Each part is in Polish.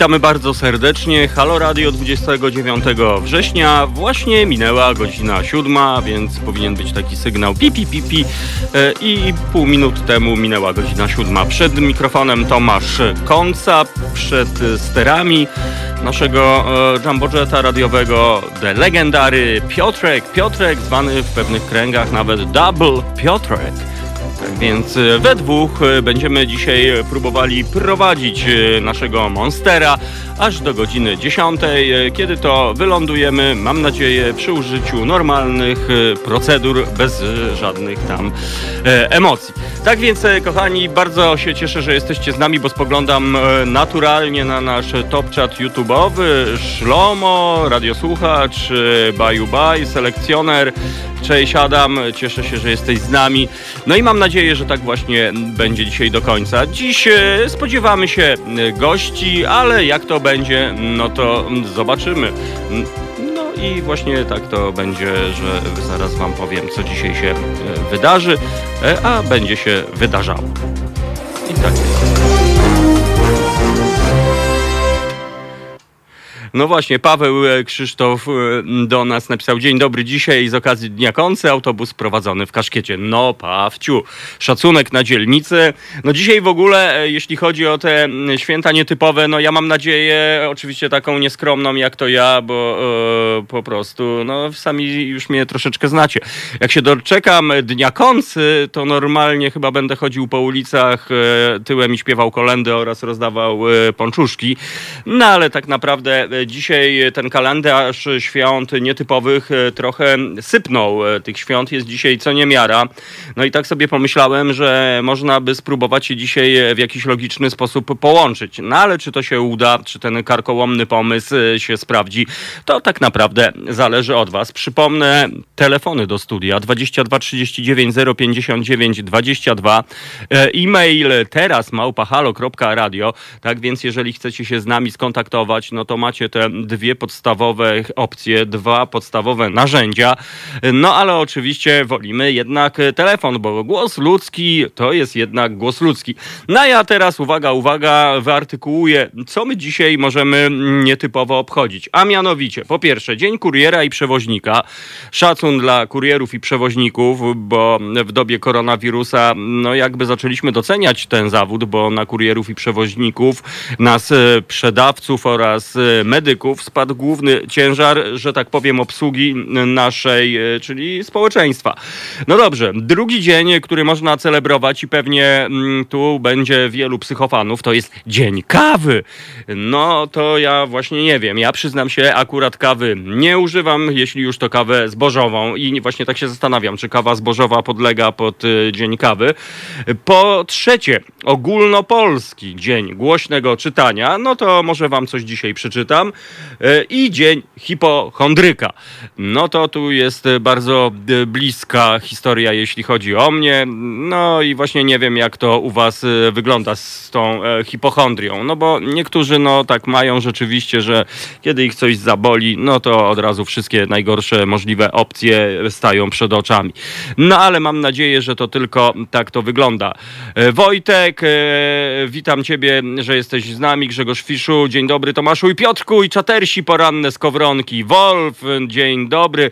Witamy bardzo serdecznie. Halo Radio 29 września. Właśnie minęła godzina siódma, więc powinien być taki sygnał pipi pipi. E, I pół minut temu minęła godzina siódma. Przed mikrofonem Tomasz Konca, przed sterami naszego e, jumbojeta radiowego The Legendary Piotrek. Piotrek zwany w pewnych kręgach nawet Double Piotrek. Więc e, we dwóch e, będziemy dzisiaj próbowali prowadzić e, naszego Monstera aż do godziny 10, kiedy to wylądujemy, mam nadzieję, przy użyciu normalnych procedur, bez żadnych tam emocji. Tak więc, kochani, bardzo się cieszę, że jesteście z nami, bo spoglądam naturalnie na nasz top chat YouTube'owy, Szlomo, radiosłuchacz, Baju Baj, selekcjoner, Cześć Adam, cieszę się, że jesteś z nami. No i mam nadzieję, że tak właśnie będzie dzisiaj do końca. Dziś e, spodziewamy się e, gości, ale jak to będzie, no to zobaczymy. No i właśnie tak to będzie, że zaraz Wam powiem, co dzisiaj się e, wydarzy, a będzie się wydarzało. I tak jest. No właśnie, Paweł e, Krzysztof e, do nas napisał Dzień dobry, dzisiaj z okazji Dnia Koncy autobus prowadzony w Kaszkiecie. No, Pawciu, szacunek na dzielnicę. No dzisiaj w ogóle, e, jeśli chodzi o te święta nietypowe, no ja mam nadzieję, oczywiście taką nieskromną jak to ja, bo e, po prostu, no sami już mnie troszeczkę znacie. Jak się doczekam Dnia Koncy, to normalnie chyba będę chodził po ulicach e, tyłem i śpiewał kolendy oraz rozdawał e, pączuszki. No ale tak naprawdę dzisiaj ten kalendarz świąt nietypowych e, trochę sypnął. E, tych świąt jest dzisiaj co niemiara. No i tak sobie pomyślałem, że można by spróbować się dzisiaj w jakiś logiczny sposób połączyć. No ale czy to się uda, czy ten karkołomny pomysł e, się sprawdzi, to tak naprawdę zależy od Was. Przypomnę telefony do studia 22 39 059 22 e-mail teraz małpahalo.radio tak więc jeżeli chcecie się z nami skontaktować, no to macie te dwie podstawowe opcje, dwa podstawowe narzędzia. No ale oczywiście wolimy jednak telefon, bo głos ludzki to jest jednak głos ludzki. No ja teraz, uwaga, uwaga, wyartykułuję, co my dzisiaj możemy nietypowo obchodzić. A mianowicie, po pierwsze, Dzień Kuriera i Przewoźnika. Szacun dla kurierów i przewoźników, bo w dobie koronawirusa, no jakby zaczęliśmy doceniać ten zawód, bo na kurierów i przewoźników, nas sprzedawców oraz medyków medyków spadł główny ciężar, że tak powiem, obsługi naszej, e, czyli społeczeństwa. No dobrze, drugi dzień, który można celebrować i pewnie mm, tu będzie wielu psychofanów, to jest Dzień Kawy. No to ja właśnie nie wiem. Ja przyznam się, akurat kawy nie używam, jeśli już to kawę zbożową i właśnie tak się zastanawiam, czy kawa zbożowa podlega pod e, Dzień Kawy. Po trzecie, ogólnopolski Dzień Głośnego Czytania. No to może wam coś dzisiaj przeczytam. E, i dzień hipochondryka. No to tu jest bardzo e, bliska historia, jeśli chodzi o mnie. No i właśnie nie wiem, jak to u was e, wygląda z tą hipochondrią. No bo niektórzy no tak mają rzeczywiście, że kiedy ich coś zaboli, no to od razu wszystkie najgorsze możliwe opcje stają przed oczami. No ale mam nadzieję, że to tylko tak to wygląda. Wojtek, witam ciebie, że jesteś z nami. Grzegorz Fiszu, dzień dobry Tomaszu i Piotrku i czatersi poranne skowronki. Wolf, dzień dobry.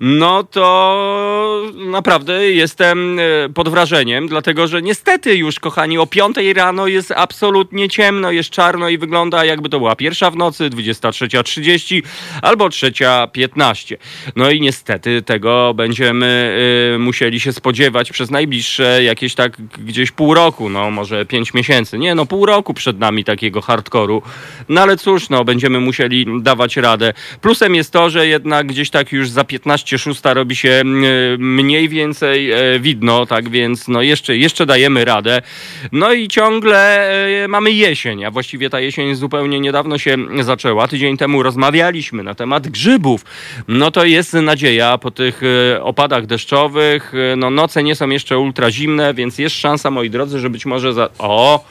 No to naprawdę jestem e, pod wrażeniem, dlatego że niestety już, kochani, o 5 rano jest absolutnie ciemno, jest czarno i wygląda jakby to była pierwsza w nocy, 23.30 albo 3.15. No i niestety tego będziemy y, musieli się spodziewać przez najbliższe jakieś tak gdzieś pół roku, no może 5 miesięcy. Nie, no pół roku przed nami takiego hardkoru. No ale cóż, no będziemy musieli musieli dawać radę. Plusem jest to, że jednak gdzieś tak już za 15 szósta robi się mm, mniej więcej e, widno, tak więc no jeszcze, jeszcze dajemy radę. No i ciągle e, mamy jesień, a właściwie ta jesień zupełnie niedawno się zaczęła. Tydzień temu rozmawialiśmy na temat grzybów. No to jest nadzieja po tych e, opadach deszczowych. No noce nie są jeszcze ultra zimne, więc jest szansa, moi drodzy, że być może za... O!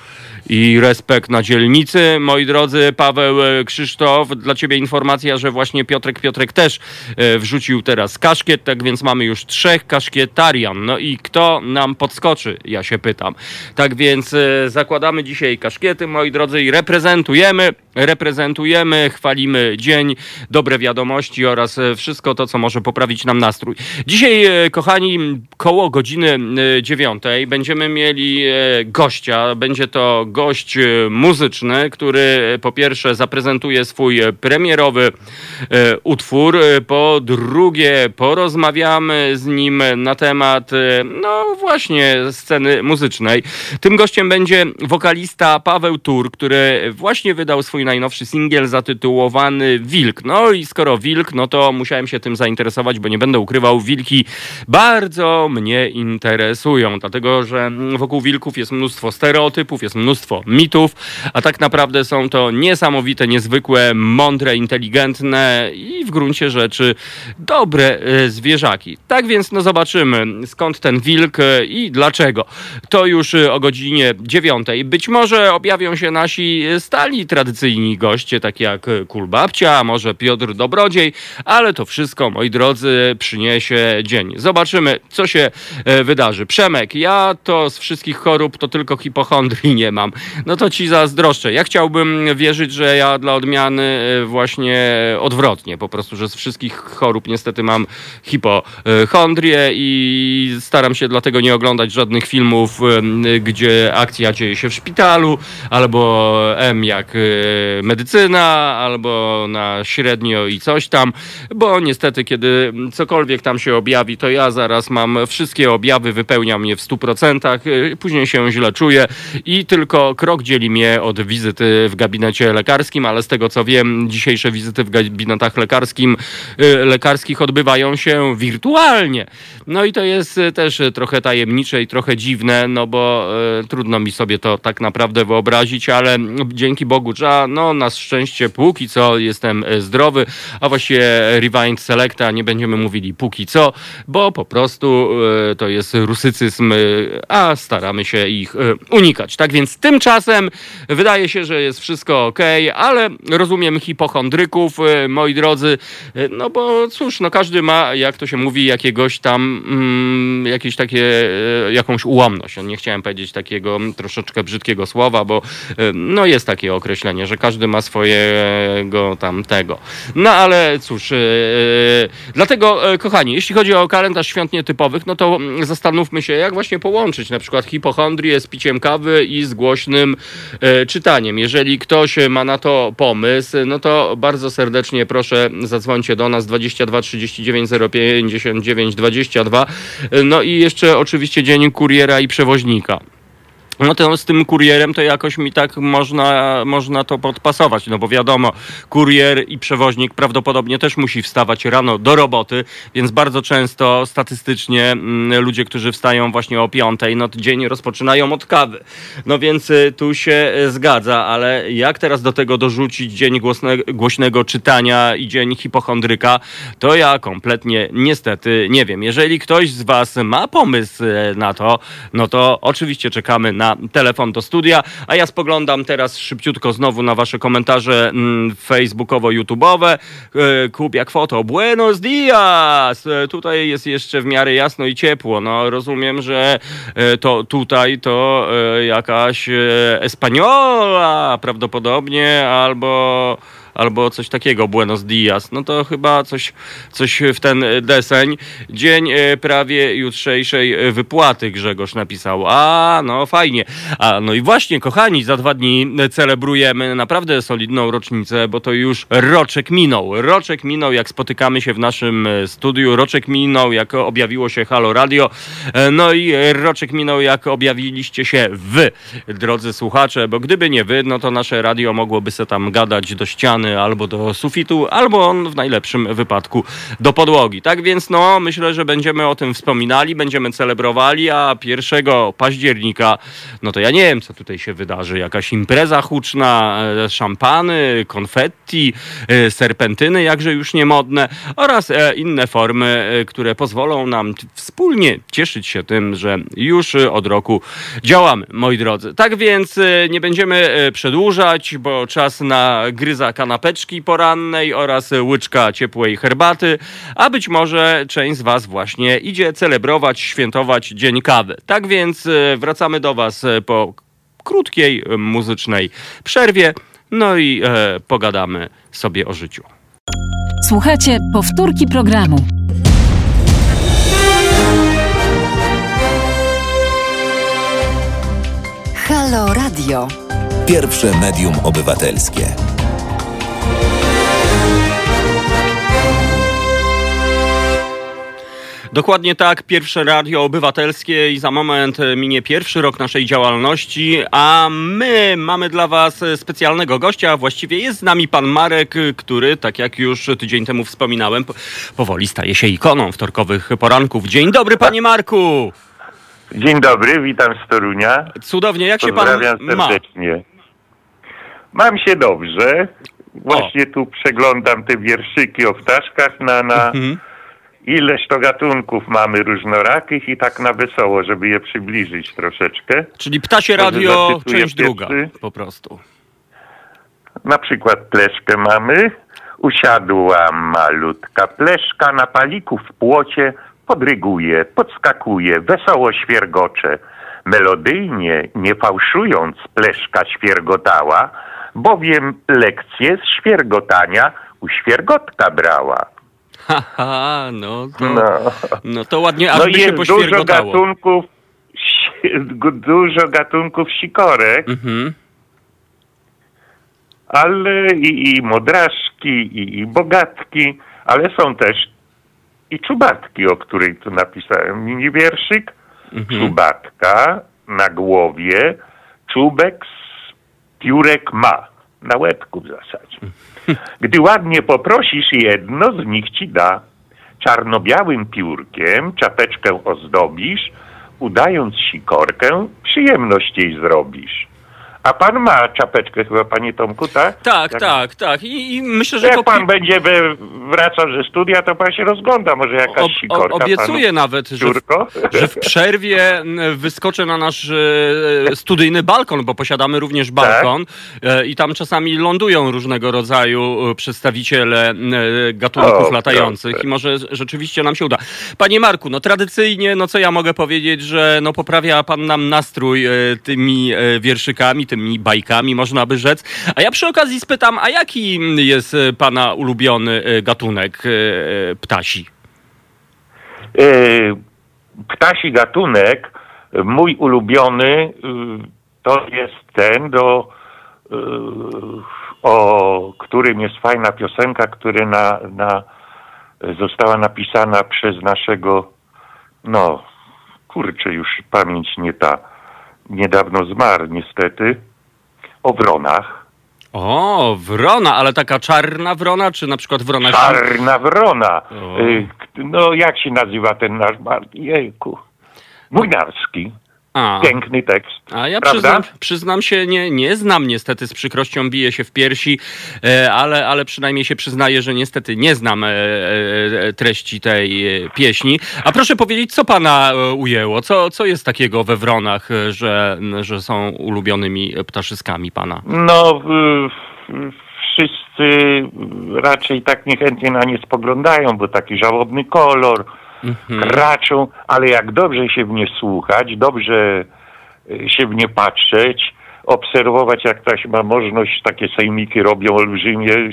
I respekt na dzielnicy. Moi drodzy, Paweł e, Krzysztof, dla ciebie informacja, że właśnie Piotrek Piotrek też e, wrzucił teraz kaszkiet, tak więc mamy już trzech kaszkietarian. No i kto nam podskoczy, ja się pytam. Tak więc e, zakładamy dzisiaj kaszkiety, moi drodzy, i reprezentujemy, reprezentujemy, chwalimy dzień, dobre wiadomości oraz wszystko to, co może poprawić nam nastrój. Dzisiaj, kochani, koło godziny dziewiątej będziemy mieli gościa. Będzie to gość e, muzyczny, który e, po pierwsze zaprezentuje swój e, premierowy utwór, po drugie porozmawiamy z nim na temat no właśnie sceny muzycznej. Tym gościem będzie wokalista Paweł Tur, który właśnie wydał swój najnowszy singiel zatytułowany Wilk. No i skoro Wilk, no to musiałem się tym zainteresować, bo nie będę ukrywał, wilki bardzo mnie interesują, dlatego że wokół wilków jest mnóstwo stereotypów, jest mnóstwo mitów, a tak naprawdę są to niesamowite, niezwykłe, mądre, inteligentne i w gruncie rzeczy dobre e, zwierzaki. Tak więc no zobaczymy skąd ten wilk e, i dlaczego. To już e, o godzinie dziewiątej. Być może objawią się nasi stali tradycyjni goście, takie jak Kulbabcia, może Piotr Dobrodziej, ale to wszystko, moi drodzy, przyniesie dzień. Zobaczymy, co się wydarzy. Przemek, ja to z wszystkich chorób to tylko hipochondrii nie mam, no to ci zazdroszczę. Ja chciałbym wierzyć, że ja dla odmiany e, właśnie odwrotnie, po prostu, że z wszystkich chorób niestety mam hipochondrię i staram się dlatego nie oglądać żadnych filmów, e, gdzie akcja dzieje się w szpitalu, albo M jak e, medycyna, albo na średnio i coś tam, bo niestety kiedy cokolwiek tam się objawi, to ja zaraz mam wszystkie objawy, wypełnia mnie w 100%, później się źle czuję i tylko krok dzieli mnie od wizyty w gabinecie lekarskim, ale z tego co wiem, dzisiejsze wizyty w gabinetach lekarskim, y, lekarskich odbywają się wirtualnie. No i to jest y, też trochę tajemnicze i trochę dziwne, no bo y, trudno mi sobie to tak naprawdę wyobrazić, ale dzięki Bogu, trzeba, no na szczęście póki co jestem zdrowy, a właściwie Rewind Selecta nie będziemy mówili póki co, bo po prostu to jest rusycyzm, a staramy się ich unikać. Tak więc tymczasem wydaje się, że jest wszystko ok, ale rozumiem hipochondryków, e, moi drodzy, e, no bo cóż, no każdy ma, jak to się mówi, jakiegoś tam, mm, jakieś takie, e, jakąś ułomność. Nie chciałem powiedzieć takiego troszeczkę brzydkiego słowa, bo no jest takie określenie, że każdy ma swojego tam tego. No ale cóż, dlatego kochani, jeśli chodzi o kalendarz świąt nietypowych, no to zastanówmy się, jak właśnie połączyć na przykład hipochondrię z piciem kawy i z e, czytaniem. Jeżeli ktoś ma na to pomysł, no to bardzo serdecznie proszę zadzwońcie do nas 22 39 059 22. No i jeszcze oczywiście dzień kuriera i przewoźnika. No to z tym kurierem to jakoś mi tak można, można to podpasować, no bo wiadomo, kurier i przewoźnik prawdopodobnie też musi wstawać rano do roboty, więc bardzo często statystycznie mm, ludzie, którzy wstają właśnie o piątej, no dzień rozpoczynają od kawy. No więc y, tu się y, zgadza, ale jak teraz do tego dorzucić dzień głosne, głośnego czytania i dzień hipochondryka, to ja kompletnie niestety nie wiem. Jeżeli ktoś z Was ma pomysł y, na to, no to oczywiście czekamy na telefon do studia, a ja spoglądam teraz szybciutko znowu na wasze komentarze mm, facebookowo-youtubowe. E, Kubiak foto. Buenos dias! E, tutaj jest jeszcze w miarę jasno i ciepło. No rozumiem, że e, to tutaj to jakaś Espaniola prawdopodobnie albo albo coś takiego, Buenos Dias. No to chyba coś, coś w ten deseń. Dzień e, prawie jutrzejszej e, wypłaty Grzegorz napisał. A, no fajnie. A, no i właśnie, kochani, za dwa dni celebrujemy naprawdę solidną rocznicę, bo to już roczek minął. Roczek minął, jak spotykamy się w naszym e, studiu. Roczek minął, jak objawiło się Halo Radio. No i roczek minął, jak objawiliście się wy, drodzy słuchacze, bo gdyby nie wy, no to nasze radio mogłoby se tam gadać do ściany albo do sufitu, albo on w najlepszym wypadku do podłogi. Tak więc no, myślę, że będziemy o tym wspominali, będziemy celebrowali, a 1 października, no to ja nie wiem, co tutaj się wydarzy. Jakaś impreza huczna, e, szampany, konfetti, e, serpentyny, jakże już niemodne oraz e, inne formy, które pozwolą nam wspólnie cieszyć się tym, że już od roku działamy, moi drodzy. Tak więc nie będziemy przedłużać, bo czas na gryza kanapeczki porannej oraz łyczka ciepłej herbaty, a być może część z Was właśnie idzie celebrować, świętować Dzień Kawy. Tak więc e, wracamy do Was po krótkiej muzycznej przerwie, no i e, pogadamy sobie o życiu. Słuchajcie powtórki programu. Halo Radio. Pierwsze medium obywatelskie. Dokładnie tak, pierwsze radio obywatelskie i za moment e, minie pierwszy rok naszej działalności, a my mamy dla Was e, specjalnego gościa, właściwie jest z nami pan Marek, e, który, tak jak już tydzień temu wspominałem, po- powoli staje się ikoną wtorkowych poranków. Dzień dobry, panie Marku! Dzień dobry, witam z Torunia. Cudownie, jak się pan Pozdrawiam ma? serdecznie. Mam się dobrze. Właśnie tu przeglądam te wierszyki o ptaszkach na, na Mhm. Ileś to gatunków mamy różnorakich i tak na wesoło, żeby je przybliżyć troszeczkę. Czyli ptasie radio, część druga, po prostu. Na przykład pleszkę mamy. Usiadła malutka pleszka na paliku w płocie, podryguje, podskakuje, wesoło świergocze. Melodyjnie, nie fałszując, pleszka świergotała, bowiem lekcje z świergotania u świergotka brała. Haha, no to, No, no to ładnie, aż no by się dużo gatunków, dużo gatunków sikorek. Mhm. ale i, i modraszki, i, i bogatki, ale są też i czubatki, o której tu napisałem mini wierszyk. Mhm. Czubatka na głowie, czubek z piórek ma, na łebku w zasadzie. Gdy ładnie poprosisz, jedno z nich ci da. Czarno-białym piórkiem czapeczkę ozdobisz, udając sikorkę, przyjemność jej zrobisz. A pan ma czapeczkę chyba, panie Tomku, tak? Tak, Jak- tak, tak. I, i myślę, że Jak po pan będzie wracał ze studia, to pan się rozgląda, może jakaś ob, sikorka ob, obiecuję panu, nawet, że w, że w przerwie wyskoczę na nasz e, studyjny balkon, bo posiadamy również balkon e, i tam czasami lądują różnego rodzaju e, przedstawiciele gatunków O, latających i może rzeczywiście nam się uda. Panie Marku, no tradycyjnie, no co ja mogę powiedzieć, że no poprawia pan nam nastrój tymi wierszykami, tymi bajkami, można by rzec. A ja przy okazji spytam, a jaki jest e, pana ulubiony e, gatunek e, ptasi? Ptasi gatunek, mój ulubiony, to jest ten, do, o którym jest fajna piosenka, która na, na, została napisana przez naszego, no, kurczę, już pamięć nie ta, niedawno zmarł niestety, o wronach. O, wrona, ale taka czarna wrona, czy na przykład wrona... Czarna wrona. O. Y, No, jak się nazywa ten nasz? Jejku. Młynarski. A, Piękny tekst. a ja przyznam, przyznam się, nie, nie znam niestety, z przykrością biję się w piersi, e, ale, ale przynajmniej się przyznaję, że niestety nie znam e, e, treści tej pieśni. A proszę powiedzieć, co pana ujęło? Co, co jest takiego we wronach, że, że są ulubionymi ptaszyskami pana? No, wszyscy raczej tak niechętnie na nie spoglądają, bo taki żałobny kolor, Mhm. kraczą, ale jak dobrze się w nie słuchać, dobrze y, się w nie patrzeć, obserwować, jak się ma możliwość, takie sejmiki robią olbrzymie,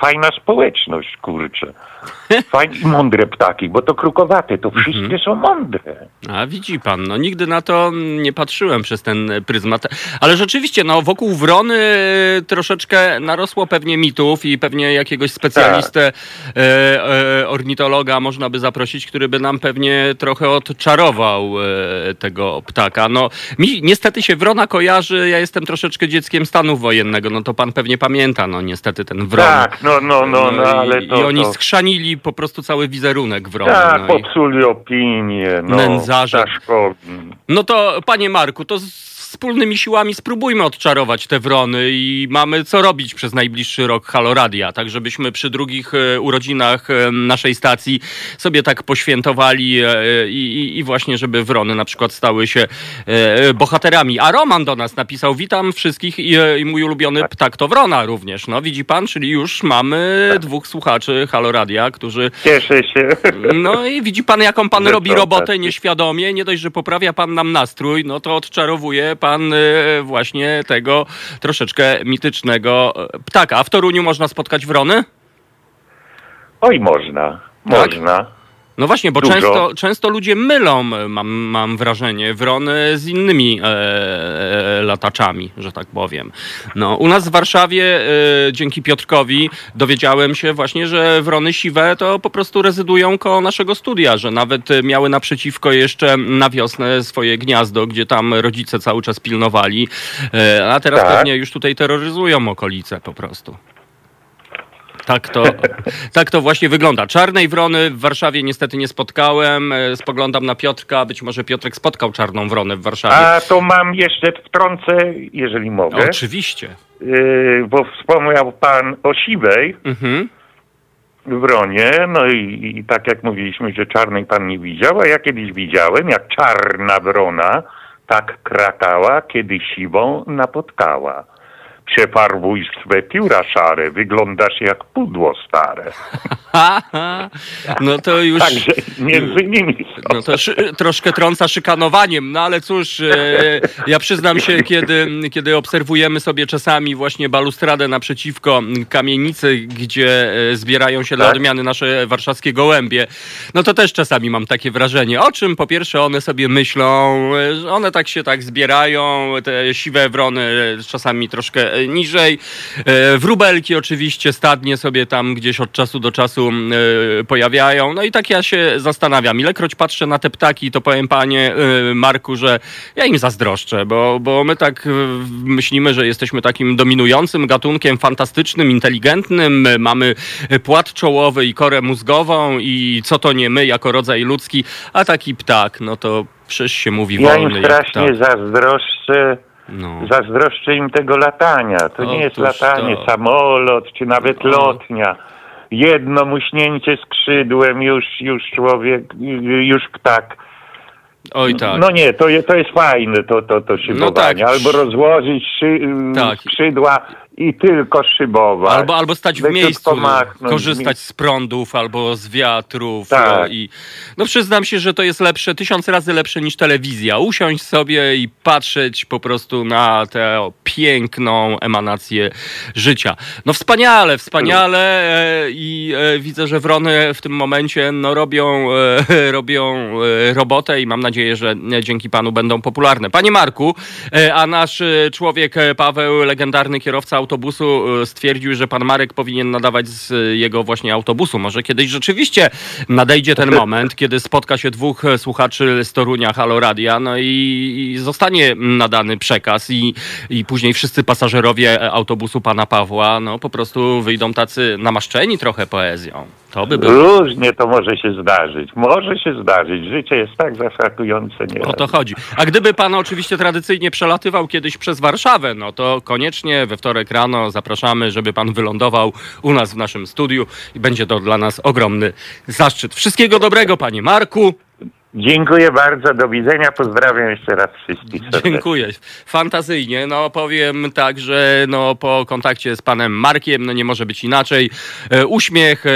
fajna społeczność, kurczę. Fajne i mądre ptaki, bo to krukowate, to wszystkie są mądre. A widzi pan, no nigdy na to nie patrzyłem przez ten pryzmat. Ale rzeczywiście, no wokół wrony e, troszeczkę narosło pewnie mitów i pewnie jakiegoś specjalistę, e, e, ornitologa można by zaprosić, który by nam pewnie trochę odczarował tego ptaka. No mi niestety się wrona kojarzy, ja jestem troszeczkę dzieckiem stanu wojennego, no to pan pewnie pamięta, no niestety ten wron. Tak, no, no, no, no, ale to... I oni schrzanili po prostu cały wizerunek wrony. Tak, no, popsuli opinię, no, Nędzarze. No to panie Marku, to z wspólnymi siłami spróbujmy odczarować te wrony i mamy co robić przez najbliższy rok Haloradia, tak żebyśmy przy drugich e, urodzinach e, naszej stacji sobie tak poświętowali e, i, i, właśnie, żeby wrony na przykład stały się bohaterami. A Roman do nas napisał, witam wszystkich i, i mój ulubiony ptak to wrona również. No widzi pan, czyli już mamy dwóch słuchaczy Haloradia, którzy Cieszę się. no i widzi pan, jaką pan robi robotę tacy. nieświadomie. Nie dość, że poprawia pan nam nastrój, no to odczarowuje pan e, właśnie tego troszeczkę mitycznego e, ptaka. A w Toruniu można spotkać wrony? Oj, można, Tak? No właśnie, bo Dużo. często, często ludzie mylą, mam, mam wrażenie, wrony z innymi e, lataczami, że tak powiem. No, u nas w Warszawie, e, dzięki Piotrkowi, dowiedziałem się właśnie, że wrony siwe to po prostu rezydują koło naszego studia, że nawet miały naprzeciwko jeszcze na wiosnę swoje gniazdo, gdzie tam rodzice cały czas pilnowali, e, a teraz Tak. pewnie już tutaj terroryzują okolice po prostu. Tak to, tak to właśnie wygląda. Czarnej wrony w Warszawie niestety nie spotkałem. E, Spoglądam na Piotrka. Być może Piotrek spotkał czarną wronę w Warszawie. A to mam jeszcze wtrącę, jeżeli mogę, Oczywiście. yy, bo wspomniał pan o siwej Mhm. wronie, no i, i tak jak mówiliśmy, że czarnej pan nie widział, a ja kiedyś widziałem, jak czarna wrona tak krakała, kiedy siwą napotkała. Przefarbuj swe pióra szare, wyglądasz jak pudło stare. No to już. Także między nimi są. No to szy, troszkę trąca szykanowaniem, no ale cóż, e, ja przyznam się, kiedy, kiedy obserwujemy sobie czasami właśnie balustradę naprzeciwko kamienicy, gdzie e, zbierają się dla Tak. odmiany nasze warszawskie gołębie, no to też czasami mam takie wrażenie, o czym po pierwsze one sobie myślą, e, one tak się tak zbierają, te siwe wrony e, czasami troszkę niżej, e, wróbelki oczywiście stadnie sobie tam gdzieś od czasu do czasu e, pojawiają, no i tak ja się zastanawiam, ilekroć patrzę na te ptaki, to powiem panie e, Marku, że ja im zazdroszczę, bo, bo my tak myślimy, że jesteśmy takim dominującym gatunkiem, fantastycznym, inteligentnym, mamy płat czołowy i korę mózgową i co to nie my jako rodzaj ludzki, a taki ptak, no to przecież się mówi Ja wolny im jak strasznie ptak. zazdroszczę, No. zazdroszczę im tego latania. To nie jest Otóż latanie, to. samolot czy nawet O. lotnia. Jedno muśnięcie skrzydłem, już, już człowiek, już ptak. Oj tak. No nie, to, je- to jest fajne, to, to, to szybowanie. tak. Albo rozłożyć szy, Tak. skrzydła i tylko szybować. Albo, albo stać w miejscu, no, machnąć. korzystać z prądów albo z wiatrów. Tak. No, i, no przyznam się, że to jest lepsze, tysiąc razy lepsze niż telewizja. Usiąść sobie i patrzeć po prostu na tę piękną emanację życia. No wspaniale, wspaniale e, i e, widzę, że wrony w tym momencie no, robią, e, robią robotę i mam nadzieję, że dzięki panu będą popularne. Panie Marku, a nasz człowiek Paweł, legendarny kierowca autobusu, e, stwierdził, że pan Marek powinien nadawać z jego właśnie autobusu. Może kiedyś rzeczywiście nadejdzie ten moment, kiedy spotka się dwóch e, słuchaczy z Torunia Halo Radia, no i, i zostanie nadany przekaz i, i później wszyscy pasażerowie e, autobusu pana Pawła, no po prostu wyjdą tacy namaszczeni trochę poezją. To by było. Różnie to może się zdarzyć. Może się zdarzyć. Życie jest tak zaskakujące. Nie O to chodzi. A gdyby pan oczywiście tradycyjnie przelatywał kiedyś przez Warszawę, no to koniecznie we wtorek rano zapraszamy, żeby pan wylądował u nas w naszym studiu i będzie to dla nas ogromny zaszczyt. Wszystkiego dobrego, panie Marku. Dziękuję bardzo, do widzenia. Pozdrawiam jeszcze raz wszystkich. serdecznie. Dziękuję. Fantazyjnie. No powiem tak, że no, po kontakcie z panem Markiem no, nie może być inaczej. E, uśmiech e,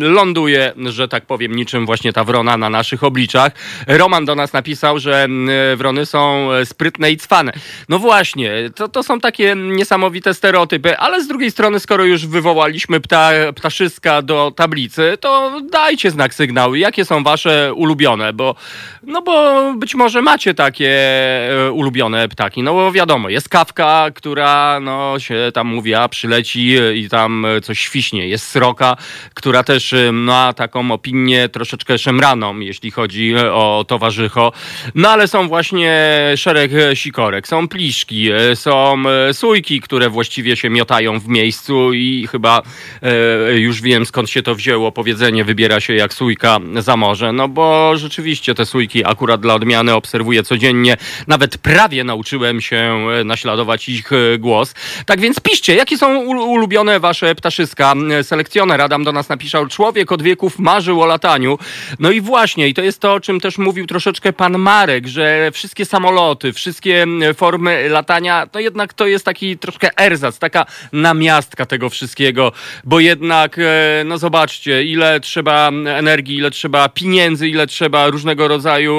ląduje, że tak powiem, niczym właśnie ta wrona na naszych obliczach. Roman do nas napisał, że m, wrony są e, sprytne i cwane. No właśnie, to, to są takie niesamowite stereotypy, ale z drugiej strony, skoro już wywołaliśmy pta, ptaszyska do tablicy, to dajcie znak sygnały, jakie są wasze ulubione, bo no bo być może macie takie e, ulubione ptaki. No bo wiadomo, jest kawka, która no się tam mówi, a przyleci i tam coś świśnie. Jest sroka, która też e, ma taką opinię troszeczkę szemraną, jeśli chodzi o towarzycho. No ale są właśnie szereg sikorek, są pliszki, e, są e, sójki, które właściwie się miotają w miejscu i chyba e, już wiem skąd się to wzięło powiedzenie wybiera się jak sójka za morze, no bo rzeczywiście te sójki akurat dla odmiany obserwuję codziennie, nawet prawie nauczyłem się naśladować ich głos. Tak więc piszcie, jakie są ulubione wasze ptaszyska? Selekcjoner Adam do nas napisał, człowiek od wieków marzył o lataniu. No i właśnie, i to jest to, o czym też mówił troszeczkę pan Marek, że wszystkie samoloty, wszystkie formy latania, to jednak to jest taki troszkę erzac, taka namiastka tego wszystkiego, bo jednak, e, no zobaczcie, ile trzeba energii, ile trzeba pieniędzy, ile trzeba różnego rodzaju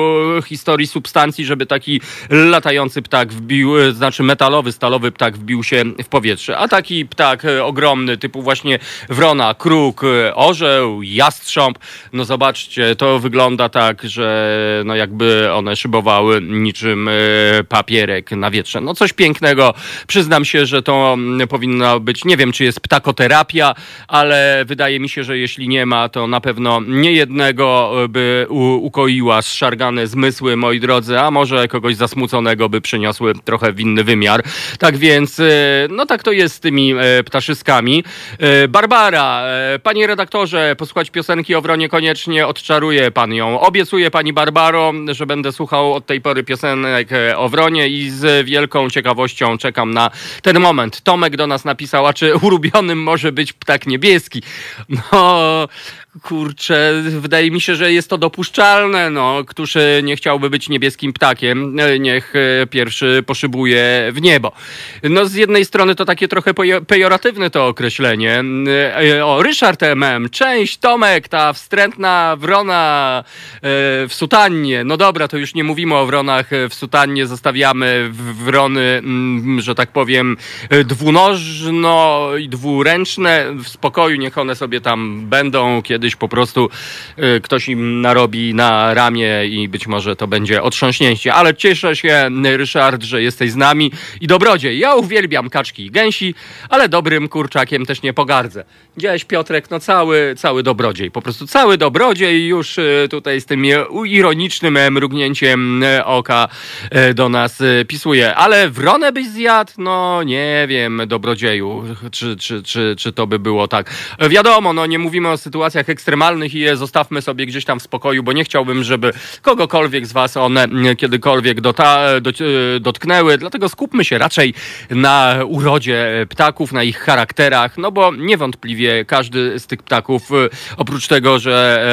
historii, substancji, żeby taki latający ptak wbił, e, znaczy metalowy, stalowy ptak wbił się w powietrze. A taki ptak e, ogromny, typu właśnie wrona, kruk, orzeł, jastrząb, no zobaczcie, to wygląda tak, że no jakby one szybowały niczym papierek na wietrze. No coś pięknego. Przyznam się, że to mm, powinno być, nie wiem czy jest ptakoterapia, ale wydaje mi się, że jeśli nie ma, to na pewno nie jednego by ukoiła zszargane zmysły, moi drodzy, a może kogoś zasmuconego by przyniosły trochę w inny wymiar. Tak więc, y, no tak to jest z tymi e, ptaszyskami. E, Barbara, e, panie redaktorze, posłuchać piosenki o Wronie koniecznie odczaruje pan ją. Obiecuję pani Barbaro, że będę słuchał od tej pory piosenek o Wronie i z wielką ciekawością czekam na ten moment. Tomek do nas napisał, a czy ulubionym może być ptak niebieski? No, kurczę, wydaje mi się, że jest to dopuszczalne. No, któż nie chciałby być niebieskim ptakiem, niech e, pierwszy poszybuje w niebo. No, z jednej strony to takie trochę pejoratywne to określenie. E, o, Ryszard MM, część, Tomek, ta wstrętna wrona e, w sutannie. No dobra, to już nie mówimy o wronach w sutannie, zostawiamy wrony, mm, że tak powiem, dwunożno i dwuręczne. W spokoju niech one sobie tam będą, kiedy kiedyś po prostu y, ktoś im narobi na ramię i być może to będzie otrząśnięcie. Ale cieszę się, Ryszard, że jesteś z nami i dobrodziej. Ja uwielbiam kaczki i gęsi, ale dobrym kurczakiem też nie pogardzę. Gdzieś Piotrek, no cały, cały dobrodziej. Po prostu cały dobrodziej już y, tutaj z tym ironicznym mrugnięciem y, oka do nas pisuje. Ale wronę byś zjadł? No nie wiem, dobrodzieju, czy, czy, czy, czy to by było tak. Wiadomo, no nie mówimy o sytuacjach ekstremalnych i je zostawmy sobie gdzieś tam w spokoju, bo nie chciałbym, żeby kogokolwiek z was one kiedykolwiek dota, do, dotknęły. Dlatego skupmy się raczej na urodzie ptaków, na ich charakterach, no bo niewątpliwie każdy z tych ptaków, oprócz tego, że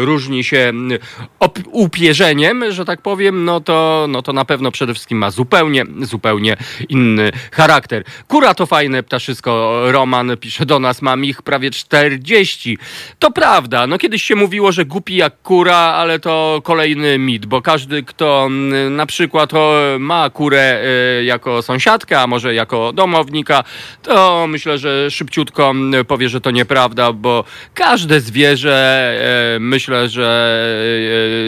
e, różni się upierzeniem, że tak powiem, no to, no to na pewno przede wszystkim ma zupełnie, zupełnie inny charakter. Kura to fajne ptaszysko. Roman pisze do nas, mam ich prawie 40. To prawda, no kiedyś się mówiło, że głupi jak kura, ale to kolejny mit, bo każdy, kto mm, na przykład ma kurę y, jako sąsiadkę, a może jako domownika, to myślę, że szybciutko mm, powie, że to nieprawda, bo każde zwierzę, y, myślę, że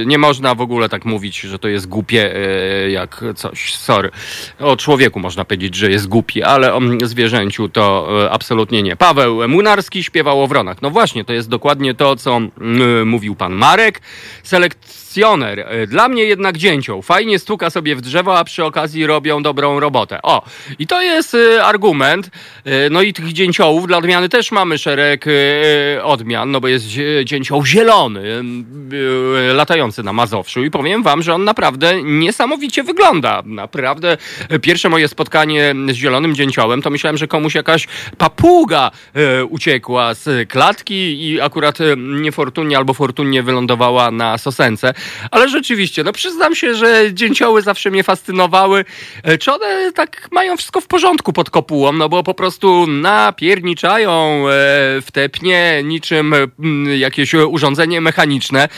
y, nie można w ogóle tak mówić, że to jest głupie jak coś. Sorry. O człowieku można powiedzieć, że jest głupi, ale o zwierzęciu to absolutnie nie. Paweł Młynarski śpiewał o wronach. No właśnie, to jest dokładnie to, co mm, mówił pan Marek. E, dla mnie jednak dzięcioł. Fajnie stuka sobie w drzewo, a przy okazji robią dobrą robotę. O, i to jest e, argument. E, no i tych dzięciołów dla odmiany też mamy szereg odmian, no bo jest dzięcioł zielony, latający na Mazowszu i powiem wam, że on naprawdę niesamowicie wygląda. Naprawdę pierwsze moje spotkanie z zielonym dzięciołem, to myślałem, że komuś jakaś papuga uciekła z klatki i akurat niefortunnie albo fortunnie wylądowała na Sosence. Ale rzeczywiście, no przyznam się, że dzięcioły zawsze mnie fascynowały. E, czy one tak mają wszystko w porządku pod kopułą? No bo po prostu napierniczają e, w te pnie niczym jakieś urządzenie mechaniczne.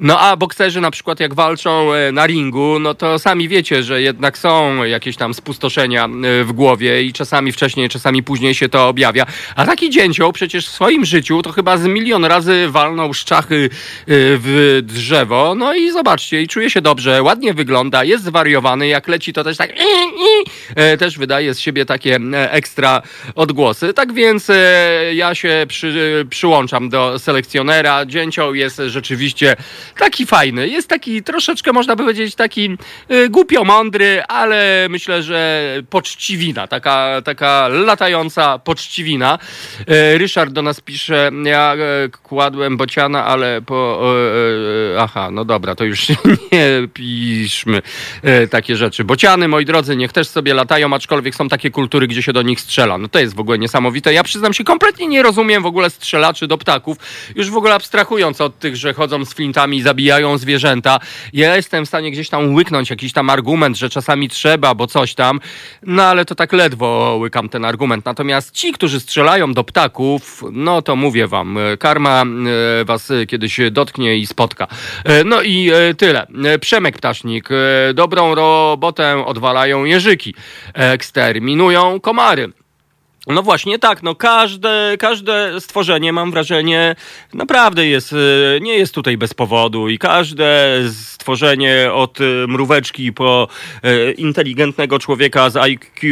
No a bokserzy na przykład jak walczą e, na ringu, no to sami wiecie, że jednak są jakieś tam spustoszenia w głowie i czasami wcześniej, czasami później się to objawia. A taki dzięcioł przecież w swoim życiu to chyba z milion razy walnął szczachy w drzewo, no i zobaczcie, i czuje się dobrze, ładnie wygląda, jest zwariowany, jak leci to też tak e, też wydaje z siebie takie e, ekstra odgłosy. Tak więc e, ja się przy, przyłączam do selekcjonera. Dzięcioł jest rzeczywiście taki fajny. Jest taki troszeczkę, można powiedzieć, taki głupio mądry, ale myślę, że poczciwina, taka, taka latająca poczciwina. Ryszard do nas pisze, ja kładłem bociana, ale po... Aha, no dobra, to już nie piszmy e, takie rzeczy. Bociany, moi drodzy, niech też sobie latają, aczkolwiek są takie kultury, gdzie się do nich strzela. No to jest w ogóle niesamowite. Ja przyznam się, kompletnie nie rozumiem w ogóle strzelaczy do ptaków. Już w ogóle abstrahując od tych, że chodzą z flintami i zabijają zwierzęta. Ja jestem w stanie gdzieś tam łyknąć jakiś tam argument, że czasami trzeba, bo coś tam. No ale to tak ledwo łykam ten argument. Natomiast ci, którzy strzelają do ptaków, no to mówię wam, e, karma e, was kiedyś dotknie i spotka. No i e, tyle. E, Przemek Ptasznik. e, Dobrą robotę odwalają jeżyki. Eksterminują komary. No właśnie tak, no każde, każde stworzenie mam wrażenie naprawdę jest, e, nie jest tutaj bez powodu i każde stworzenie od e, mróweczki po e, inteligentnego człowieka z IQ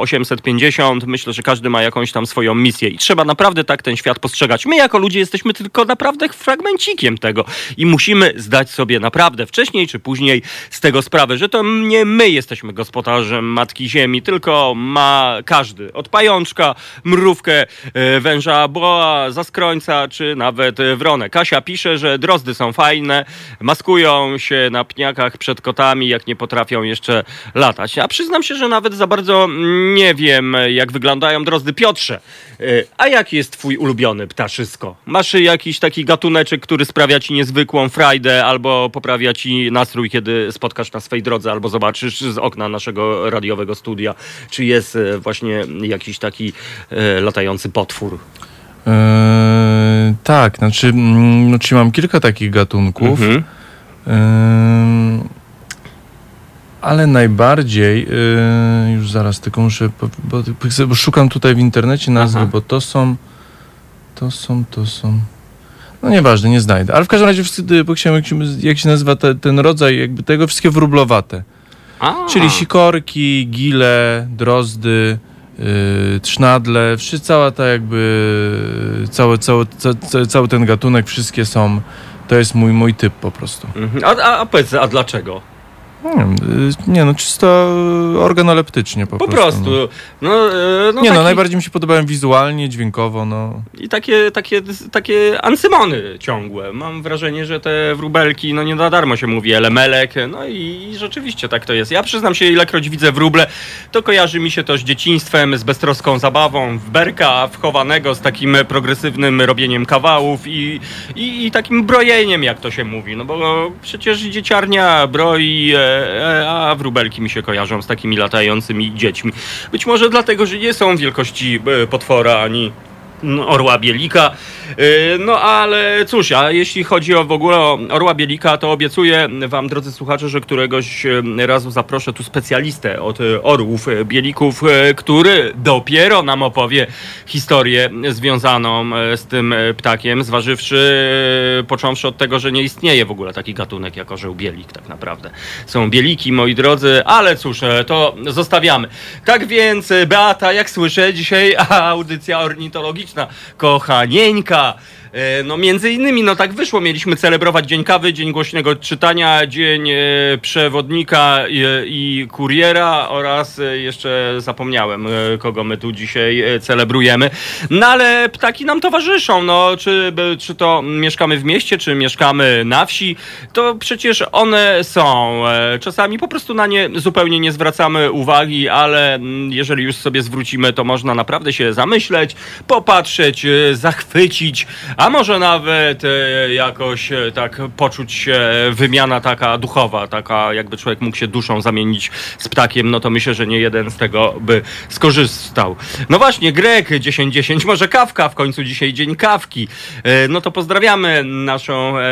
850, myślę, że każdy ma jakąś tam swoją misję i trzeba naprawdę tak ten świat postrzegać. My jako ludzie jesteśmy tylko naprawdę fragmencikiem tego i musimy zdać sobie naprawdę wcześniej czy później z tego sprawę, że to nie my jesteśmy gospodarzem Matki Ziemi, tylko ma każdy. Od pajączka, mrówkę, e, węża boa, zaskrońca, czy nawet wronę. Kasia pisze, że drozdy są fajne, maskują się na pniakach przed kotami, jak nie potrafią jeszcze latać. A przyznam się, że nawet za bardzo nie wiem, jak wyglądają drozdy. Piotrze, e, a jaki jest twój ulubiony ptaszysko? Masz jakiś taki gatuneczek, który sprawia ci niezwykłą frajdę, albo poprawia ci nastrój, kiedy spotkasz na swej drodze, albo zobaczysz z okna naszego radiowego studia, czy jest e, właśnie jakiś taki e, latający potwór. Eee, tak, znaczy, mm, znaczy mam kilka takich gatunków, Mhm. Eee, ale najbardziej, eee, już zaraz tylko muszę, bo, bo, szukam tutaj w internecie nazwy, Aha. bo to są, to są, to są, no nieważne, nie znajdę, ale w każdym razie, wszyscy, bo chciałem, jak się, jak się nazywa te, ten rodzaj jakby tego, wszystkie wróblowate. A, Czyli sikorki, gile, drozdy, trznadle, wszy, cała ta jakby, cały, cały, ca, ca, cały ten gatunek, wszystkie są, to jest mój, mój typ po prostu. Mhm. a, a, a powiedz, a dlaczego? Nie, yy, nie no, czysto organoleptycznie po, Po prostu. prostu. No, e, no nie no, taki- najbardziej mi się podobają wizualnie, dźwiękowo, no. I takie, takie, takie ancymony ciągłe. Mam wrażenie, że te wróbelki, no nie na darmo się mówi, elemelek, no i, rzeczywiście tak to jest. Ja przyznam się, ilekroć widzę wróble, to kojarzy mi się to z dzieciństwem, z beztroską zabawą, w berka wchowanego z takim progresywnym robieniem kawałów i, i, i takim brojeniem, jak to się mówi. No bo przecież dzieciarnia broi, e, a wróbelki mi się kojarzą z takimi latającymi dziećmi. Być może dlatego, że nie są wielkości e, potwora ani Orła Bielika. Yy, No ale cóż, a jeśli chodzi o w ogóle o Orła Bielika, to obiecuję wam, drodzy słuchacze, że któregoś e, razu zaproszę tu specjalistę od e, orłów bielików, który dopiero nam opowie historię związaną z tym ptakiem, zważywszy, począwszy od tego, że nie istnieje w ogóle taki gatunek jak orzeł bielik tak naprawdę. Są bieliki, moi drodzy, ale cóż, to zostawiamy. Tak więc, Beata, jak słyszę, dzisiaj audycja ornitologiczna, kochanieńka. E, No między innymi, no tak wyszło, mieliśmy celebrować Dzień Kawy, Dzień Głośnego Czytania, Dzień e, Przewodnika i, i Kuriera oraz e, jeszcze zapomniałem, e, kogo my tu dzisiaj e, celebrujemy. No ale ptaki nam towarzyszą, no czy, czy to mieszkamy w mieście, czy mieszkamy na wsi, to przecież one są. E, Czasami po prostu na nie zupełnie nie zwracamy uwagi, ale mm, jeżeli już sobie zwrócimy, to można naprawdę się zamyśleć, popatrzeć, e, zachwycić, a może nawet e, jakoś e, tak poczuć się wymiana taka duchowa, taka jakby człowiek mógł się duszą zamienić z ptakiem, no to myślę, że nie jeden z tego by skorzystał. No właśnie, Grek 1010, może kawka, w końcu dzisiaj dzień kawki. E, No to pozdrawiamy naszą e,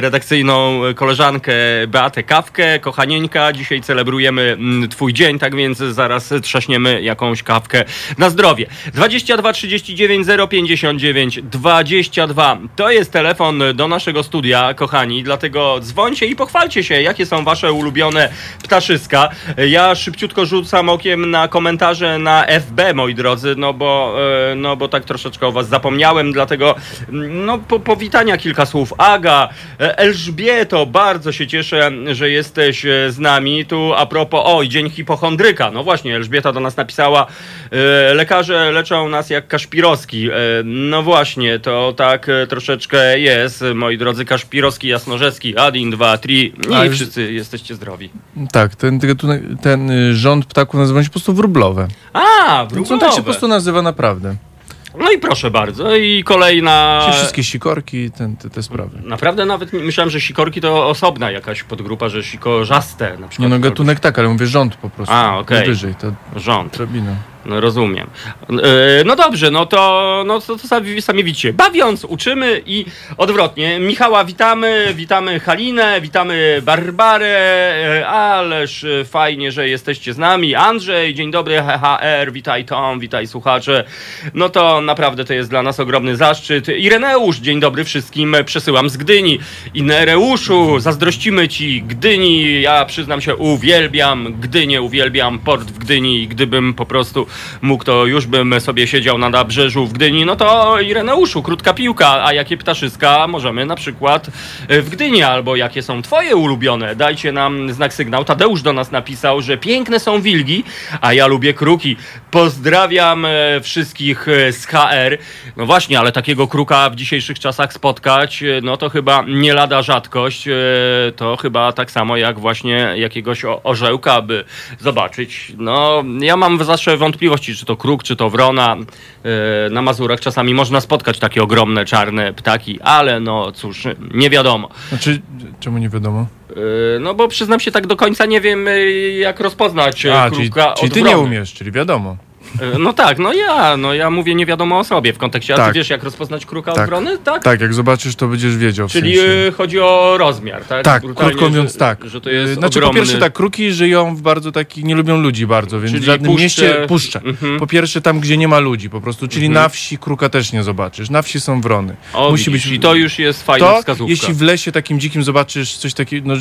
redakcyjną koleżankę Beatę Kawkę, kochanieńka. Dzisiaj celebrujemy mm, twój dzień, tak więc zaraz trzaśniemy jakąś kawkę na zdrowie. 22 39 059 20 22. To jest telefon do naszego studia, kochani, dlatego dzwońcie i pochwalcie się, jakie są wasze ulubione ptaszyska. Ja szybciutko rzucam okiem na komentarze na FB, moi drodzy, no bo, e, no bo tak troszeczkę o was zapomniałem, dlatego mm, no po, powitania kilka słów. Aga, e, Elżbieto, bardzo się cieszę, że jesteś e, z nami. Tu a propos, oj, dzień hipochondryka. No właśnie, Elżbieta do nas napisała, e, lekarze leczą nas jak Kaszpirowski. E, no właśnie, to tak e, troszeczkę jest, moi drodzy, Kaszpirowski, Jasnorzewski, Adin, 2, 3 i A już- wszyscy jesteście zdrowi. Tak, ten, gatunek, ten y, rząd ptaków nazywa się po prostu wróblowe. A, Więc on tak się po prostu nazywa naprawdę. No i proszę bardzo, i kolejna... Się wszystkie sikorki, ten, te, te sprawy. Naprawdę nawet myślałem, że sikorki to osobna jakaś podgrupa, że sikorzaste na przykład. Nie no, gatunek tak, ale mówię rząd po prostu. A, okej. Wyżej, to Rząd. drabina. No rozumiem. E, No dobrze, no to, no to, to sami, sami widzicie. Bawiąc, uczymy i odwrotnie. Michała witamy, witamy Halinę, witamy Barbarę, e, ależ fajnie, że jesteście z nami. Andrzej, dzień dobry, HHR, witaj Tom, witaj słuchacze. No to naprawdę to jest dla nas ogromny zaszczyt. Ireneusz, dzień dobry wszystkim, przesyłam z Gdyni. Inereuszu, zazdrościmy ci Gdyni, ja przyznam się, uwielbiam Gdynię, uwielbiam port w Gdyni i gdybym po prostu mógł, to już bym sobie siedział na nabrzeżu w Gdyni. No to Ireneuszu, krótka piłka, a jakie ptaszyska możemy na przykład w Gdyni, albo jakie są twoje ulubione? Dajcie nam znak sygnał. Tadeusz do nas napisał, że piękne są wilgi, a ja lubię kruki. Pozdrawiam e, wszystkich e, z HR. No właśnie, ale takiego kruka w dzisiejszych czasach spotkać, e, no to chyba nie lada rzadkość. To chyba tak samo jak właśnie jakiegoś orzełka, by zobaczyć. No, ja mam zawsze wątpliwości, czy to kruk, czy to wrona. E, Na Mazurach czasami można spotkać takie ogromne czarne ptaki, ale no cóż, nie wiadomo. Znaczy, czemu nie wiadomo? E, No bo przyznam się tak do końca nie wiem e, jak rozpoznać A, czyli, kruka czyli od ty nie umiesz, czyli wiadomo. E, No tak, no ja, no ja mówię nie wiadomo o sobie w kontekście, a Tak. ty wiesz jak rozpoznać kruka od Tak. wrony, tak? Tak, jak zobaczysz, to będziesz wiedział. W Czyli sensie. e, chodzi o rozmiar, tak? Tak, Brutalnie, krótko mówiąc że, tak. Że to jest znaczy ogromny... po pierwsze tak, kruki żyją w bardzo takich, nie lubią ludzi bardzo, więc Czyli w żadnym puszcze- mieście puszcza. Mhm. Po pierwsze tam, gdzie nie ma ludzi po prostu, czyli na wsi kruka też nie zobaczysz. Na wsi są wrony. O, Musi być- I to już jest fajna To, wskazówka. jeśli w lesie takim dzikim zobaczysz coś takiego, no,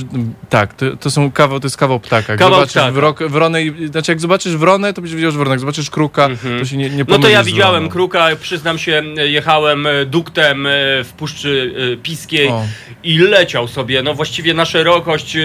tak, to, to są kawał, to jest kawał ptaka. Jak Kawał zobaczysz ptaka. Wronę, znaczy jak zobaczysz wronę, to będziesz wiedział, że wronę. Jak zobaczysz kruka, to się nie, nie No to ja widziałem kruka, przyznam się, jechałem e, duktem e, w Puszczy e, Piskiej O. i leciał sobie, no właściwie na szerokość,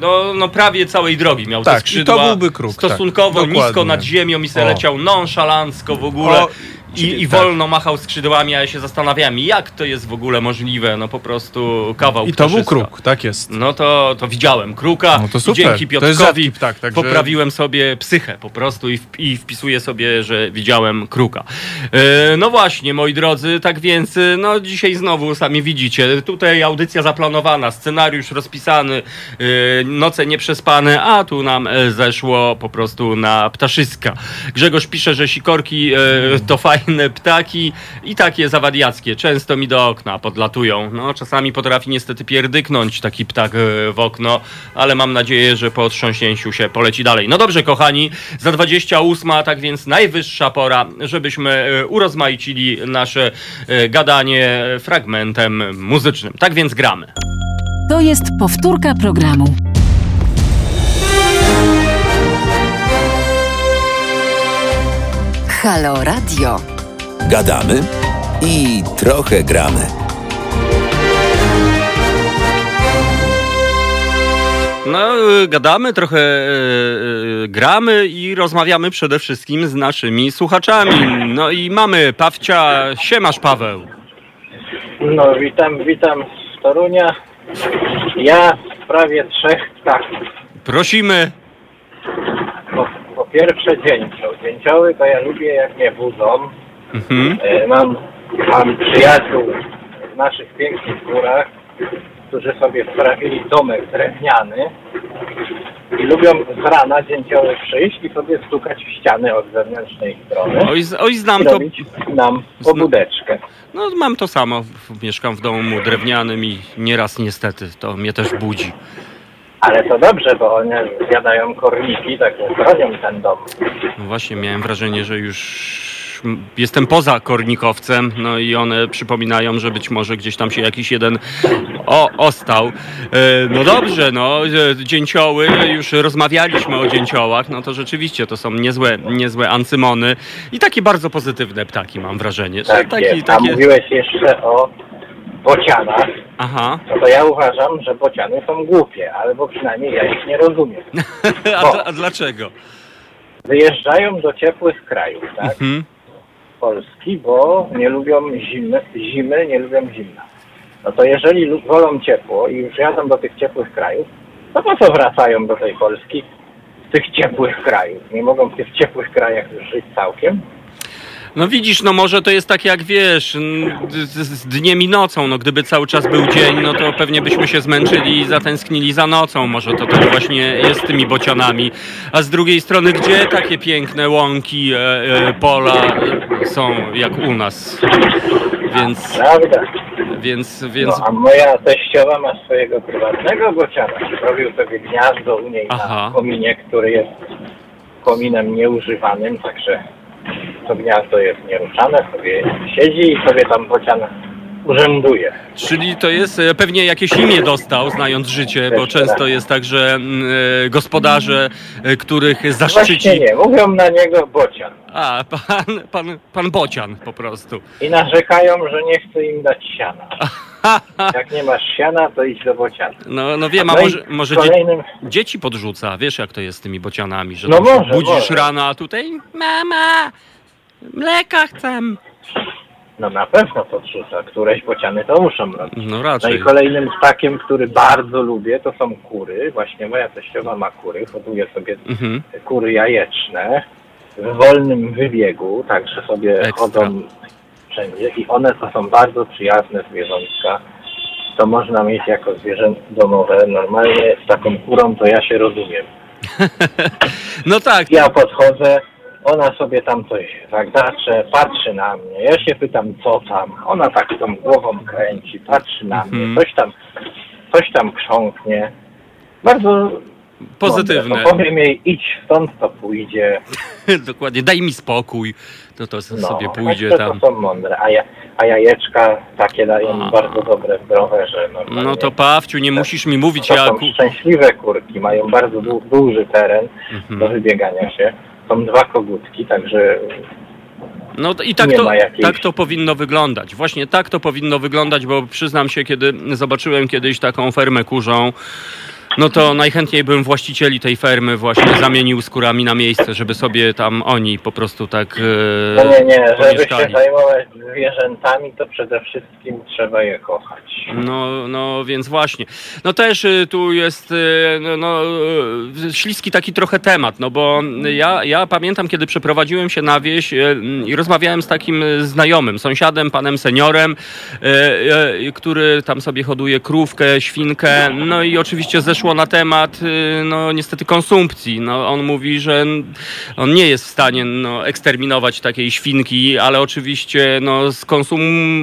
no, no prawie całej drogi miał te Tak, to skrzydła. byłby kruk, Stosunkowo tak, nisko nad ziemią i se O. leciał nonszalancko w ogóle. O, I, I tak. wolno machał skrzydłami, a ja się zastanawiałem, jak to jest w ogóle możliwe, no po prostu kawał I to był kruk, tak jest. No to, to widziałem kruka No to super. dzięki Piotrkowi ptak, także- poprawiłem sobie psychę po prostu i, w, i wpisuję sobie, że widziałem kruka. E, no właśnie, moi drodzy, tak więc e, no dzisiaj znowu sami widzicie, tutaj audycja zaplanowana, scenariusz rozpisany, e, noce nieprzespane, a tu nam e, zeszło po prostu na ptaszyska. Grzegorz pisze, że sikorki e, to fajne ptaki i takie zawadiackie, często mi do okna podlatują. No czasami potrafi niestety pierdyknąć taki ptak e, w okno, ale mam nadzieję, że po otrząśnięciu się poleci dalej. No dobrze, kochani, za 28, tak więc najwyższa pora, żebyśmy e, urozmaicili nasze e, gadanie fragmentem muzycznym. Tak więc gramy. To jest powtórka programu. Halo Radio. Gadamy i trochę gramy. No, y, gadamy, trochę y, y, gramy i rozmawiamy przede wszystkim z naszymi słuchaczami. No i mamy Pawcia. Siemasz, Paweł. No witam, witam z Torunia. Ja w sprawie trzech ptaków. Prosimy. Po, po pierwsze dzięcioł. Dzięcioły to ja lubię jak mnie budzą. Mhm. E, mam, mam przyjaciół w naszych pięknych górach, którzy sobie sprawili domek drewniany i lubią z rana dzięcioły przyjść i sobie stukać w ściany od zewnętrznej strony Oj, oj znam to. robić nam pobudeczkę. No, mam to samo. Mieszkam w domu drewnianym i nieraz niestety to mnie też budzi. Ale to dobrze, bo one zjadają korniki, tak chronią ten dom. No właśnie, miałem wrażenie, że już już jestem poza kornikowcem, no i one przypominają, że być może gdzieś tam się jakiś jeden o, ostał. E, No dobrze, no, e, dzięcioły, już rozmawialiśmy o dzięciołach, no to rzeczywiście to są niezłe, niezłe ancymony i takie bardzo pozytywne ptaki, mam wrażenie. że Tak taki, jest. A takie... mówiłeś jeszcze o bocianach. Aha, No to ja uważam, że bociany są głupie, albo przynajmniej ja ich nie rozumiem. a, a dlaczego? Wyjeżdżają do ciepłych krajów, tak? Mhm. Polski, bo nie lubią zimy, zimy, nie lubią zimna. No to jeżeli wolą ciepło i już jadą do tych ciepłych krajów, to po co wracają do tej Polski z tych ciepłych krajów? Nie mogą w tych ciepłych krajach żyć całkiem? No widzisz, no może to jest tak jak wiesz, z, dniem i nocą, no gdyby cały czas był dzień, no to pewnie byśmy się zmęczyli i zatęsknili za nocą, może to tak właśnie jest z tymi bocianami. A z drugiej strony, gdzie takie piękne łąki, e, e, pola są jak u nas? Więc, Prawda? więc, więc, No, a moja teściowa ma swojego prywatnego bociana. Robił sobie gniazdo u niej Aha. na kominie, który jest kominem nieużywanym, także to gniazdo jest nieruszane, sobie siedzi i sobie tam bocian urzęduje. czyli to jest, e, pewnie jakieś imię dostał, znając życie, bo często jest tak, że mm, e, gospodarze, e, których zaszczyci... Właśnie nie, mówią na niego bocian. A, pan, pan, pan Bocian po prostu. I narzekają, że nie chce im dać siana. Jak nie masz siana, to idź do bociana. No, no wiem, a No i może, może dzie kolejnym... dzieci podrzuca, wiesz jak to jest z tymi bocianami, że No tam się może, budzisz może. rano, a tutaj mama, mleka chcę. No na pewno podrzuca. Któreś bociany to muszą robić. No No i raczej. kolejnym ptakiem, który bardzo lubię, to są kury. Właśnie moja teściowa ma kury, hoduje sobie Mhm. kury jajeczne w wolnym wybiegu, także sobie Ekstra. chodzą wszędzie i one to są bardzo przyjazne zwierzątka. To można mieć jako zwierzę domowe. Normalnie z taką kurą to ja się rozumiem. No tak, Ja podchodzę, ona sobie tam coś zagdacze, patrzy na mnie. Ja się pytam, co tam. Ona tak tą głową kręci, patrzy na Mhm. mnie, coś tam, coś tam krząknie. Bardzo pozytywne. mądre. To powiem jej, idź stąd, to pójdzie. Dokładnie, daj mi spokój. To to No, sobie pójdzie także tam. To są mądre, a, ja, a jajeczka takie dają A. bardzo dobre, zdrowe, że normalnie... No to Pawciu, nie musisz mi mówić, To ja... są ku- szczęśliwe kurki, mają bardzo du duży teren do Mhm. wybiegania się. Są dwa kogutki, także No i tak to, jakiejś- tak to powinno wyglądać. Właśnie tak to powinno wyglądać, bo przyznam się, kiedy zobaczyłem kiedyś taką fermę kurzą, no to najchętniej bym właścicieli tej fermy właśnie zamienił skórami na miejsce, żeby sobie tam oni po prostu tak No e, nie, nie, żeby się pomieszkali. zajmować zwierzętami, to przede wszystkim trzeba je kochać. No, no więc właśnie. No też y, tu jest y, no, no, y, śliski taki trochę temat, no bo ja, ja pamiętam, kiedy przeprowadziłem się na wieś y, i rozmawiałem z takim y, znajomym, sąsiadem, panem seniorem, y, y, który tam sobie hoduje krówkę, świnkę, no i oczywiście zeszło na temat, y, no niestety konsumpcji. No, on mówi, że on nie jest w stanie no, eksterminować takiej świnki, ale oczywiście no, z konsum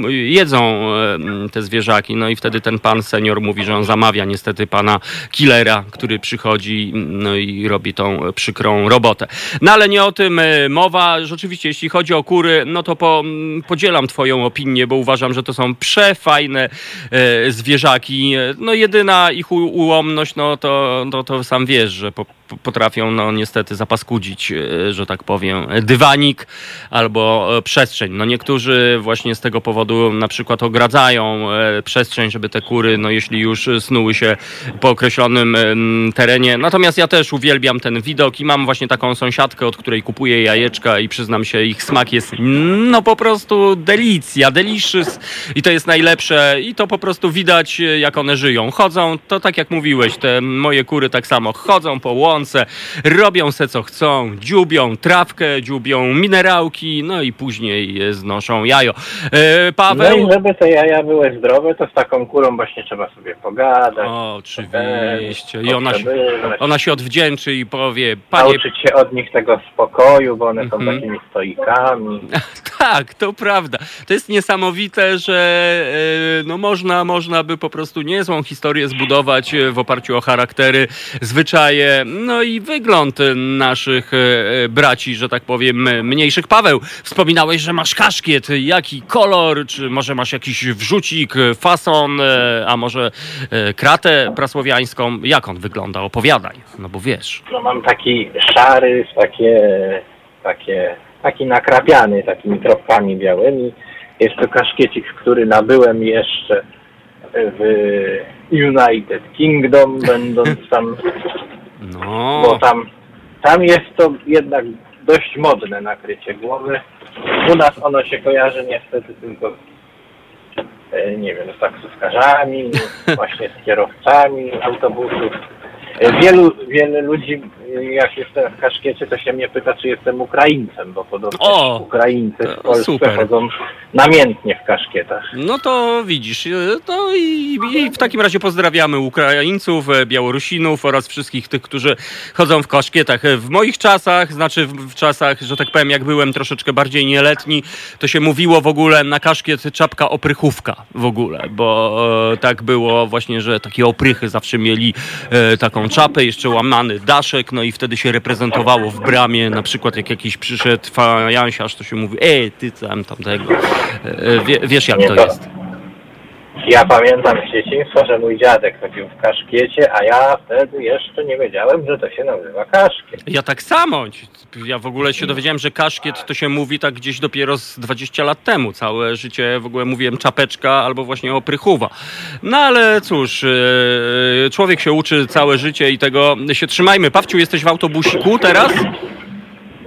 jedzą e, te zwierzaki. No i wtedy ten pan senior mówi, że on zamawia niestety pana killera, który przychodzi no i robi tą przykrą robotę. No ale nie o tym e, mowa. Rzeczywiście, jeśli chodzi o kury, no to po, podzielam twoją opinię, bo uważam, że to są przefajne e, zwierzaki. No jedyna ich ułomność, no to, no to sam wiesz, że po, potrafią no niestety zapaskudzić, e, że tak powiem, dywanik albo e, przestrzeń. No niektórzy właśnie z tego powodu na przykład ogradzają e, przestrzeń, żeby te kury, no jeśli już snuły się po określonym terenie. Natomiast ja też uwielbiam ten widok i mam właśnie taką sąsiadkę, od której kupuję jajeczka i przyznam się, ich smak jest no po prostu delicja, delicious i to jest najlepsze i to po prostu widać jak one żyją. Chodzą, to tak jak mówiłeś, te moje kury tak samo chodzą po łące, robią se co chcą, dziubią trawkę, dziubią minerałki, no i później znoszą jajo. E, No Paweł? i żeby te jaja były zdrowe, to z taką kurą właśnie trzeba sobie pogadać. O, oczywiście. I ona się, ona się odwdzięczy i powie, panie Nauczyć się od nich tego spokoju, bo one są Mhm. takimi stoikami. Tak, to prawda. To jest niesamowite, że e, no można, można by po prostu niezłą historię zbudować e, w oparciu o charaktery, zwyczaje, no i wygląd naszych e, braci, że tak powiem, mniejszych. Paweł, wspominałeś, że masz kaszkiet. Jaki kolor? Czy może masz jakiś wrzucik, fason, e, a może e, kratę prasłowiańską? Jak on wygląda? Opowiadaj, no bo wiesz. No mam taki szary, takie, takie, taki nakrapiany takimi kropkami białymi. Jest to kaszkiecik, który nabyłem jeszcze w United Kingdom, będąc tam, No, bo tam, tam jest to jednak dość modne nakrycie głowy. U nas ono się kojarzy niestety tylko e, nie wiem, z taksówkarzami, właśnie z kierowcami autobusów. E, Wielu, wiele ludzi, jak jestem w kaszkiecie, to się mnie pyta, czy jestem Ukraińcem, bo podobno O! Ukraińcy w To Polsce super. chodzą namiętnie w kaszkietach. No to widzisz, no i, i w takim razie pozdrawiamy Ukraińców, Białorusinów oraz wszystkich tych, którzy chodzą w kaszkietach. W moich czasach, znaczy w, w czasach, że tak powiem, jak byłem troszeczkę bardziej nieletni, to się mówiło w ogóle na kaszkiet czapka oprychówka w ogóle, bo e, tak było właśnie, że takie oprychy zawsze mieli e, taką czapę, jeszcze łamany daszek, no i wtedy się reprezentowało w bramie, na przykład jak jakiś przyszedł fajansiarz, to się mówi, ej, ty tam tamtego. E, Wie, wiesz jak to- jest. Ja pamiętam z dzieciństwa, że mój dziadek chodził w kaszkiecie, a ja wtedy jeszcze nie wiedziałem, że to się nazywa kaszkiet. Ja tak samo. Ja w ogóle się dowiedziałem, że kaszkiet to się mówi tak gdzieś dopiero z 20 lat temu. Całe życie w ogóle mówiłem czapeczka albo właśnie oprychuwa. No ale cóż, e, człowiek się uczy całe życie i tego się trzymajmy. Pawciu, jesteś w autobusiku teraz?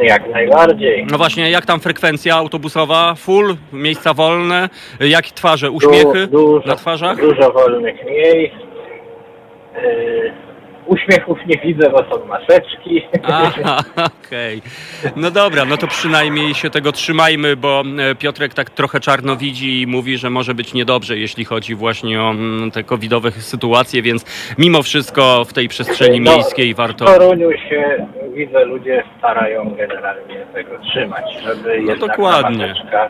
Jak najbardziej. No właśnie, jak tam frekwencja autobusowa? Full? Miejsca wolne? Jak twarze? Uśmiechy Du- dużo, na twarzach? Dużo wolnych miejsc. Yy, uśmiechów nie widzę, bo są maseczki. Aha, okej. No dobra, no to przynajmniej się tego trzymajmy, bo e, Piotrek tak trochę czarno widzi i mówi, że może być niedobrze, jeśli chodzi właśnie o mm, te covidowe sytuacje, więc mimo wszystko w tej przestrzeni No, miejskiej W warto... Toruniu się widzę, ludzie starają generalnie tego trzymać, żeby No jednak dokładnie. ta maseczka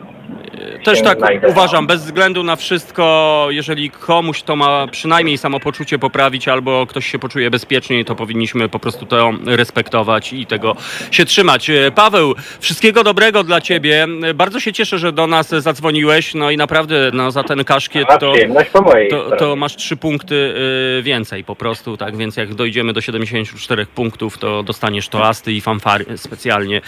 Też tak uważam, bez względu na wszystko, jeżeli komuś to ma przynajmniej samopoczucie poprawić albo ktoś się poczuje bezpieczniej, to powinniśmy po prostu to respektować i tego się trzymać. E, Paweł, wszystkiego dobrego dla Ciebie. E, Bardzo się cieszę, że do nas zadzwoniłeś, no i naprawdę no, za ten kaszkiet to... To, to masz trzy punkty y, więcej po prostu, tak więc jak dojdziemy do 74 punktów, to dostaniesz toasty i fanfary specjalnie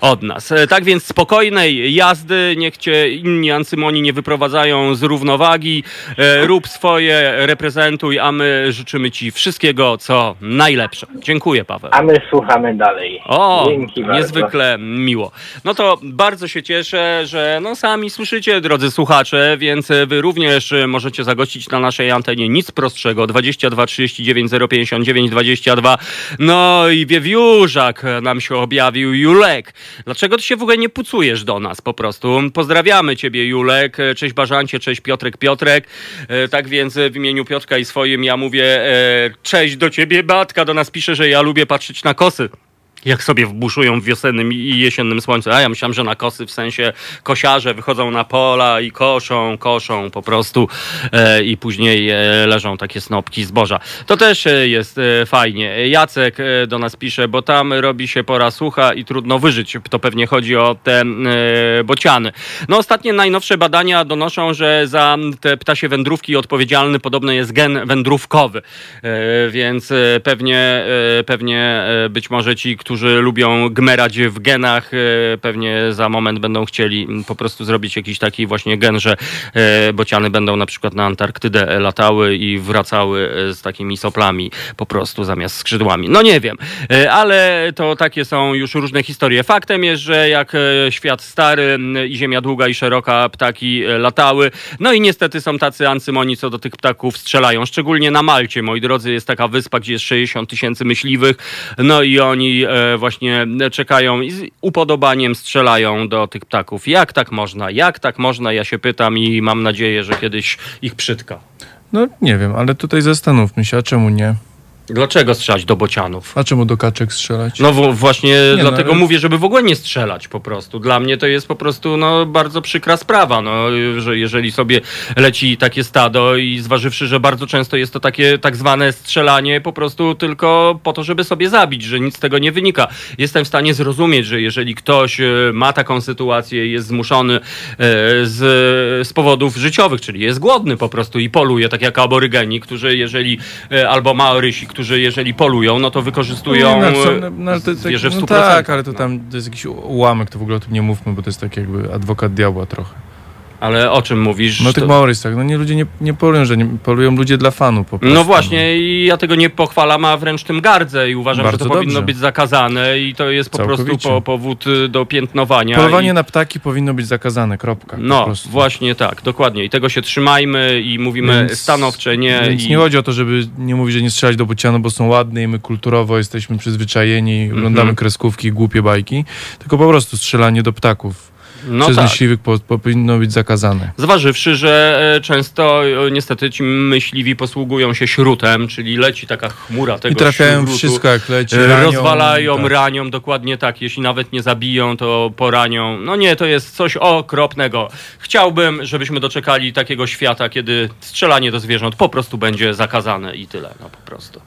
od nas. E, Tak więc spokojnej jazdy, niech cię inni ancymoni nie wyprowadzają z równowagi, E, rób swoje, reprezentuj, a my życzymy ci wszystkiego, co najlepsze. Dziękuję Paweł. A my słuchamy dalej. O, Dzięki bardzo. niezwykle miło. No to bardzo się cieszę, że no sami słyszycie, drodzy słuchacze, więc wy również możecie zagościć na naszej antenie nic prostszego 22 39 059 22. No i wiewiórzak nam się objawił, Julek. Dlaczego ty się w ogóle nie pucujesz do nas po prostu? Pozdrawiamy ciebie, Julek. Cześć Bażancie, cześć Piotrek, Piotrek. E, Tak więc w imieniu Piotrka i swoim ja mówię e, cześć do ciebie, Batka do nas pisze, że ja lubię patrzeć na kosy jak sobie wbuszują w wiosennym i jesiennym słońcu. A ja myślałem, że na kosy w sensie kosiarze wychodzą na pola i koszą, koszą po prostu e, i później e, leżą takie snopki zboża. To też e, jest e, fajnie. Jacek e, do nas pisze, bo tam robi się pora sucha i trudno wyżyć. To pewnie chodzi o te e, bociany. No ostatnie najnowsze badania donoszą, że za te ptasie wędrówki odpowiedzialny podobno jest gen wędrówkowy. Więc pewnie, pewnie być może ci, którzy lubią gmerać w genach, e, pewnie za moment będą chcieli mm, po prostu zrobić jakiś taki właśnie gen, że e, bociany będą na przykład na Antarktydę latały i wracały e, z takimi soplami po prostu zamiast skrzydłami. No nie wiem, ale to takie są już różne historie. Faktem jest, że jak świat stary m, i ziemia długa i szeroka, ptaki latały. No i niestety są tacy ancymoni, co do tych ptaków strzelają. Szczególnie na Malcie, moi drodzy, jest taka wyspa, gdzie jest 60 tysięcy myśliwych. No i oni e, właśnie czekają i z upodobaniem strzelają do tych ptaków. Jak tak można? Jak tak można? Ja się pytam i mam nadzieję, że kiedyś ich przytka. No nie wiem, ale tutaj zastanówmy się, a czemu nie? Dlaczego strzelać do bocianów? A czemu do kaczek strzelać? No w, właśnie Nie, dlatego no, ale- mówię, żeby w ogóle nie strzelać po prostu. Dla mnie to jest po prostu no, bardzo przykra sprawa, no, że jeżeli sobie leci takie stado i zważywszy, że bardzo często jest to takie tak zwane strzelanie po prostu tylko po to, żeby sobie zabić, że nic z tego nie wynika. Jestem w stanie zrozumieć, że jeżeli ktoś e, ma taką sytuację i jest zmuszony e, z, z powodów życiowych, czyli jest głodny po prostu i poluje, tak jak aborygeni, którzy jeżeli, e, albo maorysi, którzy jeżeli polują, no to wykorzystują no, e, no, ale to, zwierzę w no 100%. tak, ale to tam to jest jakiś ułamek, to w ogóle o tym nie mówmy, bo to jest tak jakby adwokat diabła trochę. Ale o czym mówisz? No To- tych Maorysach, no nie, ludzie nie, nie polują, że nie, polują ludzie dla fanu po prostu. No właśnie, i ja tego nie pochwalam, a wręcz tym gardzę i uważam, Bardzo że to powinno dobrze. być zakazane i to jest po prostu po, powód y, do piętnowania. Polowanie i... na ptaki powinno być zakazane, kropka. No, właśnie tak, dokładnie. I tego się trzymajmy i mówimy Więc- stanowcze nie. Więc i... nie chodzi o to, żeby nie mówić, że nie strzelać do bocianu, bo są ładne i my kulturowo jesteśmy przyzwyczajeni, oglądamy kreskówki, głupie bajki, tylko po prostu strzelanie do ptaków No przez tak. myśliwych po, po, powinno być zakazane. Zważywszy, że e, często niestety ci myśliwi posługują się śrutem, czyli leci taka chmura tego I trafiają śrutu. wszystko jak leci, E, ranią, Rozwalają, tak. ranią, dokładnie tak. Jeśli nawet nie zabiją, to poranią. No nie, to jest coś okropnego. Chciałbym, żebyśmy doczekali takiego świata, kiedy strzelanie do zwierząt po prostu będzie zakazane i tyle, no po prostu.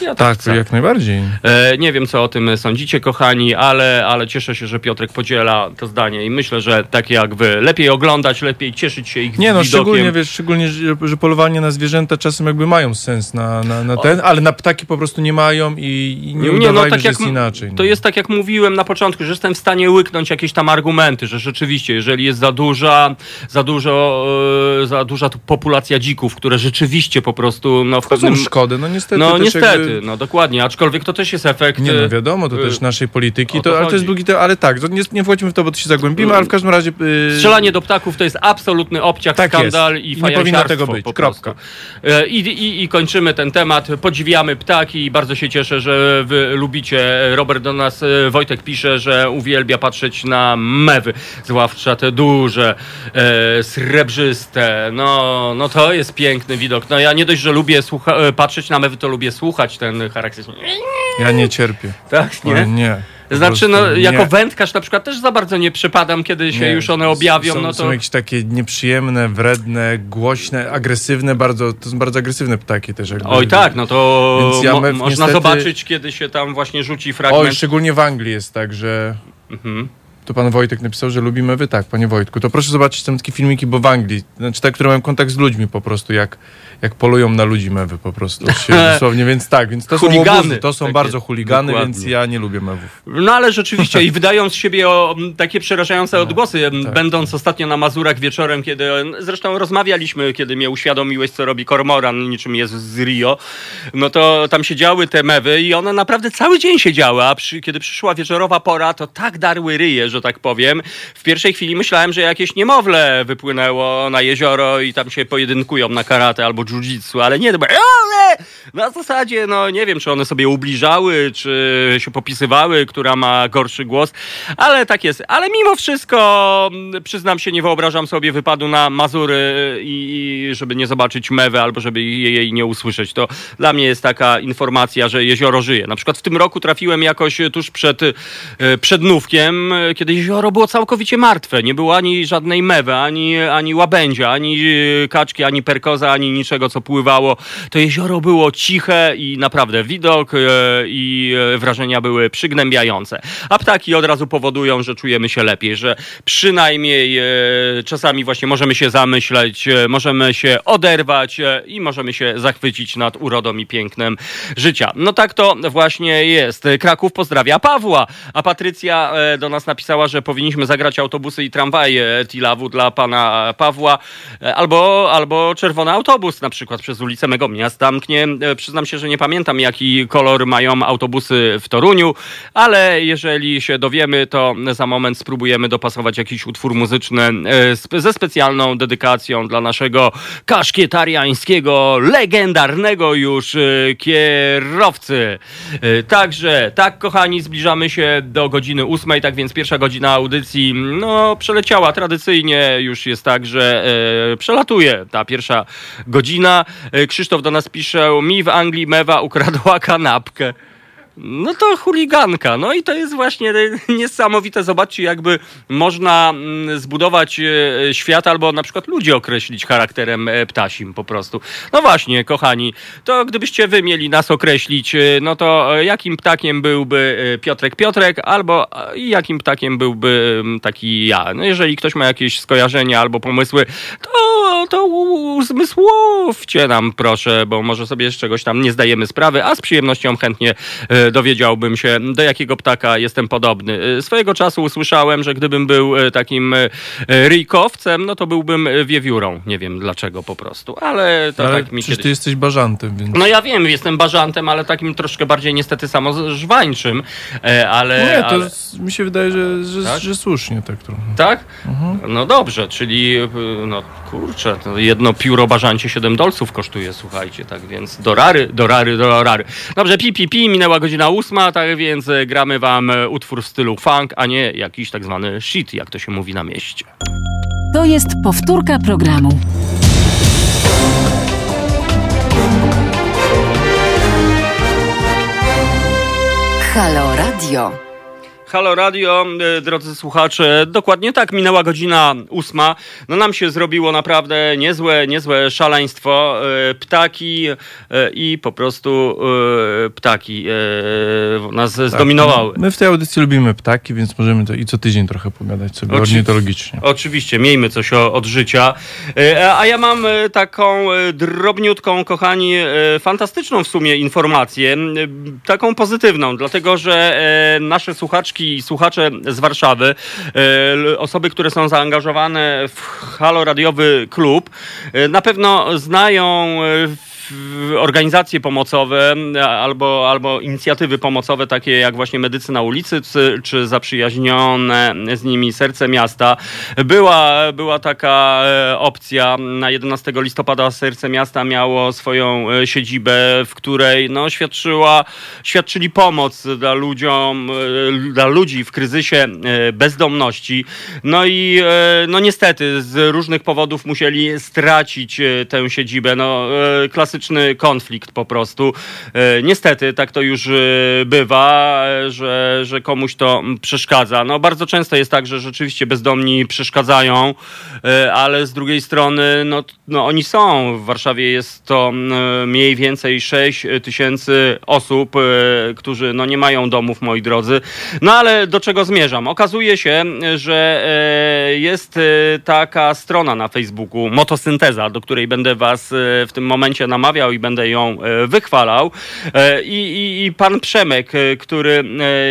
Ja Tak, chcę. jak najbardziej. E, Nie wiem, co o tym sądzicie, kochani, ale, ale cieszę się, że Piotrek podziela to zdanie i myślę, że tak jak wy, lepiej oglądać, lepiej cieszyć się ich Nie no, widokiem. szczególnie, wiesz, szczególnie, że, polowanie na zwierzęta czasem jakby mają sens na, na, na ten, ale na ptaki po prostu nie mają i, i nie udawajmy, że jest m- inaczej. no To no. jest tak, jak mówiłem na początku, że jestem w stanie łyknąć jakieś tam argumenty, że rzeczywiście, jeżeli jest za duża, za dużo, e, za duża populacja dzików, które rzeczywiście po prostu, no w To są pewnym... szkody, no niestety. No niestety, No dokładnie, aczkolwiek to też jest efekt... Nie no, wiadomo, to y, też naszej polityki, to to, ale to jest drugi, ale tak, nie, nie wchodźmy w to, bo to się zagłębimy, ale w każdym razie... Yy, Strzelanie do ptaków to jest absolutny obciach, Tak skandal jest. i I nie powinno fajansiarstwo tego być. Kropka. E, I, i, I kończymy ten temat. Podziwiamy ptaki i bardzo się cieszę, że wy lubicie. Robert do nas, Wojtek pisze, że uwielbia patrzeć na mewy, zwłaszcza te duże, e, srebrzyste. No, no to jest piękny widok. No ja nie dość, że lubię patrzeć na mewy, to lubię słuchać ten charakterystyczny. Ja nie cierpię. Tak, Nie? nie? Znaczy, no, jako nie. wędkarz na przykład też za bardzo nie przypadam, kiedy się Nie. już one objawią, są, no to... Są jakieś takie nieprzyjemne, wredne, głośne, agresywne, bardzo, to są bardzo agresywne ptaki też. Jakby. Oj tak, no to Więc ja mo- mew można niestety- zobaczyć, kiedy się tam właśnie rzuci fragment. Oj, szczególnie w Anglii jest tak, że... Mhm. To pan Wojtek napisał, że lubi mewy. Tak, panie Wojtku. To proszę zobaczyć tam takie filmiki, bo w Anglii, znaczy te, które mają kontakt z ludźmi po prostu, jak, jak polują na ludzi mewy po prostu. Się, dosłownie, więc tak, więc to Chuligany są łobuzy, to są takie, bardzo chuligany, dokładnie. więc ja nie lubię mewów. No ale rzeczywiście i wydają z siebie o, takie przerażające odgłosy, m, tak. będąc ostatnio na Mazurach wieczorem, kiedy zresztą rozmawialiśmy, kiedy mnie uświadomiłeś, co robi kormoran, niczym jest z Rio, no to tam siedziały te mewy i one naprawdę cały dzień siedziały, a przy, kiedy przyszła wieczorowa pora, to tak darły ryje, że tak powiem. W pierwszej chwili myślałem, że jakieś niemowlę wypłynęło na jezioro i tam się pojedynkują na karate albo jiu-jitsu, ale nie, było ale na zasadzie, no nie wiem, czy one sobie ubliżały, czy się popisywały, która ma gorszy głos, ale tak jest. Ale mimo wszystko, mm, przyznam się, nie wyobrażam sobie wypadu na Mazury i, i żeby nie zobaczyć mewy albo żeby jej nie usłyszeć. To dla mnie jest taka informacja, że jezioro żyje. Na przykład w tym roku trafiłem jakoś tuż przed e, przednówkiem, e, kiedy jezioro było całkowicie martwe. Nie było ani żadnej mewy, ani, ani łabędzia, ani e, kaczki, ani perkoza, ani niczego, co pływało. To jezioro było ciche i naprawdę widok e, i e, wrażenia były przygnębiające. A ptaki od razu powodują, że czujemy się lepiej, że przynajmniej e, czasami właśnie możemy się zamyśleć, możemy się oderwać i możemy się zachwycić nad urodą i pięknem życia. No tak to właśnie jest. Kraków pozdrawia Pawła, a Patrycja do nas napisała, że powinniśmy zagrać autobusy i tramwaje Tilawu dla pana Pawła, albo, albo czerwony autobus na przykład przez ulicę mego miasta mknie. E, Przyznam się, że nie pamiętam jaki kolor mają autobusy w Toruniu, ale jeżeli się dowiemy, to za moment spróbujemy dopasować jakiś utwór muzyczny e, ze specjalną dedykacją dla naszego kaszkietariańskiego, legendarnego już e, kierowcy. Także, tak kochani, zbliżamy się do godziny ósmej, tak więc pierwsza godzina audycji, no, przeleciała tradycyjnie, już jest tak, że e, przelatuje ta pierwsza godzina. Godzina. E, Krzysztof do nas pisze, mi w Anglii mewa ukradła kanapkę. No to chuliganka. No i to jest właśnie niesamowite. Zobaczcie, jakby można mm, zbudować e, świat albo na przykład ludzi określić charakterem e, ptasim po prostu. No właśnie, kochani, to gdybyście wy mieli nas określić, e, no to jakim ptakiem byłby Piotrek Piotrek albo jakim ptakiem byłby taki ja. No jeżeli ktoś ma jakieś skojarzenia albo pomysły, to, to uzmysłowcie nam proszę, bo może sobie z czegoś tam nie zdajemy sprawy, a z przyjemnością chętnie dowiedziałbym się, do jakiego ptaka jestem podobny. E, Swojego czasu usłyszałem, że gdybym był e, takim e, ryjkowcem, no to byłbym wiewiórą. Nie wiem dlaczego po prostu, ale to Ale tak mi kiedyś... ty jesteś bażantem, więc... No ja wiem, jestem bażantem, ale takim troszkę bardziej niestety samozwańczym, e, ale... Nie, to ale... mi się wydaje, że, że, Tak? że słusznie tak trochę. Tak? No dobrze, czyli y, no kurczę, jedno pióro bażancie 7 dolców kosztuje, słuchajcie, tak więc do rary, do rary, do rary. Dobrze, pi, pi, pi, minęła godzina ósma, tak więc e, gramy wam e, utwór w stylu funk, a nie jakiś tak zwany shit, jak to się mówi na mieście. To jest powtórka programu. Halo Radio. Halo Radio, e, drodzy słuchacze, dokładnie tak, minęła godzina ósma. No nam się zrobiło naprawdę niezłe, niezłe szaleństwo. E, Ptaki e, i po prostu ptaki nas zdominowały. My w tej audycji lubimy ptaki, więc możemy to i co tydzień trochę pogadać sobie Oczy- ornitologicznie. Oczywiście, miejmy coś od życia. A ja mam taką drobniutką, kochani, fantastyczną w sumie informację, taką pozytywną, dlatego że nasze słuchaczki i słuchacze z Warszawy, e, osoby, które są zaangażowane w Halo Radiowy Klub, e, na pewno znają e, organizacje pomocowe albo, albo inicjatywy pomocowe, takie jak właśnie Medycy na ulicy, czy, czy zaprzyjaźnione z nimi Serce Miasta. Była, była taka e, opcja. Na 11 listopada Serce Miasta miało swoją e, siedzibę, w której no, świadczyła, świadczyli pomoc dla ludziom, e, dla ludzi w kryzysie e, bezdomności. No i e, no niestety z różnych powodów musieli stracić e, tę siedzibę. No, e, klasyczny konflikt po prostu. E, Niestety tak to już e, bywa, e, że, że komuś to przeszkadza. No bardzo często jest tak, że rzeczywiście bezdomni przeszkadzają, ale z drugiej strony no, no oni są. W Warszawie jest to mniej więcej 6 tysięcy osób, którzy no nie mają domów, moi drodzy. No ale do czego zmierzam? Okazuje się, że jest taka strona na Facebooku, Motosynteza, do której będę was w tym momencie namawiał i będę ją e, wychwalał. E, I, i, I pan Przemek, e, który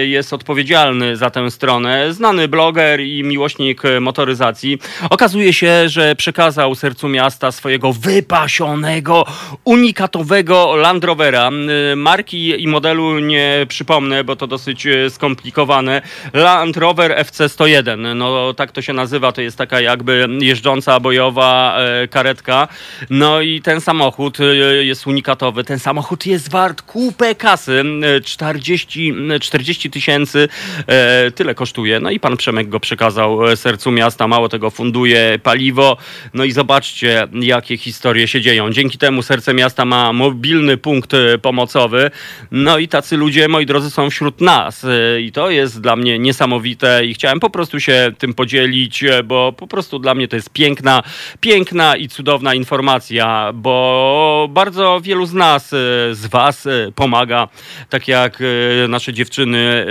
jest odpowiedzialny za tę stronę, znany bloger i miłośnik motoryzacji, okazuje się, że przekazał sercu miasta swojego wypasionego, unikatowego Land Rovera. Marki i modelu nie przypomnę, bo to dosyć skomplikowane. Land Rover FC101, no tak to się nazywa, to jest taka jakby jeżdżąca bojowa karetka. No i ten samochód jest unikatowy. Ten samochód jest wart kupę kasy, e, 40 40 tysięcy, e, tyle kosztuje. No i pan Przemek go przekazał e, sercu miasta, mało tego funduje paliwo. No i zobaczcie, jakie historie się dzieją. Dzięki temu serce miasta ma mobilny punkt e, pomocowy. No i tacy ludzie, moi drodzy, są wśród nas. E, I to jest dla mnie niesamowite i chciałem po prostu się tym podzielić, e, bo po prostu dla mnie to jest piękna, piękna i cudowna informacja, bo bardzo wielu z nas, e, z was e, pomaga, tak jak e, nasze dziewczyny,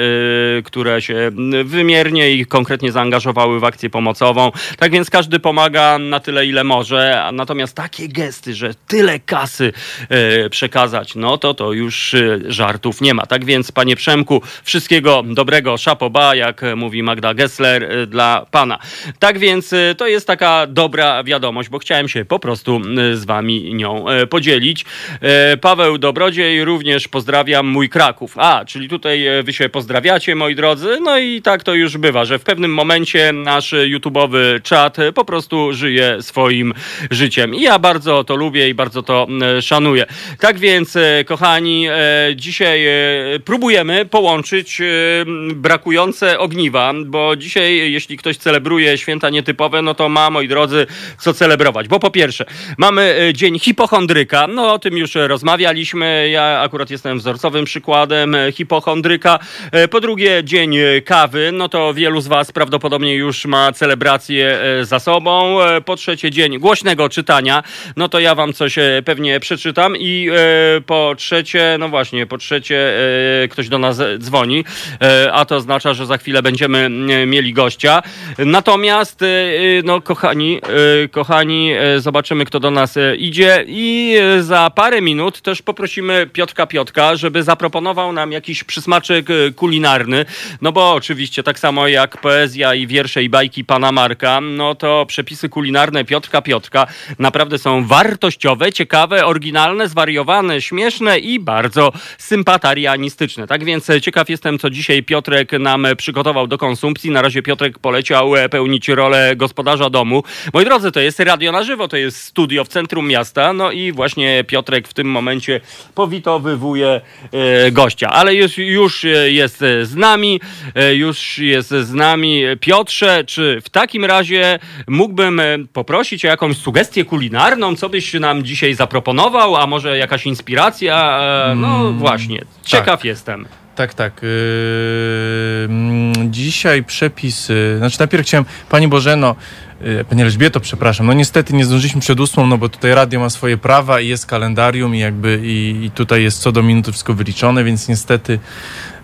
które się wymiernie i konkretnie zaangażowały w akcję pomocową. Tak więc każdy pomaga na tyle, ile może, natomiast takie gesty, że tyle kasy przekazać, no to to już żartów nie ma. Tak więc, panie Przemku, wszystkiego dobrego, szapoba, jak mówi Magda Gessler, dla pana. Tak więc to jest taka dobra wiadomość, bo chciałem się po prostu z wami nią podzielić. E, Paweł Dobrodziej również pozdrawiam mój Kraków. A, czyli tutaj e, wy się pozdrawiacie, moi drodzy. No i tak to już bywa, że w pewnym momencie nasz YouTube'owy czat e, po prostu żyje swoim życiem. I ja bardzo to lubię i bardzo to szanuję. Tak więc, kochani, dzisiaj próbujemy połączyć brakujące ogniwa, bo dzisiaj, jeśli ktoś celebruje święta nietypowe, no to ma, moi drodzy, co celebrować. Bo po pierwsze, mamy dzień hipochondryka, no o tym już rozmawialiśmy, ja akurat jestem wzorcowym przykładem hipochondryka. E, Po drugie, dzień kawy, no to wielu z Was prawdopodobnie już ma celebrację e, za sobą. E, Po trzecie, dzień głośnego czytania, no to ja Wam coś pewnie przeczytam i po trzecie, no właśnie, po trzecie ktoś do nas dzwoni, a to oznacza, że za chwilę będziemy mieli gościa. Natomiast, no kochani, kochani, zobaczymy kto do nas idzie i za parę minut też poprosimy Piotrka Piotka, żeby zaproponował nam jakiś przysmaczek e, kulinarny, no bo oczywiście tak samo jak poezja i wiersze i bajki pana Marka, no to przepisy kulinarne Piotrka Piotka naprawdę są wartościowe, ciekawe, oryginalne, zwariowane, śmieszne i bardzo sympatarianistyczne. Tak więc e, ciekaw jestem, co dzisiaj Piotrek nam przygotował do konsumpcji. Na razie Piotrek poleciał e, pełnić rolę gospodarza domu. Moi drodzy, to jest radio na żywo, to jest studio w centrum miasta, no i właśnie Piotrek w tym momencie powitowywuje e, gościa. Ale już, już e, jest z nami, e, już jest z nami Piotrze, czy w takim razie mógłbym poprosić o jakąś sugestię kulinarną, co byś nam dzisiaj zaproponował, a może jakaś inspiracja? No właśnie, ciekaw jestem. Tak, tak. Yy, mm, dzisiaj przepisy. Znaczy, najpierw chciałem. Pani Bożeno, Pani Elżbieto, przepraszam. No niestety nie zdążyliśmy przed ósmą, no bo tutaj radio ma swoje prawa i jest kalendarium i jakby i, i tutaj jest co do minuty wszystko wyliczone, więc niestety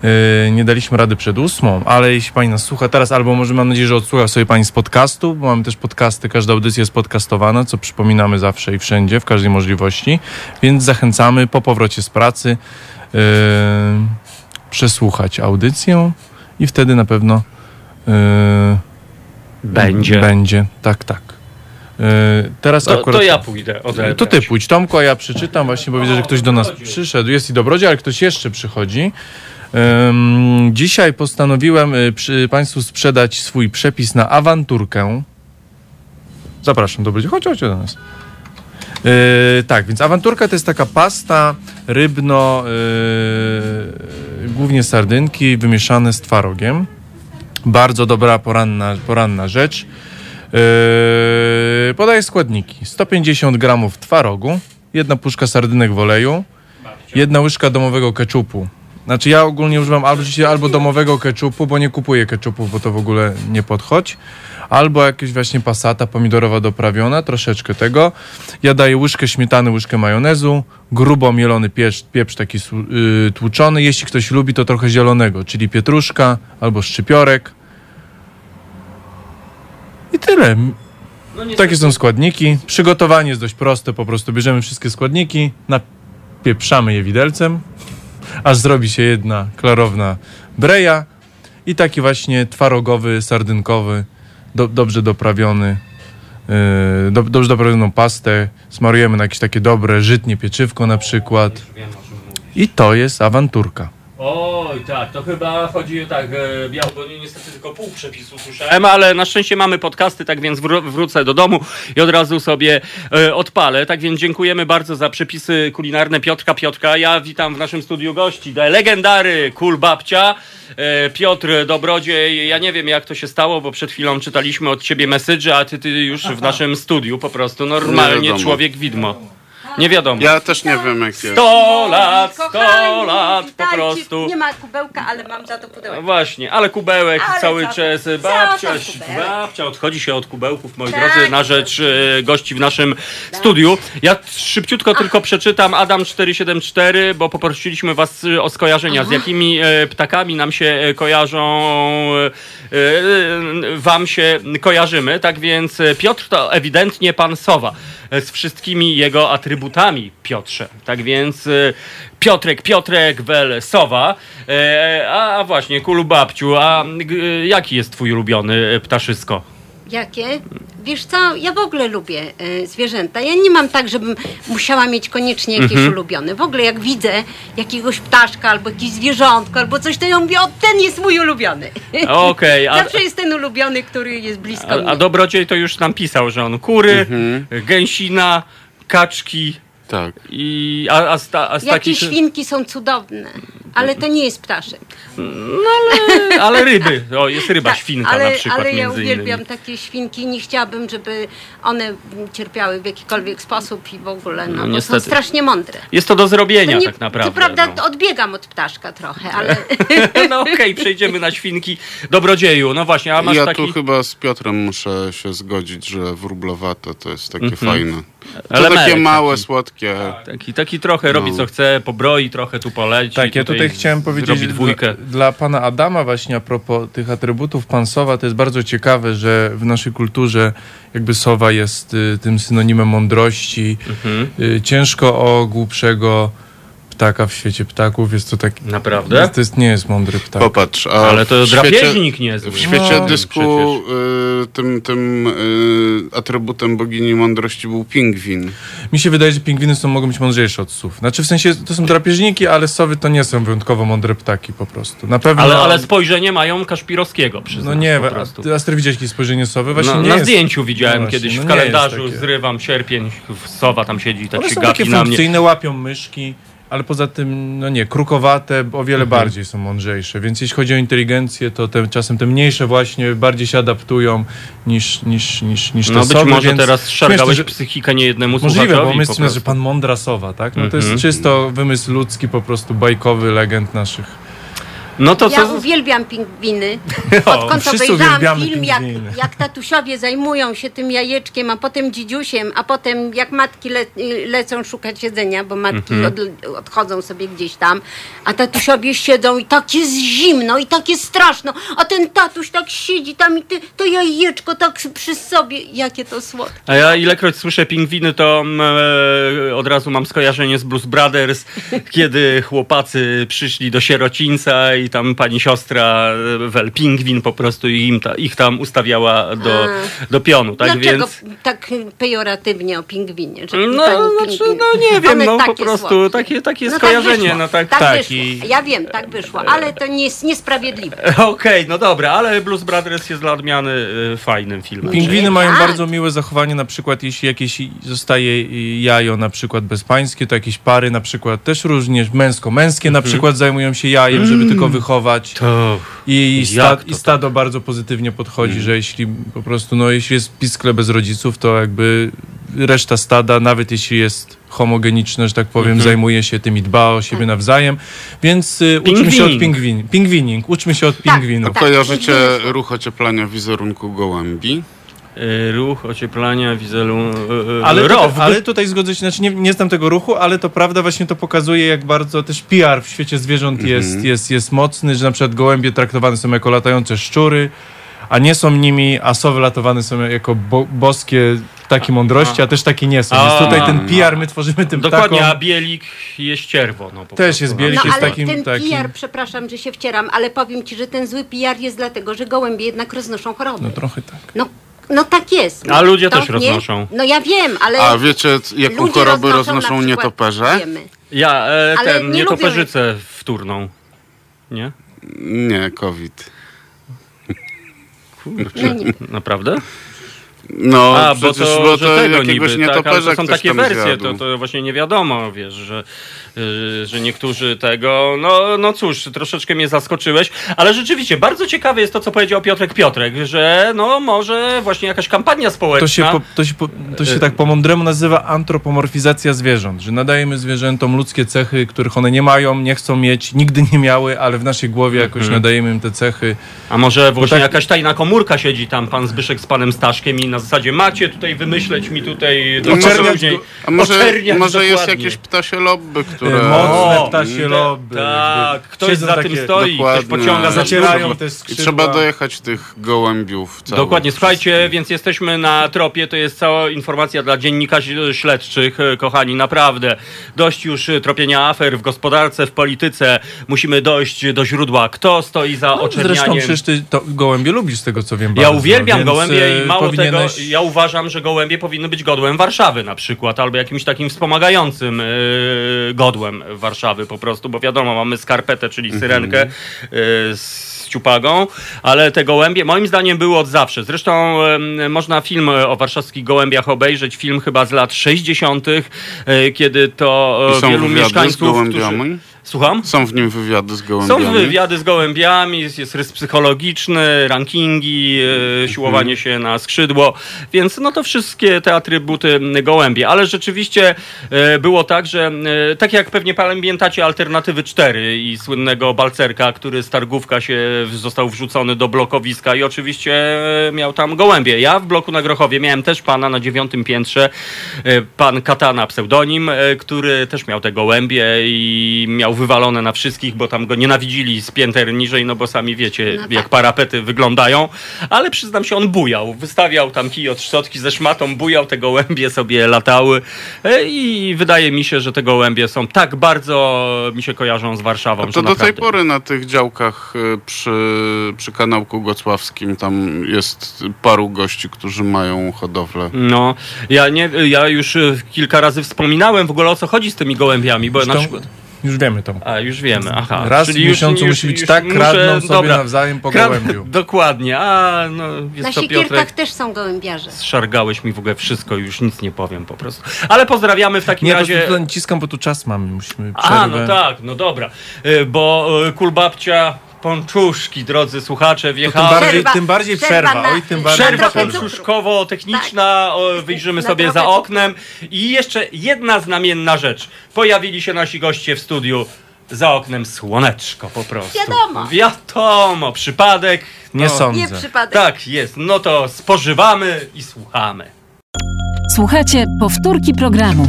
yy, nie daliśmy rady przed ósmą, ale jeśli Pani nas słucha teraz, albo może mam nadzieję, że odsłucha sobie Pani z podcastu, bo mamy też podcasty, każda audycja jest podcastowana, co przypominamy zawsze i wszędzie, w każdej możliwości, więc zachęcamy po powrocie z pracy. Yy, przesłuchać audycję i wtedy na pewno yy, Będzie. Będzie, tak, tak. Yy, teraz To, akurat. to ja pójdę odebrać. To ty pójdź, Tomku, a ja przeczytam właśnie, bo widzę, że ktoś do nas przyszedł. Jest i dobrodziej, ale ktoś jeszcze przychodzi. Dzisiaj postanowiłem y, przy Państwu sprzedać swój przepis na awanturkę. Zapraszam, dobrodziej, chodź, chodź do nas. Yy, tak, więc awanturka to jest taka pasta rybno, yy, głównie sardynki wymieszane z twarogiem. Bardzo dobra poranna, poranna rzecz. Yy, podaję składniki. 150 gramów twarogu, jedna puszka sardynek w oleju, jedna łyżka domowego keczupu. Znaczy ja ogólnie używam albo, albo domowego keczupu, bo nie kupuję keczupów, bo to w ogóle nie podchodź. Albo jakieś właśnie pasata pomidorowa doprawiona, troszeczkę tego. Ja daję łyżkę śmietany, łyżkę majonezu, grubo mielony pieprz, pieprz taki yy, tłuczony. Jeśli ktoś lubi, to trochę zielonego, czyli pietruszka albo szczypiorek. I tyle. No Takie są składniki. Przygotowanie jest dość proste, po prostu bierzemy wszystkie składniki, napieprzamy je widelcem, aż zrobi się jedna klarowna breja i taki właśnie twarogowy, sardynkowy, do, dobrze doprawiony, yy, do, dobrze doprawioną pastę, smarujemy na jakieś takie dobre, żytnie pieczywko na przykład i to jest awanturka. Oj, tak, to chyba chodzi tak, e, biało, bo nie- niestety tylko pół przepisu słyszałem, ale na szczęście mamy podcasty, tak więc wró- wrócę do domu i od razu sobie e, odpalę. Tak więc dziękujemy bardzo za przepisy kulinarne Piotrka Piotrka. Ja witam w naszym studiu gości, de legendary Kul Babcia, e, Piotr Dobrodziej. Ja nie wiem jak to się stało, bo przed chwilą czytaliśmy od ciebie message, a ty, ty już w naszym studiu po prostu normalnie wiadomo. człowiek widmo. Nie wiadomo. Ja też nie wiem jak jest. 100 lat, 100 Kochani, lat po witajcie. prostu. Nie ma kubełka, ale mam za to. No właśnie, ale kubełek Ale cały czas. za Babcia, to kubełek. babcia odchodzi się od kubełków, moi Tak. drodzy, na rzecz e, gości w naszym studiu. Ja szybciutko tylko przeczytam Adam 474, bo poprosiliśmy was e, o skojarzenia, z jakimi e, ptakami nam się e, kojarzą, e, e, wam się kojarzymy. Tak więc e, Piotr to ewidentnie pan Sowa e, z wszystkimi jego atrybutami, Piotrze. Tak więc e, Piotrek, Piotrek, Wel, Sowa. E, a, a właśnie, Kulu Babciu, a jaki jest twój ulubiony e, ptaszysko? Jakie? Wiesz co, ja w ogóle lubię e, zwierzęta. Ja nie mam tak, żebym musiała mieć koniecznie jakieś Mhm. ulubione. W ogóle jak widzę jakiegoś ptaszka albo jakieś zwierzątko albo coś, to ja mówię, o ten jest mój ulubiony. Okej, a, Zawsze jest ten ulubiony, który jest blisko a, mnie. a Dobrodziej to już nam pisał, że on kury, Mhm. gęsina, kaczki Tak. i... A, a, a z Jakie takich... świnki są cudowne, ale to nie jest ptaszek. Ale ryby, o jest ryba Tak, świnka ale, na przykład ale ja między uwielbiam innymi. takie świnki. Nie chciałabym, żeby one cierpiały w jakikolwiek sposób i w ogóle, no, No, bo są niestety. strasznie mądre. Jest to do zrobienia To nie- tak naprawdę. Co prawda no. odbiegam od ptaszka trochę, ale No okej, przejdziemy na świnki. Dobrodzieju, no właśnie, a masz ja taki... tu chyba z Piotrem muszę się zgodzić, że wróblowate to jest takie Mhm. fajne. To Elemerek takie małe, taki. słodkie. Taki, taki trochę robi No. co chce, pobroi trochę, tu poleci. Tak, ja tutaj chciałem powiedzieć dla, dla pana Adama właśnie a propos tych atrybutów pansowa, to jest bardzo ciekawe, że w naszej kulturze jakby sowa jest y, tym synonimem mądrości. Mhm. Y, ciężko o głupszego ptaka w świecie ptaków. Jest to taki... Naprawdę? To jest, nie jest mądry ptak. Popatrz, a Ale to w świecie, drapieżnik niezły. w świecie No, dysku y, tym, tym y, atrybutem bogini mądrości był pingwin. Mi się wydaje, że pingwiny są, mogą być mądrzejsze od sów. Znaczy w sensie to są drapieżniki, ale sowy to nie są wyjątkowo mądre ptaki po prostu. Na pewno... Ale, ale spojrzenie mają Kaszpirowskiego, przyznam. No nie, po a prostu. ty widziałeś jakieś spojrzenie sowy? Właśnie No, nie na jest... zdjęciu widziałem No właśnie, kiedyś no w nie jest kalendarzu, takie. zrywam sierpień, sowa tam siedzi i tak One się są takie gapi na mnie. funkcyjne, łapią myszki, ale poza tym, no nie, krukowate o wiele Mhm. bardziej są mądrzejsze. Więc jeśli chodzi o inteligencję, to te, czasem te mniejsze właśnie bardziej się adaptują niż, niż, niż, niż te No być sowy, może więc teraz szargałeś że- psychikę niejednemu Możliwe, bo my myślimy, że pan mądra sowa, tak? No to jest Mhm. czysto wymysł ludzki, po prostu bajkowy, legend naszych. No to ja co... uwielbiam pingwiny. O, Odkąd wszyscy obejrzałam film, jak, jak tatusiowie zajmują się tym jajeczkiem, a potem dzidziusiem, a potem jak matki le, lecą szukać jedzenia, bo matki Mhm. od, odchodzą sobie gdzieś tam, a tatusiowie siedzą i tak jest zimno i tak jest straszno, a ten tatuś tak siedzi tam i ty, to jajeczko tak przy sobie, jakie to słodkie. A ja ilekroć słyszę pingwiny, to mm, e, od razu mam skojarzenie z Blues Brothers, kiedy chłopacy przyszli do sierocińca i tam pani siostra e, wel pingwin po prostu im ta, ich tam ustawiała do, do pionu, tak Dlaczego więc... tak pejoratywnie o pingwinie? Że No, pani znaczy, pingwin? no nie wiem, One no po prostu słodkie. takie, takie No skojarzenie, wyszło. no tak, tak, tak. i- Ja wiem, tak wyszło, ale to nie jest niesprawiedliwe. Okej, no dobra, ale Blues Brothers jest dla odmiany e, fajnym filmem. Pingwiny mają tak. bardzo miłe zachowanie, na przykład jeśli jakieś zostaje y, jajo na przykład bezpańskie, to jakieś pary na przykład też różnie męsko-męskie na przykład zajmują się jajem, żeby tylko wychować. To... I, to I stado bardzo pozytywnie podchodzi, że jeśli po prostu, no jeśli jest piskle bez rodziców, to jakby reszta stada, nawet jeśli jest homogeniczne, że tak powiem, zajmuje się tym i dba o siebie nawzajem. Więc y, uczmy się od Pingwining. pingwin. Pingwining, uczmy się od Tak, pingwinów. tak. Kojarzycie pingwiny. ruch ocieplania wizerunku gołębi? E, Ruch ocieplania, wizerunku... Ale, Row. tutaj, ale tutaj zgodzę się, znaczy nie, nie znam tego ruchu, ale to prawda właśnie to pokazuje, jak bardzo też PR w świecie zwierząt jest, jest, jest mocny, że na przykład gołębie traktowane są jako latające szczury, a nie są nimi, a sowy latowane są jako bo, boskie ptaki mądrości, a też takie nie są. Więc A. tutaj ten PR my tworzymy tym Dokładnie, a ptakom. bielik jest cierwo. No, Też jest bielik, No jest ale takim, ten takim... PR, przepraszam, że się wcieram, ale powiem ci, że ten zły PR jest dlatego, że gołębie jednak roznoszą choroby. No trochę tak. No, no tak jest. No, A ludzie To też nie- roznoszą. No ja wiem, ale A wiecie, c- jaką ludzie chorobę roznoszą roznoszą na przykład, nietoperze? Wiemy. Ja, e, Ale ten, nie nietoperzycę wtórną. Nie? Nie, COVID. No nie. Naprawdę? No, A, bo przecież to, bo że to tego jakiegoś niby, tak, ale nietoperza to są ktoś takie tam wersje, zjadł. to, to właśnie nie wiadomo, wiesz, że, że niektórzy tego, no, no cóż, troszeczkę mnie zaskoczyłeś, ale rzeczywiście bardzo ciekawe jest to, co powiedział Piotrek Piotrek, że no może właśnie jakaś kampania społeczna. To się, po, to, się po, to się tak po mądremu nazywa antropomorfizacja zwierząt, że nadajemy zwierzętom ludzkie cechy, których one nie mają, nie chcą mieć, nigdy nie miały, ale w naszej głowie jakoś nadajemy im te cechy. A może właśnie tak- jakaś tajna komórka siedzi tam, pan Zbyszek z panem Staszkiem i na zasadzie macie tutaj wymyśleć mi tutaj do Oczerniać później. A może, może jest jakieś ptasie lobby, które... Mocne O, ptasie te- lobby. Tak, ktoś siedzą za takie- tym stoi, ktoś Dokładnie. pociąga za Zacierają te I skrzydła. trzeba dojechać tych gołębiów całych. Dokładnie, słuchajcie, więc jesteśmy na tropie, to jest cała informacja dla dziennikarzy śledczych, e, kochani, naprawdę. Dość już e, tropienia afer w gospodarce, w polityce, musimy dojść do źródła. Kto stoi za No, oczernianiem? zresztą przecież ty to gołębie lubisz z tego co wiem Ja bardzo, uwielbiam więc, gołębie e, i mało powinieneś- tego, ja uważam, że gołębie powinny być godłem Warszawy na przykład, albo jakimś takim wspomagającym yy, godłem Warszawy po prostu, bo wiadomo, mamy skarpetę, czyli syrenkę yy, z ciupagą, ale te gołębie moim zdaniem były od zawsze. Zresztą można film o warszawskich gołębiach obejrzeć, film chyba z lat 60., yy, kiedy to I są wielu wywiady z mieszkańców, gołębiami? którzy... Słucham? Są w nim wywiady z Są gołębiami? wywiady z gołębiami, jest, jest rys psychologiczny, rankingi, e, siłowanie się na skrzydło, więc no to wszystkie te atrybuty gołębie. Ale rzeczywiście e, było tak, że e, tak jak pewnie pamiętacie Alternatywy 4 i słynnego Balcerka, który z targówka się został wrzucony do blokowiska i oczywiście miał tam gołębie. Ja w bloku na Grochowie miałem też pana na dziewiątym piętrze, pan Katana pseudonim, który też miał te gołębie i miał wywalone na wszystkich, bo tam go nienawidzili z pięter niżej, no bo sami wiecie, No tak. jak parapety wyglądają. Ale przyznam się, on bujał. Wystawiał tam kij od szczotki ze szmatą, bujał, te gołębie sobie latały e, i wydaje mi się, że te gołębie są tak bardzo mi się kojarzą z Warszawą, A że to do tej naprawdę. pory na tych działkach y, przy, przy kanałku gocławskim tam jest paru gości, którzy mają hodowlę. No, ja nie, ja już e, kilka razy wspominałem w ogóle o co chodzi z tymi gołębiami, bo na Zresztą przykład... Już wiemy to. A, już wiemy, aha. Raz w Czyli już- miesiącu już- musi być już tak, muszę- kradną sobie dobra. nawzajem po Krad- gołębiu. Dokładnie, a no Na jest to siekierkach Piotrek. też są gołębiarze. Zszargałeś mi w ogóle wszystko, już nic nie powiem po prostu. Ale pozdrawiamy w takim Nie, razie... prostu to naciskam, bo tu czas mamy, musimy A, przerwę. no tak, no dobra. Y, Bo y, kulbabcia Pączuszki, drodzy słuchacze, To tym bardziej, Przerwa- tym bardziej przerwa przerwa. na- Oj, tym bardziej Przerwa trochę cukru. pączuszkowo-techniczna, o, wyjrzymy Na sobie za cukru. oknem. I jeszcze jedna znamienna rzecz. Pojawili się nasi goście w studiu. Za oknem słoneczko po prostu. Wiadomo. Wiadomo, przypadek. Nie no, sądzę. Nie przypadek. Tak jest, no to spożywamy i słuchamy. Słuchajcie powtórki programu.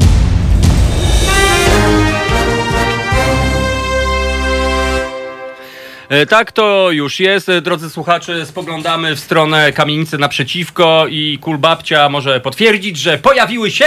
Tak to już jest, e, drodzy słuchacze, spoglądamy w stronę kamienicy naprzeciwko i Kulbabcia może potwierdzić, że pojawiły się...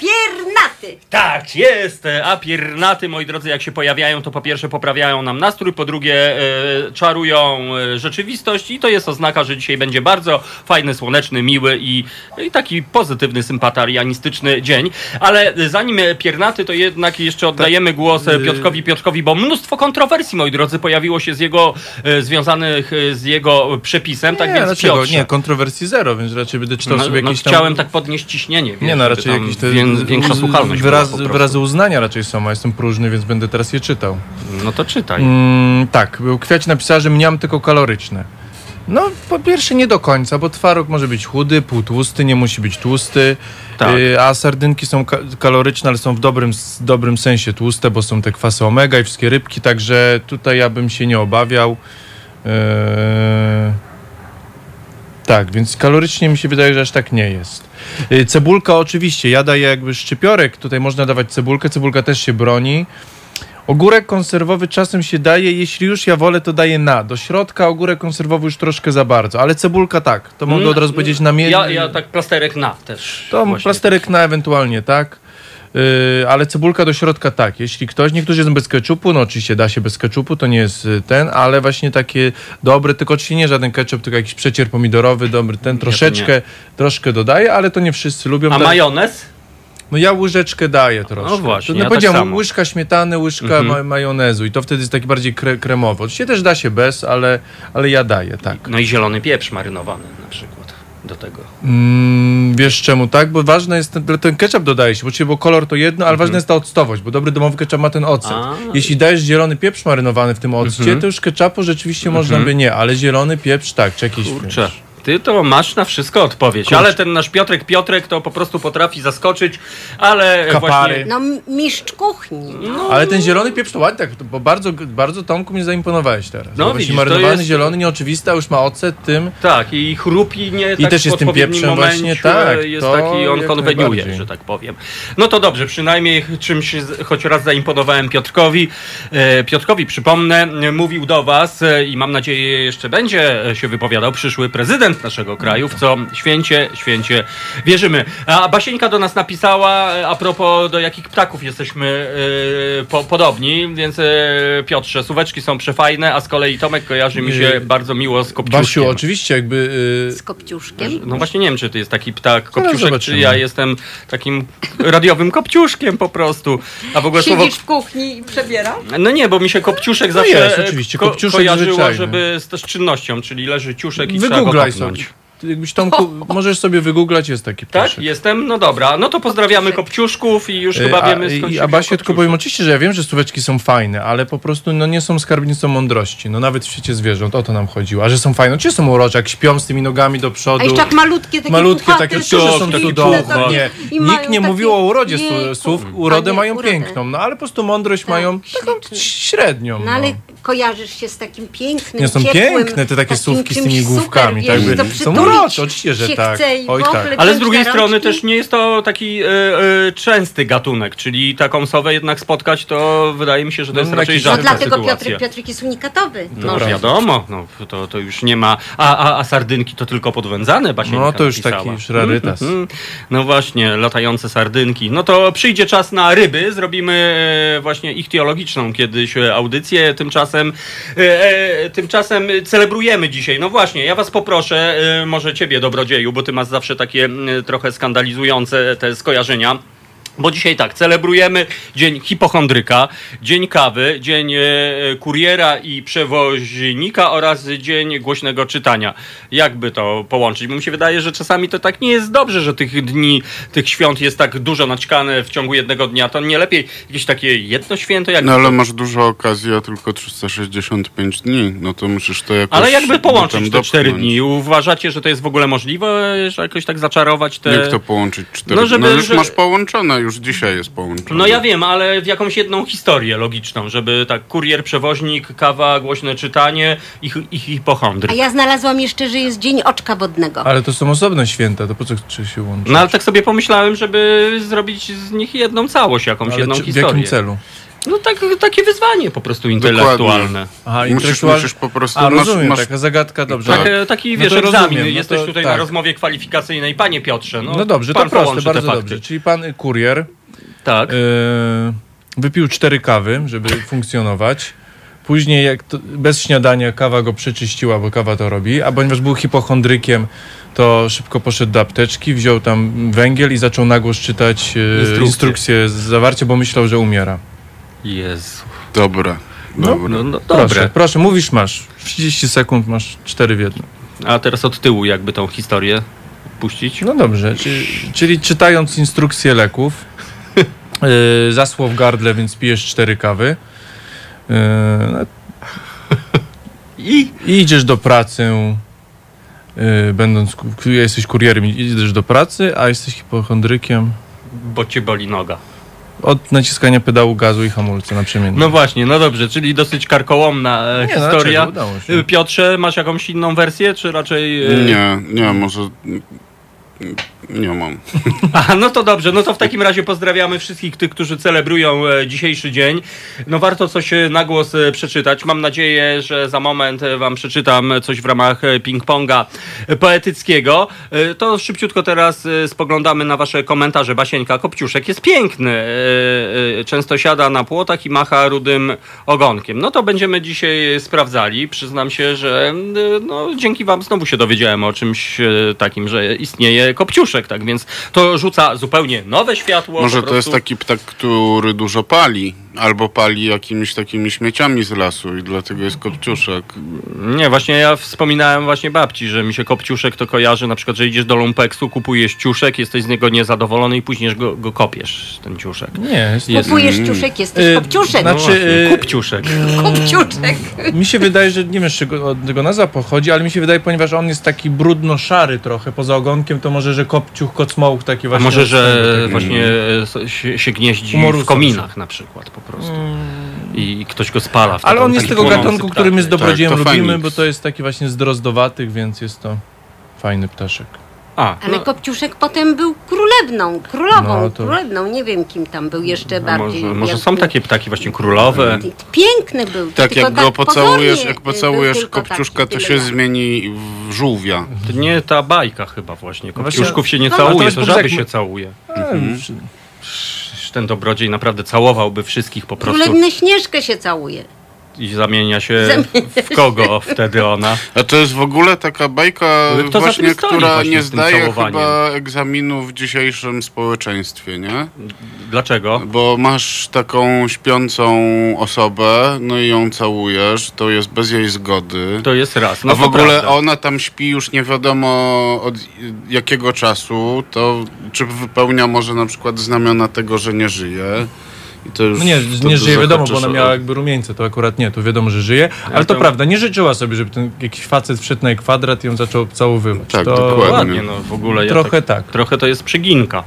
Piernaty! Tak, jest, e, a piernaty, moi drodzy, jak się pojawiają, to po pierwsze poprawiają nam nastrój, po drugie e, czarują e, rzeczywistość i to jest oznaka, że dzisiaj będzie bardzo fajny, słoneczny, miły i, i taki pozytywny, sympatarianistyczny dzień. Ale e, zanim e, piernaty, to jednak jeszcze oddajemy głos e, Piotrkowi Piotrkowi, bo mnóstwo kontrowersji, moi drodzy, pojawiło się z jego, e, związanych e, z jego przepisem, tak nie, więc dlaczego? Piotrze, Nie, kontrowersji zero, więc raczej będę czytał no, sobie no, jakieś tam... chciałem tak podnieść ciśnienie, wiesz, Nie, no raczej jakieś te wię- większa słuchalność wyraz, wyrazy uznania raczej są, a jestem próżny, więc będę teraz je czytał. No to czytaj. Mm, tak, kwiaci napisała, że mniam tylko kaloryczne. No, po pierwsze nie do końca, bo twaróg może być chudy, półtłusty, nie musi być tłusty, Tak. y, a sardynki są ka- kaloryczne, ale są w dobrym, dobrym sensie tłuste, bo są te kwasy omega i wszystkie rybki, także tutaj ja bym się nie obawiał. Eee, tak, więc kalorycznie mi się wydaje, że aż tak nie jest. Y, Cebulka oczywiście, ja daję jakby szczypiorek, tutaj można dawać cebulkę, cebulka też się broni. Ogórek konserwowy czasem się daje, jeśli już ja wolę, to daję na. Do środka ogórek konserwowy już troszkę za bardzo, ale cebulka tak, to mogę od razu powiedzieć na mię... Ja, ja tak plasterek na też. To właśnie. plasterek na ewentualnie, tak. Yy, ale cebulka do środka tak. Jeśli ktoś, niektórzy jedzą bez keczupu, no oczywiście da się bez keczupu, to nie jest y, ten, ale właśnie takie dobre, tylko oczywiście nie żaden ketchup, tylko jakiś przecier pomidorowy, dobry, ten troszeczkę, troszkę dodaję, ale to nie wszyscy lubią. A Tak- majonez? No ja łyżeczkę daję troszkę. No właśnie, To, ja no tak powiedziałem, samo. łyżka śmietany, łyżka Mhm. ma- majonezu i to wtedy jest taki bardziej kre kremowy. Oczywiście też da się bez, ale, ale ja daję, tak. No i zielony pieprz marynowany na przykład do tego. Mm, wiesz czemu tak? Bo ważne jest, ten, ten ketchup dodaje się, bo, bo kolor to jedno, ale ważna jest ta octowość, bo dobry domowy ketchup ma ten ocet. Mhm. A. Jeśli dajesz zielony pieprz marynowany w tym occie, Mhm. to już ketchupu rzeczywiście Mhm. można by nie, ale zielony pieprz tak, czy jakiś Kurczę. Ty to masz na wszystko odpowiedź, Kurczę. ale ten nasz Piotrek Piotrek to po prostu potrafi zaskoczyć, ale Kapary. właśnie... No mistrz kuchni. No, Ale ten zielony pieprz to ładnie, tak, bo bardzo, bardzo Tomku mnie zaimponowałeś teraz. No, widzisz, marynowany to jest- zielony, nieoczywisty, a już ma ocet tym. Tak, i chrupi nie tak też w jest tym pieprzem momencie, właśnie, tak, jest to taki, on konweniuje, że tak powiem. No to dobrze, przynajmniej czymś choć raz zaimponowałem Piotrkowi. E, Piotrkowi, przypomnę, mówił do was e, i mam nadzieję jeszcze będzie się wypowiadał przyszły prezydent naszego kraju, w co święcie, święcie wierzymy. A Basieńka do nas napisała e, a propos do jakich ptaków jesteśmy e, po, podobni, więc e, Piotrze, suweczki są przefajne, a z kolei Tomek kojarzy mi się Yy, bardzo miło z kopciuszkiem. Basiu, oczywiście jakby... y, Z kopciuszkiem. No właśnie nie wiem, czy to jest taki ptak kopciuszek, czy ja jestem takim radiowym kopciuszkiem po prostu. A w ogóle słowo... Siedzisz w kuchni i przebiera? No nie, bo mi się kopciuszek No zawsze jest, oczywiście, ko- kopciuszek kojarzyło, zwyczajny. żeby z, z czynnością, czyli leży ciuszek i trzeba go Wygooglaj kopnąć. sobie. Ty Jakbyś Tomku, możesz sobie wygooglać, jest taki Tak? ptaszek. Jestem? No dobra. No to pozdrawiamy kopciuszków i już Y, chyba a, wiemy skąd i- się A wziął Basie, tylko kopciuszek. powiem oczywiście, że ja wiem, że stóweczki są fajne, ale po prostu no, nie są skarbnicą mądrości. No nawet w świecie zwierząt, o to nam chodziło. A że są fajne, czy są urocze, jak śpią z tymi nogami do przodu. A jeszcze jak malutkie takie Malutkie puchate, takie, że są piękne cudowne. takie Nie, i nikt mają nie takie- mówił o urodzie Jejku. słów. A Urodę nie, mają urodę. piękną, no ale po prostu mądrość mają taką średnią. No ale kojarzysz się z takim pięknym, Nie są ciepłym, piękne te takie takim słówki z czymś tymi super, główkami. wiesz, tak to są przytulić urocze, oczywiście, że się tak. chce i w Oj ogóle tak. Ale z drugiej strony też nie jest to taki e, e, częsty gatunek, czyli taką sowę jednak spotkać, to wydaje mi się, że to No, jest raczej jakiś- No rzadka dlatego sytuacja. Piotrek, Piotrek jest unikatowy. No Może. wiadomo, no, to, to już nie ma. A, a, a sardynki to tylko podwędzane, Basieńka No to już napisała. taki już rarytas. Mhm. No właśnie, latające sardynki. No to przyjdzie czas na ryby, zrobimy e, właśnie ichtiologiczną kiedyś e, audycję, tymczasem e, e, tymczasem celebrujemy dzisiaj. No właśnie, ja was poproszę, e, może ciebie dobrodzieju, bo ty masz zawsze takie m, trochę skandalizujące te skojarzenia. Bo dzisiaj tak, celebrujemy Dzień Hipochondryka, Dzień Kawy, Dzień e, Kuriera i Przewoźnika oraz Dzień Głośnego Czytania. Jakby to połączyć? Bo mi się wydaje, że czasami to tak nie jest dobrze, że tych dni, tych świąt jest tak dużo naćkane w ciągu jednego dnia. To nie lepiej jakieś takie jedno święto? Jak No ale masz dużo okazji, a tylko 365 dni. No to musisz to jakoś Ale jakby połączyć te cztery dni? Uważacie, że to jest w ogóle możliwe, że jakoś tak zaczarować te... Jak to połączyć cztery No, no, żeby- już że- masz połączone, już dzisiaj jest połączone. No ja wiem, ale w jakąś jedną historię logiczną, żeby tak kurier, przewoźnik, kawa, głośne czytanie i, i hipochondry. A ja znalazłam jeszcze, że jest Dzień Oczka Wodnego. Ale to są osobne święta, to po co czy się łączy? No ale tak sobie pomyślałem, żeby zrobić z nich jedną całość, jakąś Ale jedną czy, w historię. jakim celu? No tak, takie wyzwanie po prostu intelektualne. Aha, Musisz, intelektual- musisz po prostu... A, masz, rozumiem, masz, taka zagadka, dobrze. Tak. Tak, taki No wiesz, egzamin. rozumiem, no Jesteś to tutaj tak. na rozmowie kwalifikacyjnej. Panie Piotrze, no, No dobrze, to proste, bardzo dobrze. Czyli pan kurier Tak. y, wypił cztery kawy, żeby funkcjonować. Później, jak to, bez śniadania, kawa go przeczyściła, bo kawa to robi, a ponieważ był hipochondrykiem, to szybko poszedł do apteczki, wziął tam węgiel i zaczął na głos czytać y, Instrukcje. z zawarcie, bo myślał, że umiera. Jezu. Dobra, dobra. No, no Proszę, dobre. proszę, mówisz masz. W 30 sekund masz cztery w jednym. A teraz od tyłu jakby tą historię puścić. No dobrze, czyli, czyli czytając instrukcje leków, yy, zasło w gardle, więc pijesz cztery kawy. Yy, no, I I idziesz do pracy, yy, będąc, jesteś kurierem, idziesz do pracy, a jesteś hipochondrykiem bo cię boli noga. Od naciskania pedału gazu i hamulca naprzemiennie. No właśnie, no dobrze, czyli dosyć karkołomna e, Nie, no, historia. dlaczego? Udało się. Piotrze, masz jakąś inną wersję, czy raczej... e, Nie, nie, może... Nie mam. No to dobrze, no to w takim razie pozdrawiamy wszystkich tych, którzy celebrują e, dzisiejszy dzień. No warto coś e, na głos e, przeczytać. Mam nadzieję, że za moment wam przeczytam coś w ramach ping-ponga poetyckiego. To szybciutko teraz spoglądamy na wasze komentarze. Basieńka Kopciuszek jest piękny. Często siada na płotach i macha rudym ogonkiem. No to będziemy dzisiaj sprawdzali. Przyznam się, że no, dzięki wam znowu się dowiedziałem o czymś takim, że istnieje Kopciuszek, tak więc to rzuca zupełnie nowe światło. Może to jest taki ptak, który dużo pali. Albo pali jakimiś takimi śmieciami z lasu i dlatego jest kopciuszek. Nie, właśnie ja wspominałem właśnie babci, że mi się kopciuszek to kojarzy, na przykład, że idziesz do lumpeksu, kupujesz ciuszek, jesteś z niego niezadowolony i później go, go kopiesz, ten ciuszek. Nie, jest, Jest- Kupujesz ciuszek, jesteś Y, kopciuszek. No znaczy, właśnie, y, kupciuszek. Kopciuszek. Mi się wydaje, że nie wiem, z czego od tego nazwa pochodzi, ale mi się wydaje, ponieważ on jest taki brudno-szary trochę poza ogonkiem, to może, że kopciuch, kocmołch taki A właśnie. może, że właśnie się, się gnieździ w kominach na przykład po prostu. I ktoś go spala. wtedy Ale on taki jest tego płonący gatunku, który my z ptak. dobrodziejem Tak, to lubimy, bo to jest taki właśnie z drozdowatych, więc jest to fajny ptaszek. A, Ale no, Kopciuszek potem był królewną, królową, No, to- królewną, nie wiem kim tam był jeszcze a bardziej. może, może są takie ptaki właśnie królowe. Piękny był. Tak, tylko jak go pocałujesz, pozornie jak był pocałujesz tylko kopciuszka, to się zmieni w żółwia. To nie ta bajka chyba właśnie. Kopciuszków się nie No, ale to całuje, jest to żaby się całuje. Ten dobrodziej naprawdę całowałby wszystkich po prostu Królewna Śnieżkę się całuje. I zamienia się Zamienia w kogo wtedy ona. A to jest w ogóle taka bajka kto właśnie, która właśnie nie zdaje chyba egzaminu w dzisiejszym społeczeństwie, nie? Dlaczego? Bo masz taką śpiącą osobę, no i ją całujesz, to jest bez jej zgody. To jest raz. No A w ogóle prawda. ona tam śpi już nie wiadomo od jakiego czasu, to czy wypełnia może na przykład znamiona tego, że nie żyje. I to już No nie, wtedy nie żyje wiadomo, bo ona miała jakby rumieńce, to akurat nie, to wiadomo, że żyje, ale to to- prawda, nie życzyła sobie, żeby ten jakiś facet wszedł na jej kwadrat i ją zaczął całowywać. Tak, to dokładnie. Ładnie, no w ogóle. Ja Trochę tak, tak. Trochę to jest przyginka.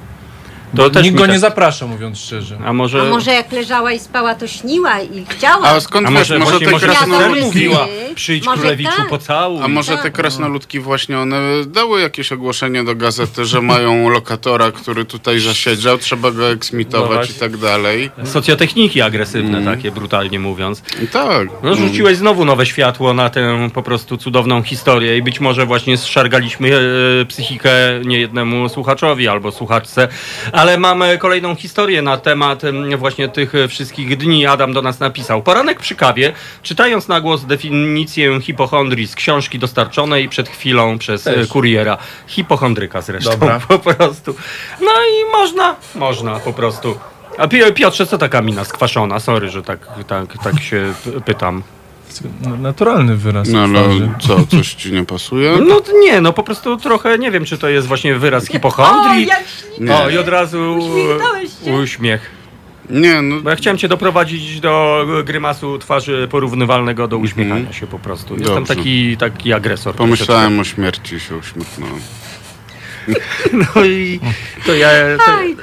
To też Nikt mi go tak- nie zaprasza, mówiąc szczerze. A może... A może jak leżała i spała, to śniła i chciała. A skąd A wiesz, może, może właśnie te może krasno- krasnoludki Krasnoludki. mówiła, przyjdź Może królewiczu tak. pocałuj. A może te Tak. krasnoludki właśnie one dały jakieś ogłoszenie do gazety, że mają lokatora, który tutaj zasiedział, trzeba go No eksmitować i właśnie. tak dalej. Socjotechniki agresywne Mm. takie, brutalnie mówiąc. I tak. No rzuciłeś znowu nowe światło na tę po prostu cudowną historię i być może właśnie zszargaliśmy e, psychikę niejednemu słuchaczowi albo słuchaczce, ale mamy kolejną historię na temat em, właśnie tych e, wszystkich dni. Adam do nas napisał. Poranek przy kawie, czytając na głos definicję hipochondrii z książki dostarczonej przed chwilą przez e, Też. kuriera. Hipochondryka zresztą Dobra. po prostu. No i można, można po prostu. A Pi- Piotrze, co taka mina skwaszona? Sorry, że tak, tak, tak się pytam. Naturalny wyraz No twarzy. ale co, coś ci nie pasuje? No nie, no po prostu trochę nie wiem, czy to jest właśnie wyraz O, hipochondrii. jak Nie. O, i od razu uśmiech. Nie, no Bo ja chciałem cię doprowadzić do grymasu twarzy porównywalnego do uśmiechania się po prostu. Jestem Mhm. Dobrze. taki, taki agresor. pomyślałem o śmierci i się uśmiechnąłem. No i to ja... To, Aj,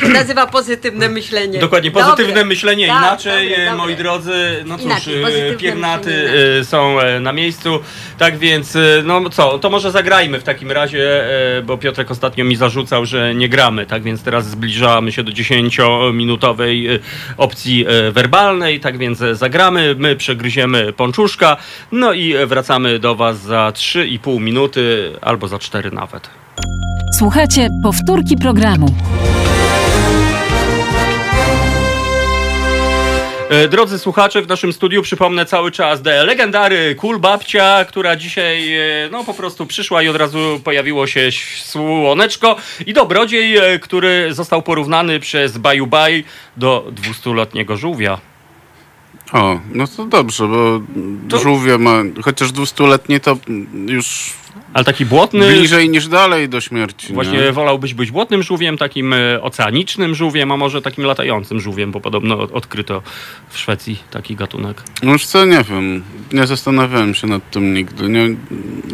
to się nazywa pozytywne myślenie. Dokładnie, pozytywne Dobre. myślenie Tak, inaczej, dobre, e, dobre. moi drodzy, no cóż, Inaczej, e, piernaty e, są na miejscu, tak więc, no co, to może zagrajmy w takim razie, bo Piotrek ostatnio mi zarzucał, że nie gramy, tak więc teraz zbliżamy się do 10-minutowej e, opcji werbalnej, tak więc zagramy, my przegryziemy pączuszka, no i wracamy do Was za 3,5 minuty, albo za 4 nawet. Słuchajcie powtórki programu. E, Drodzy słuchacze, w naszym studiu przypomnę cały czas de legendary Kul Babcia, która dzisiaj e, no po prostu przyszła i od razu pojawiło się słoneczko i dobrodziej, e, który został porównany przez Baju Baj do 200-letniego żółwia. O, no to dobrze, bo To- żółwie ma, chociaż dwustuletnie to już Ale taki błotny, bliżej niż dalej do śmierci. właśnie nie? wolałbyś być błotnym żółwiem, takim e, oceanicznym żółwiem, a może takim latającym żółwiem, bo podobno od- odkryto w Szwecji taki gatunek. No już co, nie wiem, nie zastanawiałem się nad tym nigdy, nie,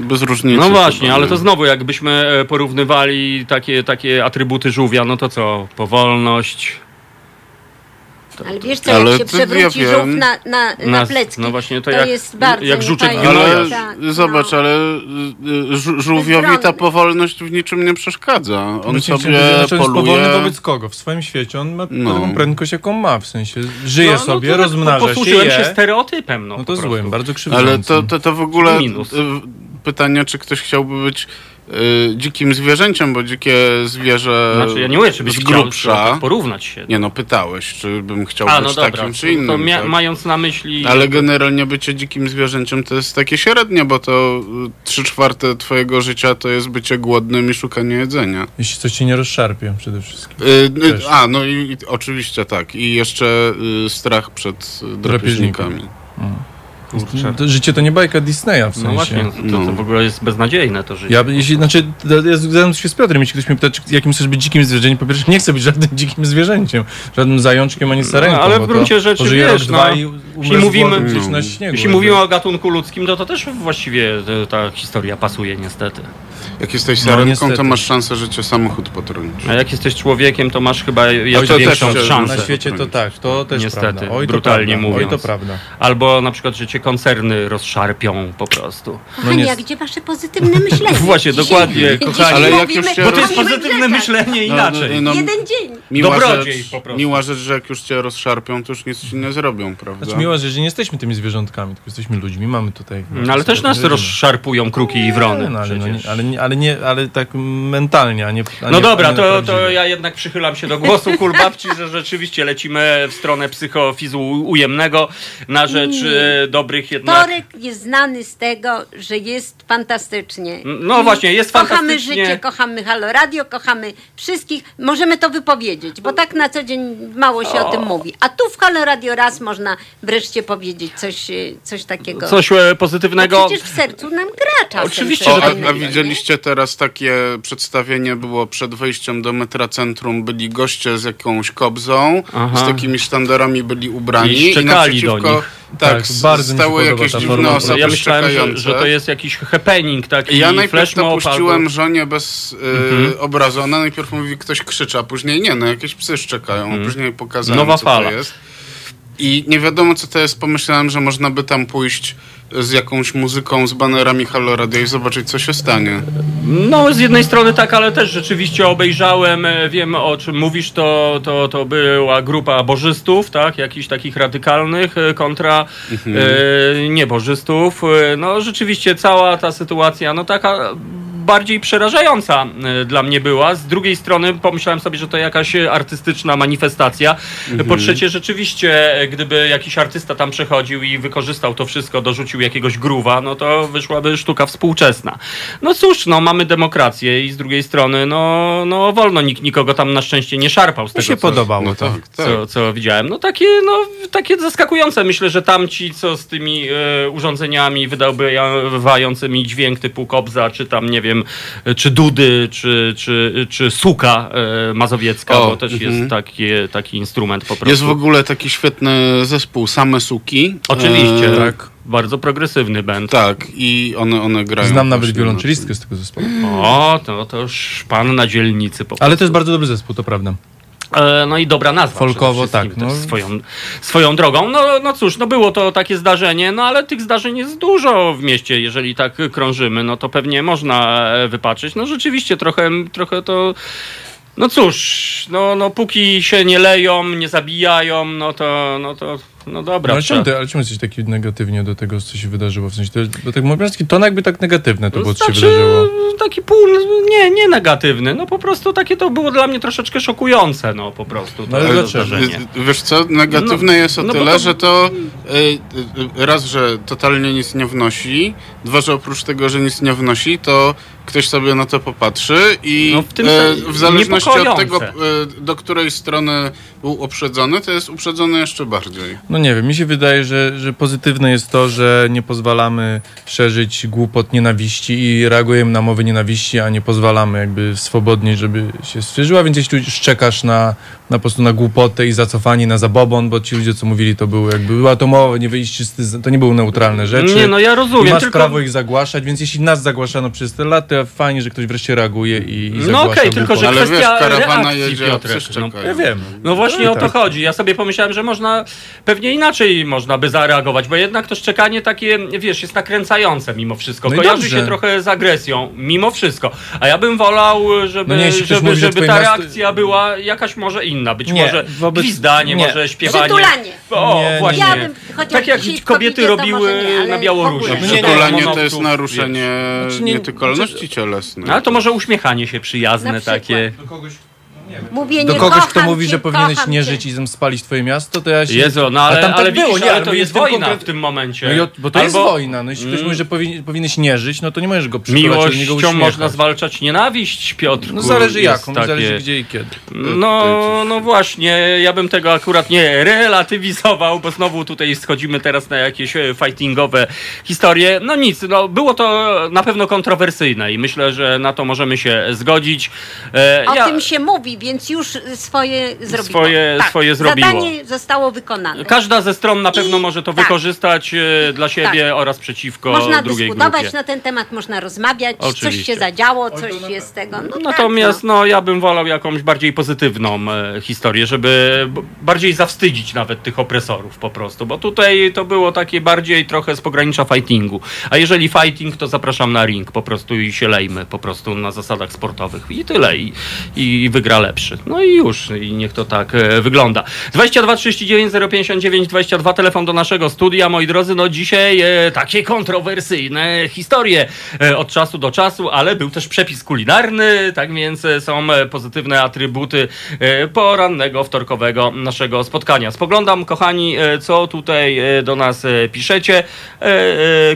bez różnicy. No właśnie, ale to znowu jakbyśmy e, porównywali takie, takie atrybuty żółwia, no to co? Powolność, Ale wiesz co, Ale jak się to przewróci ja żółw wiem. na, na, na Nas- plecki, no właśnie, to to, jak- jest bardzo jak żuczek. Ale Tak, zobacz, no. ale y, y, żółwiowi ta powolność w niczym nie przeszkadza. On Właśnie sobie jest poluje. powolny wobec kogo? W swoim świecie on ma No. taką prędkość, jaką ma, w sensie żyje No, no sobie, to rozmnaża się, Posłużyłem się stereotypem, no, No to złym, bardzo krzywdzącym. Ale to, to, to w ogóle Minus. y, pytanie, czy ktoś chciałby być dzikim zwierzęciem, bo dzikie zwierzę Znaczy, ja nie mówię, czy byś z chciał grubsza. tak porównać się. Nie no, pytałeś, czy bym chciał A, być no dobra, takim czy innym. to mia- tak? mając na myśli... Ale generalnie bycie dzikim zwierzęciem to jest takie średnie, bo to y, trzy czwarte twojego życia to jest bycie głodnym i szukanie jedzenia. Jeśli coś cię nie rozszarpie przede wszystkim. Y, y, Też. a, no i, i oczywiście tak. I jeszcze y, strach przed y, drapieżnikami. Kurczę. To życie to nie bajka Disneya w sensie. No właśnie, to, to w ogóle jest beznadziejne to życie. Ja, jeśli, znaczy, ja zgadzam się z Piotrem, jeśli ktoś mnie pyta, czy, jakim chcesz być dzikim zwierzęciem, po pierwsze nie chcę być żadnym dzikim zwierzęciem, żadnym zajączkiem ani sarenką. No, ale w gruncie rzeczy, wiesz, no, i jeśli mówimy- No. śniegu. Jeśli jakby. mówimy o gatunku ludzkim, to to też właściwie e, ta historia pasuje niestety. Jak jesteś No, sarenką, niestety. to masz szansę, że cię samochód potrąci. A jak jesteś człowiekiem, to masz chyba Oj, jeszcze to większą też szansę. Na świecie to tak, to też Niestety, prawda. Oj, to brutalnie prawda. mówiąc. Oj, to prawda. Albo na przykład, że cię koncerny rozszarpią po prostu. Kochani, nie- a gdzie wasze pozytywne myślenie? Właśnie, dokładnie, kochani. Ale jak mówimy już się- Bo to jest miłych pozytywne rzeczach. myślenie inaczej. no, Jeden dzień. Miła Dobrodziej rzecz, po prostu. miła rzecz, że jak już cię rozszarpią, to już nic ci nie zrobią, prawda? Znaczy miła rzecz, że nie jesteśmy tymi zwierzątkami, tylko jesteśmy ludźmi, mamy tutaj... No, ale też nas rozszarpują kruki i wrony No, ale, no, przecież. nie, ale, nie, ale, nie, ale tak mentalnie, a nie a No nie, dobra, nie to, to prawdziwie. ja jednak przychylam się do głosu kulbabci, że rzeczywiście lecimy w stronę psychofizu ujemnego na rzecz e, dobrych jednak... Torek jest znany z tego, że jest fantastycznie. No właśnie, jest kochamy fantastycznie. życie, kochamy Halo Radio, kochamy wszystkich. Możemy to wypowiedzieć, bo tak na co dzień mało się o, tym mówi. A tu w Halo Radio raz można wreszcie powiedzieć coś, coś takiego. Coś e, pozytywnego. No przecież w sercu nam gra czasem. Oczywiście, O, a, a nie? widzieliście teraz takie przedstawienie było przed wejściem do metra centrum, byli goście z jakąś kobzą, Aha. z takimi sztandarami byli ubrani I do naprzeciwko nich. Tak, Tak, bardzo podoba jakieś ta dziwne forma. osoby ja myślałem, że, szczekające. że to jest jakiś happening taki Ja najpierw to puściłem albo... żonie bez y, Mhm. obrazu. Ona najpierw mówi, ktoś krzyczy, a później nie, no jakieś psy szczekają. Później pokazałem, Mhm. Nowa co fala. to jest. I nie wiadomo, co to jest. Pomyślałem, że można by tam pójść z jakąś muzyką, z banerami Halo Radio i zobaczyć, co się stanie. No, z jednej strony tak, ale też rzeczywiście obejrzałem, e, wiem o czym mówisz, to, to, to była grupa bożystów, tak, jakichś takich radykalnych e, kontra e, niebożystów. No, rzeczywiście cała ta sytuacja, no taka bardziej przerażająca e, dla mnie była. Z drugiej strony pomyślałem sobie, że to jakaś artystyczna manifestacja. Po trzecie, rzeczywiście, e, gdyby jakiś artysta tam przechodził i wykorzystał to wszystko, dorzucił jakiegoś gruwa, no to wyszłaby sztuka współczesna. No cóż, no mamy demokrację i z drugiej strony, no, no wolno, nikt nikogo tam na szczęście nie szarpał z Mi tego, się co, podobało No to. tak, tak. co, co widziałem. No takie, no takie zaskakujące. Myślę, że tamci, co z tymi e, urządzeniami wydobywającymi dźwięk typu kobza, czy tam, nie wiem, e, czy dudy, czy, czy, czy suka e, mazowiecka, O, bo też mhm. jest taki, taki instrument po prostu. Jest w ogóle taki świetny zespół, Same Suki. Oczywiście, E, tak. Bardzo progresywny band. Tak, i one, one grają. Znam nawet wiolonczelistkę z tego zespołu. O, to, to już pan na dzielnicy po Ale to jest bardzo dobry zespół, to prawda. E, No i dobra nazwa. Folkowo, tak, no. Swoją, swoją drogą. No, no cóż, no było to takie zdarzenie, no ale tych zdarzeń jest dużo w mieście. Jeżeli tak krążymy, no to pewnie można e, wypatrzeć. No rzeczywiście trochę, trochę to... No cóż, no, no póki się nie leją, nie zabijają, no to, no to, no dobra. No, ale, czemu ty, ale czemu jesteś taki negatywnie do tego, co się wydarzyło? W sensie, to, bo tak mobilski ton jakby tak negatywne to było, co się Znaczy, wydarzyło. taki pół, nie, nie negatywny, no po prostu takie to było dla mnie troszeczkę szokujące, no po prostu. To, No ale dlaczego? Wiesz co, negatywne No, jest o no tyle, to- że to y, y, raz, że totalnie nic nie wnosi, dwa, że oprócz tego, że nic nie wnosi, to ktoś sobie na to popatrzy i No w tym e, w zależności od tego, e, do której strony był uprzedzony, to jest uprzedzony jeszcze bardziej. No nie wiem, mi się wydaje, że, że pozytywne jest to, że nie pozwalamy szerzyć głupot nienawiści i reagujemy na mowy nienawiści, a nie pozwalamy jakby swobodnie, żeby się stworzyła, więc jeśli tu szczekasz na, na po prostu na głupotę i zacofanie na zabobon, bo ci ludzie, co mówili, to były jakby, była to mowa, nie wyjść czysty, to nie były neutralne rzeczy. Nie, no ja rozumiem, I masz tylko- prawo ich zagłaszać, więc jeśli nas zagłaszano przez te lata, fajnie, że ktoś wreszcie reaguje i, i No zagłasza okej, tylko głupoty. że Ale wiesz, kwestia karawana reakcji, jedzie, Piotrek, no. Ja wiem. No właśnie No o i to tak. chodzi. Ja sobie pomyślałem, że można pewnie zupełnie inaczej można by zareagować, bo jednak to szczekanie takie, wiesz, jest nakręcające mimo wszystko. No Kojarzy dobrze. się trochę z agresją, mimo wszystko. A ja bym wolał, żeby, No nie, jeśli ktoś żeby, mówi, że żeby twoje ta miasto- reakcja była jakaś może inna. Być Nie, może wobec- gwizdanie, nie. może śpiewanie. Przytulanie. O, Nie, nie, właśnie. Ja bym, chociaż tak jak dzisiaj kobiety to robiły może nie, ale na w Białorusi. ogóle. Nie, nie, Przytulanie to jest naruszenie Znaczy nie- nietykalności cielesnej. No, ale to może uśmiechanie się przyjazne Na przykład. takie. Mówię, Do nie kogoś, kto kocham mówi, cię, że powinieneś kocham nie cię. żyć i zem spalić twoje miasto, to ja się... Jezu, no ale, tam tak ale było, widzisz, nie, ale to jest jestem wojna konkret- w tym momencie. No i bo to jest Albo- wojna, no jeśli ktoś Mm. mówi, że powinien, powinieneś nie żyć, no to nie możesz go niego Miłością uśmiechać. można zwalczać nienawiść, Piotr. No zależy jest jaką, takie- zależy gdzie i kiedy. No, no właśnie, ja bym tego akurat nie relatywizował, bo znowu tutaj schodzimy teraz na jakieś e, fightingowe historie. No nic, no było to na pewno kontrowersyjne i myślę, że na to możemy się zgodzić. E, O ja- tym się mówi, więc już swoje zrobiło. Swoje- tak, swoje zrobiło. Zadanie zostało wykonane. Każda ze stron na pewno I- może to tak. wykorzystać e, dla siebie oraz przeciwko Można drugiej dyskutować grupie. na ten temat, można rozmawiać, coś Oczywiście. się zadziało, coś jest z tego. No Natomiast tak, no. no, ja bym wolał jakąś bardziej pozytywną e, historię, żeby bardziej zawstydzić nawet tych opresorów po prostu, bo tutaj to było takie bardziej trochę z pogranicza fightingu. A jeżeli fighting, to zapraszam na ring po prostu i się lejmy po prostu na zasadach sportowych i tyle i, i wygra lepszy. No i już i niech to tak e, wygląda. 22 39 059 22 telefon do naszego studia, moi drodzy, no dzisiaj e, takie kontrowersyjne historie e, od czasu do czasu, ale był też przepis kulinarny, tak więc e, są e, pozytywne atrybuty e, porannego, wtorkowego naszego spotkania. Spoglądam, kochani, co tutaj do nas piszecie.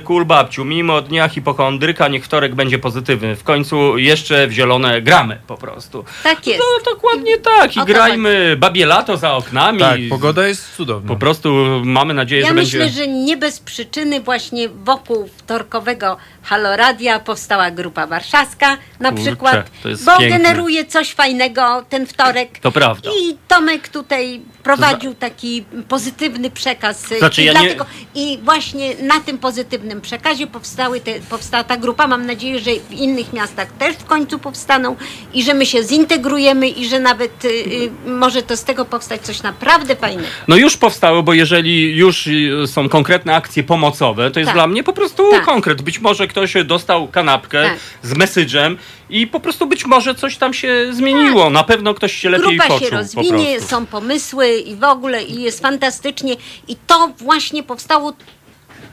Kul babciu, mimo dnia hipochondryka, niech wtorek będzie pozytywny. W końcu jeszcze w zielone gramy po prostu. Tak jest. No dokładnie tak i O to grajmy babie lato za oknami. Tak, pogoda jest cudowna. Po prostu mamy nadzieję, Ja że myślę, będzie... że nie bez przyczyny właśnie wokół wtorkowego Haloradia powstała grupa warszawska na Kurczę, przykład, to jest bo piękne. generuje coś fajnego ten wtorek. To prawda. I Tomek tutaj prowadził taki pozytywny przekaz. Znaczy, I, ja nie- dlatego, I właśnie na tym pozytywnym przekazie powstały te, powstała ta grupa. Mam nadzieję, że w innych miastach też w końcu powstaną i że my się zintegrujemy i że nawet y, y, może to z tego powstać coś naprawdę fajnego. No już powstały, bo jeżeli już y, są konkretne akcje pomocowe, to jest Tak. dla mnie po prostu Tak. konkret. Być może ktoś dostał kanapkę Tak. z message'em i po prostu być może coś tam się zmieniło. Na pewno ktoś się lepiej Grupa poczuł się po rozwinie, prostu. są pomysły i w ogóle i jest fantastycznie. I to właśnie powstało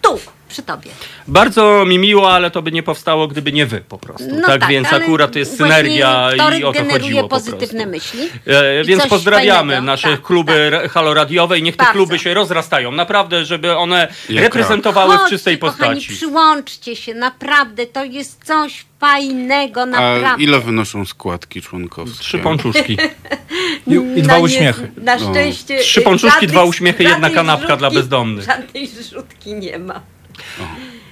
tu, przy tobie. Bardzo mi miło, ale to by nie powstało, gdyby nie wy po prostu. No tak, tak, więc ale akurat to jest właśnie synergia i o to generuje chodziło po pozytywne prostu. myśli. E, I więc coś pozdrawiamy fajnego. nasze Tak, kluby tak. haloradiowe i niech te Bardzo. kluby się rozrastają. Naprawdę, żeby one Jak reprezentowały w Chodźcie, czystej kochani, postaci. przyłączcie się, naprawdę, to jest coś fajnego, A naprawdę. ile wynoszą składki członkowskie? Trzy pączuszki. I, i dwa No nie- uśmiechy. Na szczęście. Trzy pączuszki, żadnych- dwa uśmiechy, jedna żadnej kanapka dla bezdomnych. Żadnej zrzutki nie ma.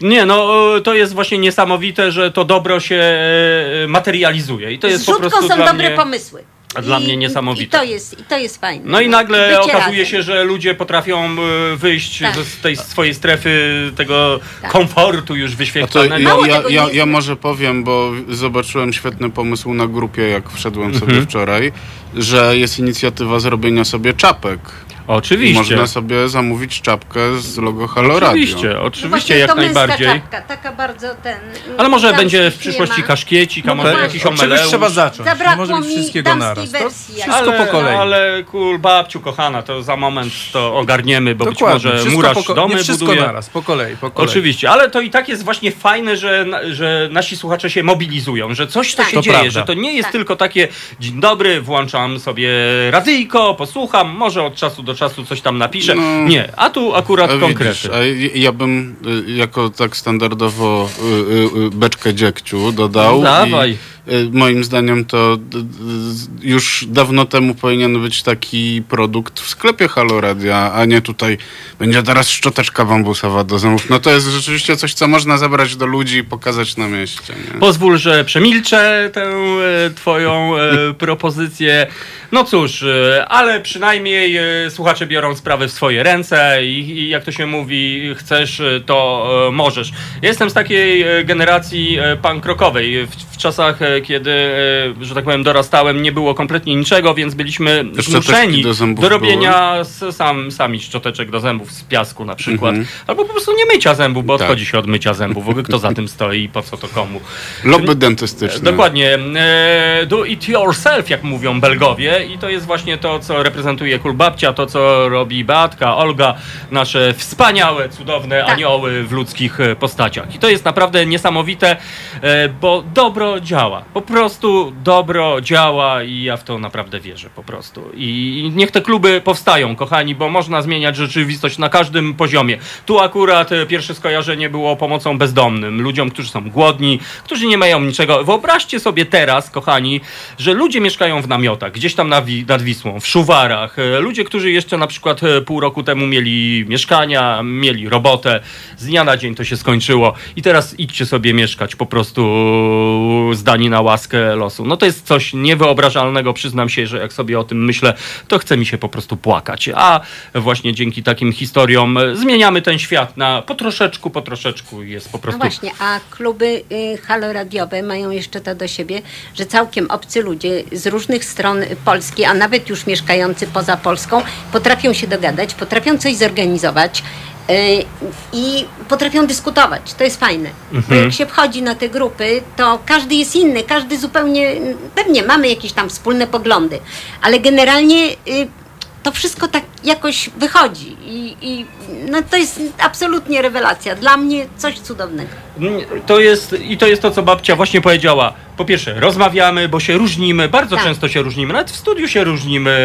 Nie, no to jest właśnie niesamowite, że to dobro się e, materializuje i to jest Z po prostu są dla dobre mnie... pomysły. Dla mnie niesamowite. I to jest, i to jest fajne. No i nagle Bycie okazuje razem. się, że ludzie potrafią e, wyjść Tak. z tej swojej strefy tego Tak. komfortu już wyświetlonego. ja, ja, ja, ja może powiem, bo zobaczyłem świetny pomysł na grupie, jak wszedłem sobie Mhm. wczoraj, że jest inicjatywa zrobienia sobie czapek. Oczywiście. Można sobie zamówić czapkę z logo Halo Radio. Oczywiście, No oczywiście, właśnie jak najbardziej. Czapka, taka bardzo ten. Ale może będzie w przyszłości ma. kaszkiecik, a No może właśnie. jakiś omeleusz. trzeba zacząć. Nie Zabrakło może być mi wszystkiego naraz. Wersji, wszystko Ale, po kolei. ale kul babciu kochana, to za moment to ogarniemy, bo Dokładnie. być może wszystko murarz po, domy nie wszystko buduje. naraz, po kolei, po kolei. Oczywiście, ale to i tak jest właśnie fajne, że, że nasi słuchacze się mobilizują, że coś to Tak. się To dzieje, prawda. że to nie jest Tak. tylko takie dzień dobry, włączam sobie radyjko, posłucham, może od czasu do czasu coś tam napiszę. No. Nie, a tu akurat A konkrety. widzisz, a ja- bym y, jako tak standardowo y, y, beczkę dziegciu dodał. Dawaj. I, moim zdaniem to d- d- już dawno temu powinien być taki produkt w sklepie Halo Radia, a nie tutaj będzie teraz szczoteczka bambusowa do zębów. No to jest rzeczywiście coś, co można zabrać do ludzi i pokazać na mieście. Nie? Pozwól, że przemilczę tę e, twoją e, propozycję. No cóż, e, ale przynajmniej słuchacze biorą sprawę w swoje ręce i, i jak to się mówi, chcesz, to możesz. Jestem z takiej generacji punk rockowej. W, czasach, e, kiedy, e, że tak powiem, dorastałem, nie było kompletnie niczego, więc byliśmy zmuszeni do do robienia sam, sami szczoteczek do zębów z piasku na przykład. Mhm. Albo po prostu nie mycia zębów, bo Tak. odchodzi się od mycia zębów. W ogóle kto za tym stoi i po co to komu? Lobby dentystyczne. Dokładnie. E, Do it yourself, jak mówią Belgowie. I to jest właśnie to, co reprezentuje Kulbabcia, to, co robi Beatka, Olga, nasze wspaniałe, cudowne Tak. anioły w ludzkich postaciach. I to jest naprawdę niesamowite, bo dobro działa. Po prostu dobro działa i ja w to naprawdę wierzę po prostu. I niech te kluby powstają, kochani, bo można zmieniać rzeczywistość na każdym poziomie. Tu akurat e, pierwsze skojarzenie było pomocą bezdomnym, ludziom, którzy są głodni, którzy nie mają niczego. Wyobraźcie sobie teraz, kochani, że ludzie mieszkają w namiotach, gdzieś tam nad Wisłą, w Szuwarach. E, Ludzie, którzy jeszcze na przykład e, pół roku temu mieli mieszkania, mieli robotę, z dnia na dzień to się skończyło i teraz idźcie sobie mieszkać po prostu zdani na łaskę losu. No to jest coś niewyobrażalnego, przyznam się, że jak sobie o tym myślę, to chce mi się po prostu płakać. A właśnie dzięki takim historiom zmieniamy ten świat na po troszeczku, po troszeczku jest po No prostu... właśnie, a kluby y, haloradiowe mają jeszcze to do siebie, że całkiem obcy ludzie z różnych stron Polski, a nawet już mieszkający poza Polską, potrafią się dogadać, potrafią coś zorganizować. Y, I potrafią dyskutować. To jest fajne. Bo Mhm. jak się wchodzi na te grupy, to każdy jest inny, każdy zupełnie. Pewnie mamy jakieś tam wspólne poglądy, ale generalnie y, to wszystko tak jakoś wychodzi. I, i no to jest absolutnie rewelacja. Dla mnie coś cudownego. Mm, To jest, I to jest to, co babcia właśnie powiedziała. Po pierwsze, rozmawiamy, bo się różnimy, bardzo Tak. często się różnimy, nawet w studiu się różnimy,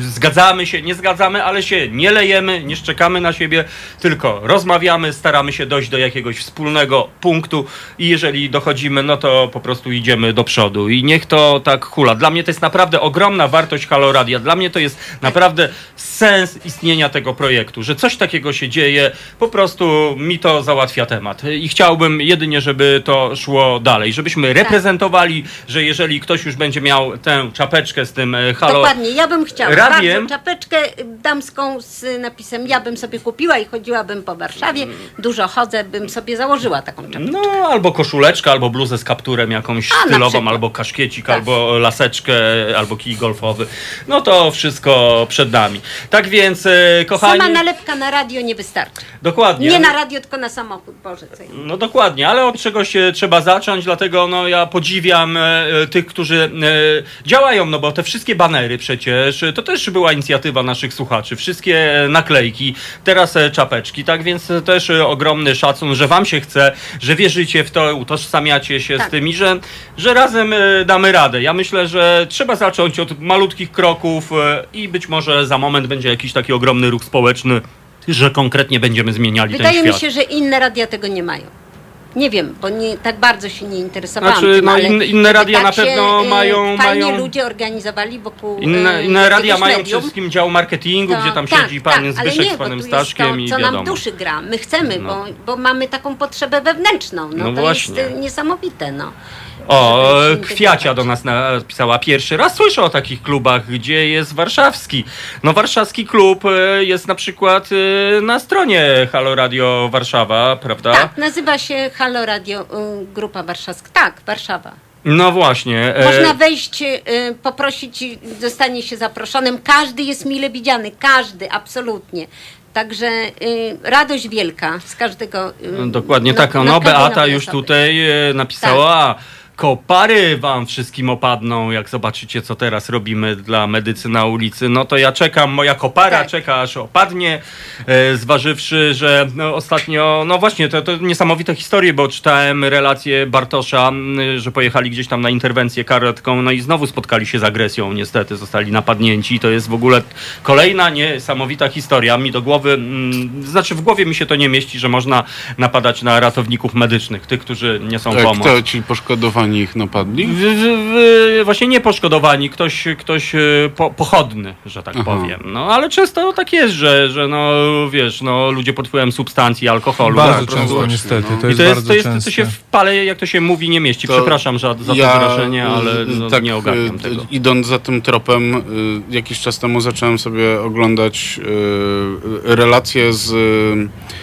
zgadzamy się, nie zgadzamy, ale się nie lejemy, nie szczekamy na siebie, tylko rozmawiamy, staramy się dojść do jakiegoś wspólnego punktu i jeżeli dochodzimy, no to po prostu idziemy do przodu i niech to tak hula. Dla mnie to jest naprawdę ogromna wartość Haloradia, dla mnie to jest naprawdę sens istnienia tego projektu, że coś takiego się dzieje, po prostu mi to załatwia temat i chciałbym jedynie, żeby to szło dalej, żebyśmy reprezentowali, że jeżeli ktoś już będzie miał tę czapeczkę z tym e, halo... Dokładnie, ja bym chciała radiem. bardzo czapeczkę damską z napisem ja bym sobie kupiła i chodziłabym po Warszawie. Dużo chodzę, bym sobie założyła taką czapeczkę. No, albo koszuleczka, albo bluzę z kapturem jakąś A, stylową, albo kaszkiecik, Tak. albo laseczkę, albo kij golfowy. No to wszystko przed nami. Tak więc, e, kochani... Sama nalepka na radio nie wystarczy. Dokładnie. Nie na radio, tylko na samochód. Boże, co ja No dokładnie, ale od czegoś e, trzeba zacząć, dlatego no ja podziwiam e, tych, którzy e, działają, no bo te wszystkie banery przecież, e, to też była inicjatywa naszych słuchaczy, wszystkie e, naklejki, teraz e, czapeczki, tak więc e, też e, ogromny szacun, że wam się chce, że wierzycie w to, utożsamiacie się Tak. z tymi, że, że razem e, damy radę. Ja myślę, że trzeba zacząć od malutkich kroków e, i być może za moment będzie jakiś taki ogromny ruch społeczny, że konkretnie będziemy zmieniali Wydaje ten mi świat. się, że inne radia tego nie mają. Nie wiem, bo nie, tak bardzo się nie interesowałam Znaczy, tym, no, ale inne- inne radia tak na się, pewno y, mają- Fajnie mają- ludzie organizowali wokół Inne, y, inne radia jakiegoś mają medium. przede wszystkim dział marketingu, To- gdzie tam tak, siedzi pan tak, ale Zbyszek nie, z panem bo tu jest Staszkiem to, i co wiadomo. nam duszy gra. My chcemy, No. bo, bo mamy taką potrzebę wewnętrzną. No, No to właśnie. jest y, niesamowite. No. O, Kwiacia do nas napisała pierwszy raz. Słyszę o takich klubach, gdzie jest warszawski. No warszawski klub e, jest na przykład e, na stronie Halo Radio Warszawa, prawda? Tak, nazywa się Halo Radio y, Grupa Warszawska. Tak, Warszawa. No właśnie. e, Można wejść, y, poprosić, zostanie się zaproszonym. Każdy jest mile widziany, każdy, absolutnie. Także y, radość wielka z każdego. y, Dokładnie no- tak. No, no, Beata już tutaj napisała. Kopary wam wszystkim opadną, jak zobaczycie, co teraz robimy dla medycy na ulicy. No to ja czekam, moja kopara Tak. czeka, aż opadnie, e, zważywszy, że no, ostatnio, no właśnie, to, to niesamowite historie, bo czytałem relację Bartosza, że pojechali gdzieś tam na interwencję karetką, no i znowu spotkali się z agresją, niestety, zostali napadnięci. To jest w ogóle kolejna niesamowita historia. Mi do głowy, mm, znaczy w głowie mi się to nie mieści, że można napadać na ratowników medycznych, tych, którzy niosą Tak, pomoc. kto ci poszkodowani ich napadli? W, w, w, właśnie nie poszkodowani, ktoś, ktoś e, po, pochodny, że tak Aha. powiem. No ale często tak jest, że, że no wiesz, no ludzie pod wpływem substancji, alkoholu. Bardzo prostu- często właśnie, niestety, no. to I jest to jest, to, jest to się w pale, jak to się mówi, nie mieści. To Przepraszam za, za to wyrażenie, ale no, tak, nie ogarniam y, tego. Idąc za tym tropem, y, jakiś czas temu zacząłem sobie oglądać y, relacje z y, y,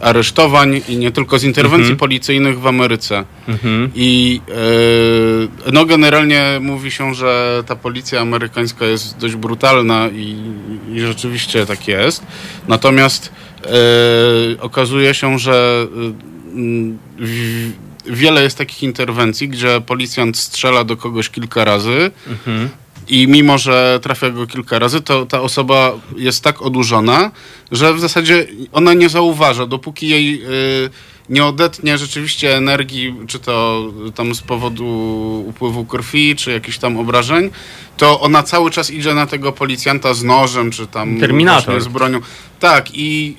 aresztowań i nie tylko z interwencji Mhm. policyjnych w Ameryce. Mhm. I y, no generalnie mówi się, że ta policja amerykańska jest dość brutalna i, i rzeczywiście tak jest. Natomiast y, okazuje się, że y, w, wiele jest takich interwencji, gdzie policjant strzela do kogoś kilka razy Mhm. I mimo, że trafia go kilka razy, to ta osoba jest tak odurzona, że w zasadzie ona nie zauważa, dopóki jej y, nie odetnie rzeczywiście energii, czy to tam z powodu upływu krwi, czy jakichś tam obrażeń, to ona cały czas idzie na tego policjanta z nożem, czy tam Terminator. z bronią. Tak, i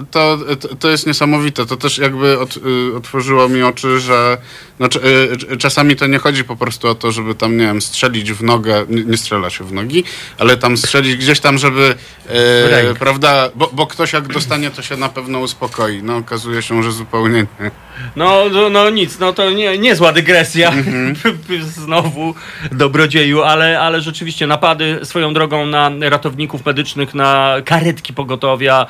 y, to, to, jest niesamowite. To też jakby ot, y, otworzyło mi oczy, że znaczy, y, czasami to nie chodzi po prostu o to, żeby tam, nie wiem, strzelić w nogę, nie, nie strzela się w nogi, ale tam strzelić gdzieś tam, żeby, y, prawda, bo, bo ktoś jak dostanie, to się na pewno uspokoi. No okazuje się, że zupełnie nie. No, no, no nic, no to nie, niezła dygresja Mhm. znowu dobrodzieju, ale, ale rzeczywiście napady swoją drogą na ratowników medycznych, na karetki pogotowia,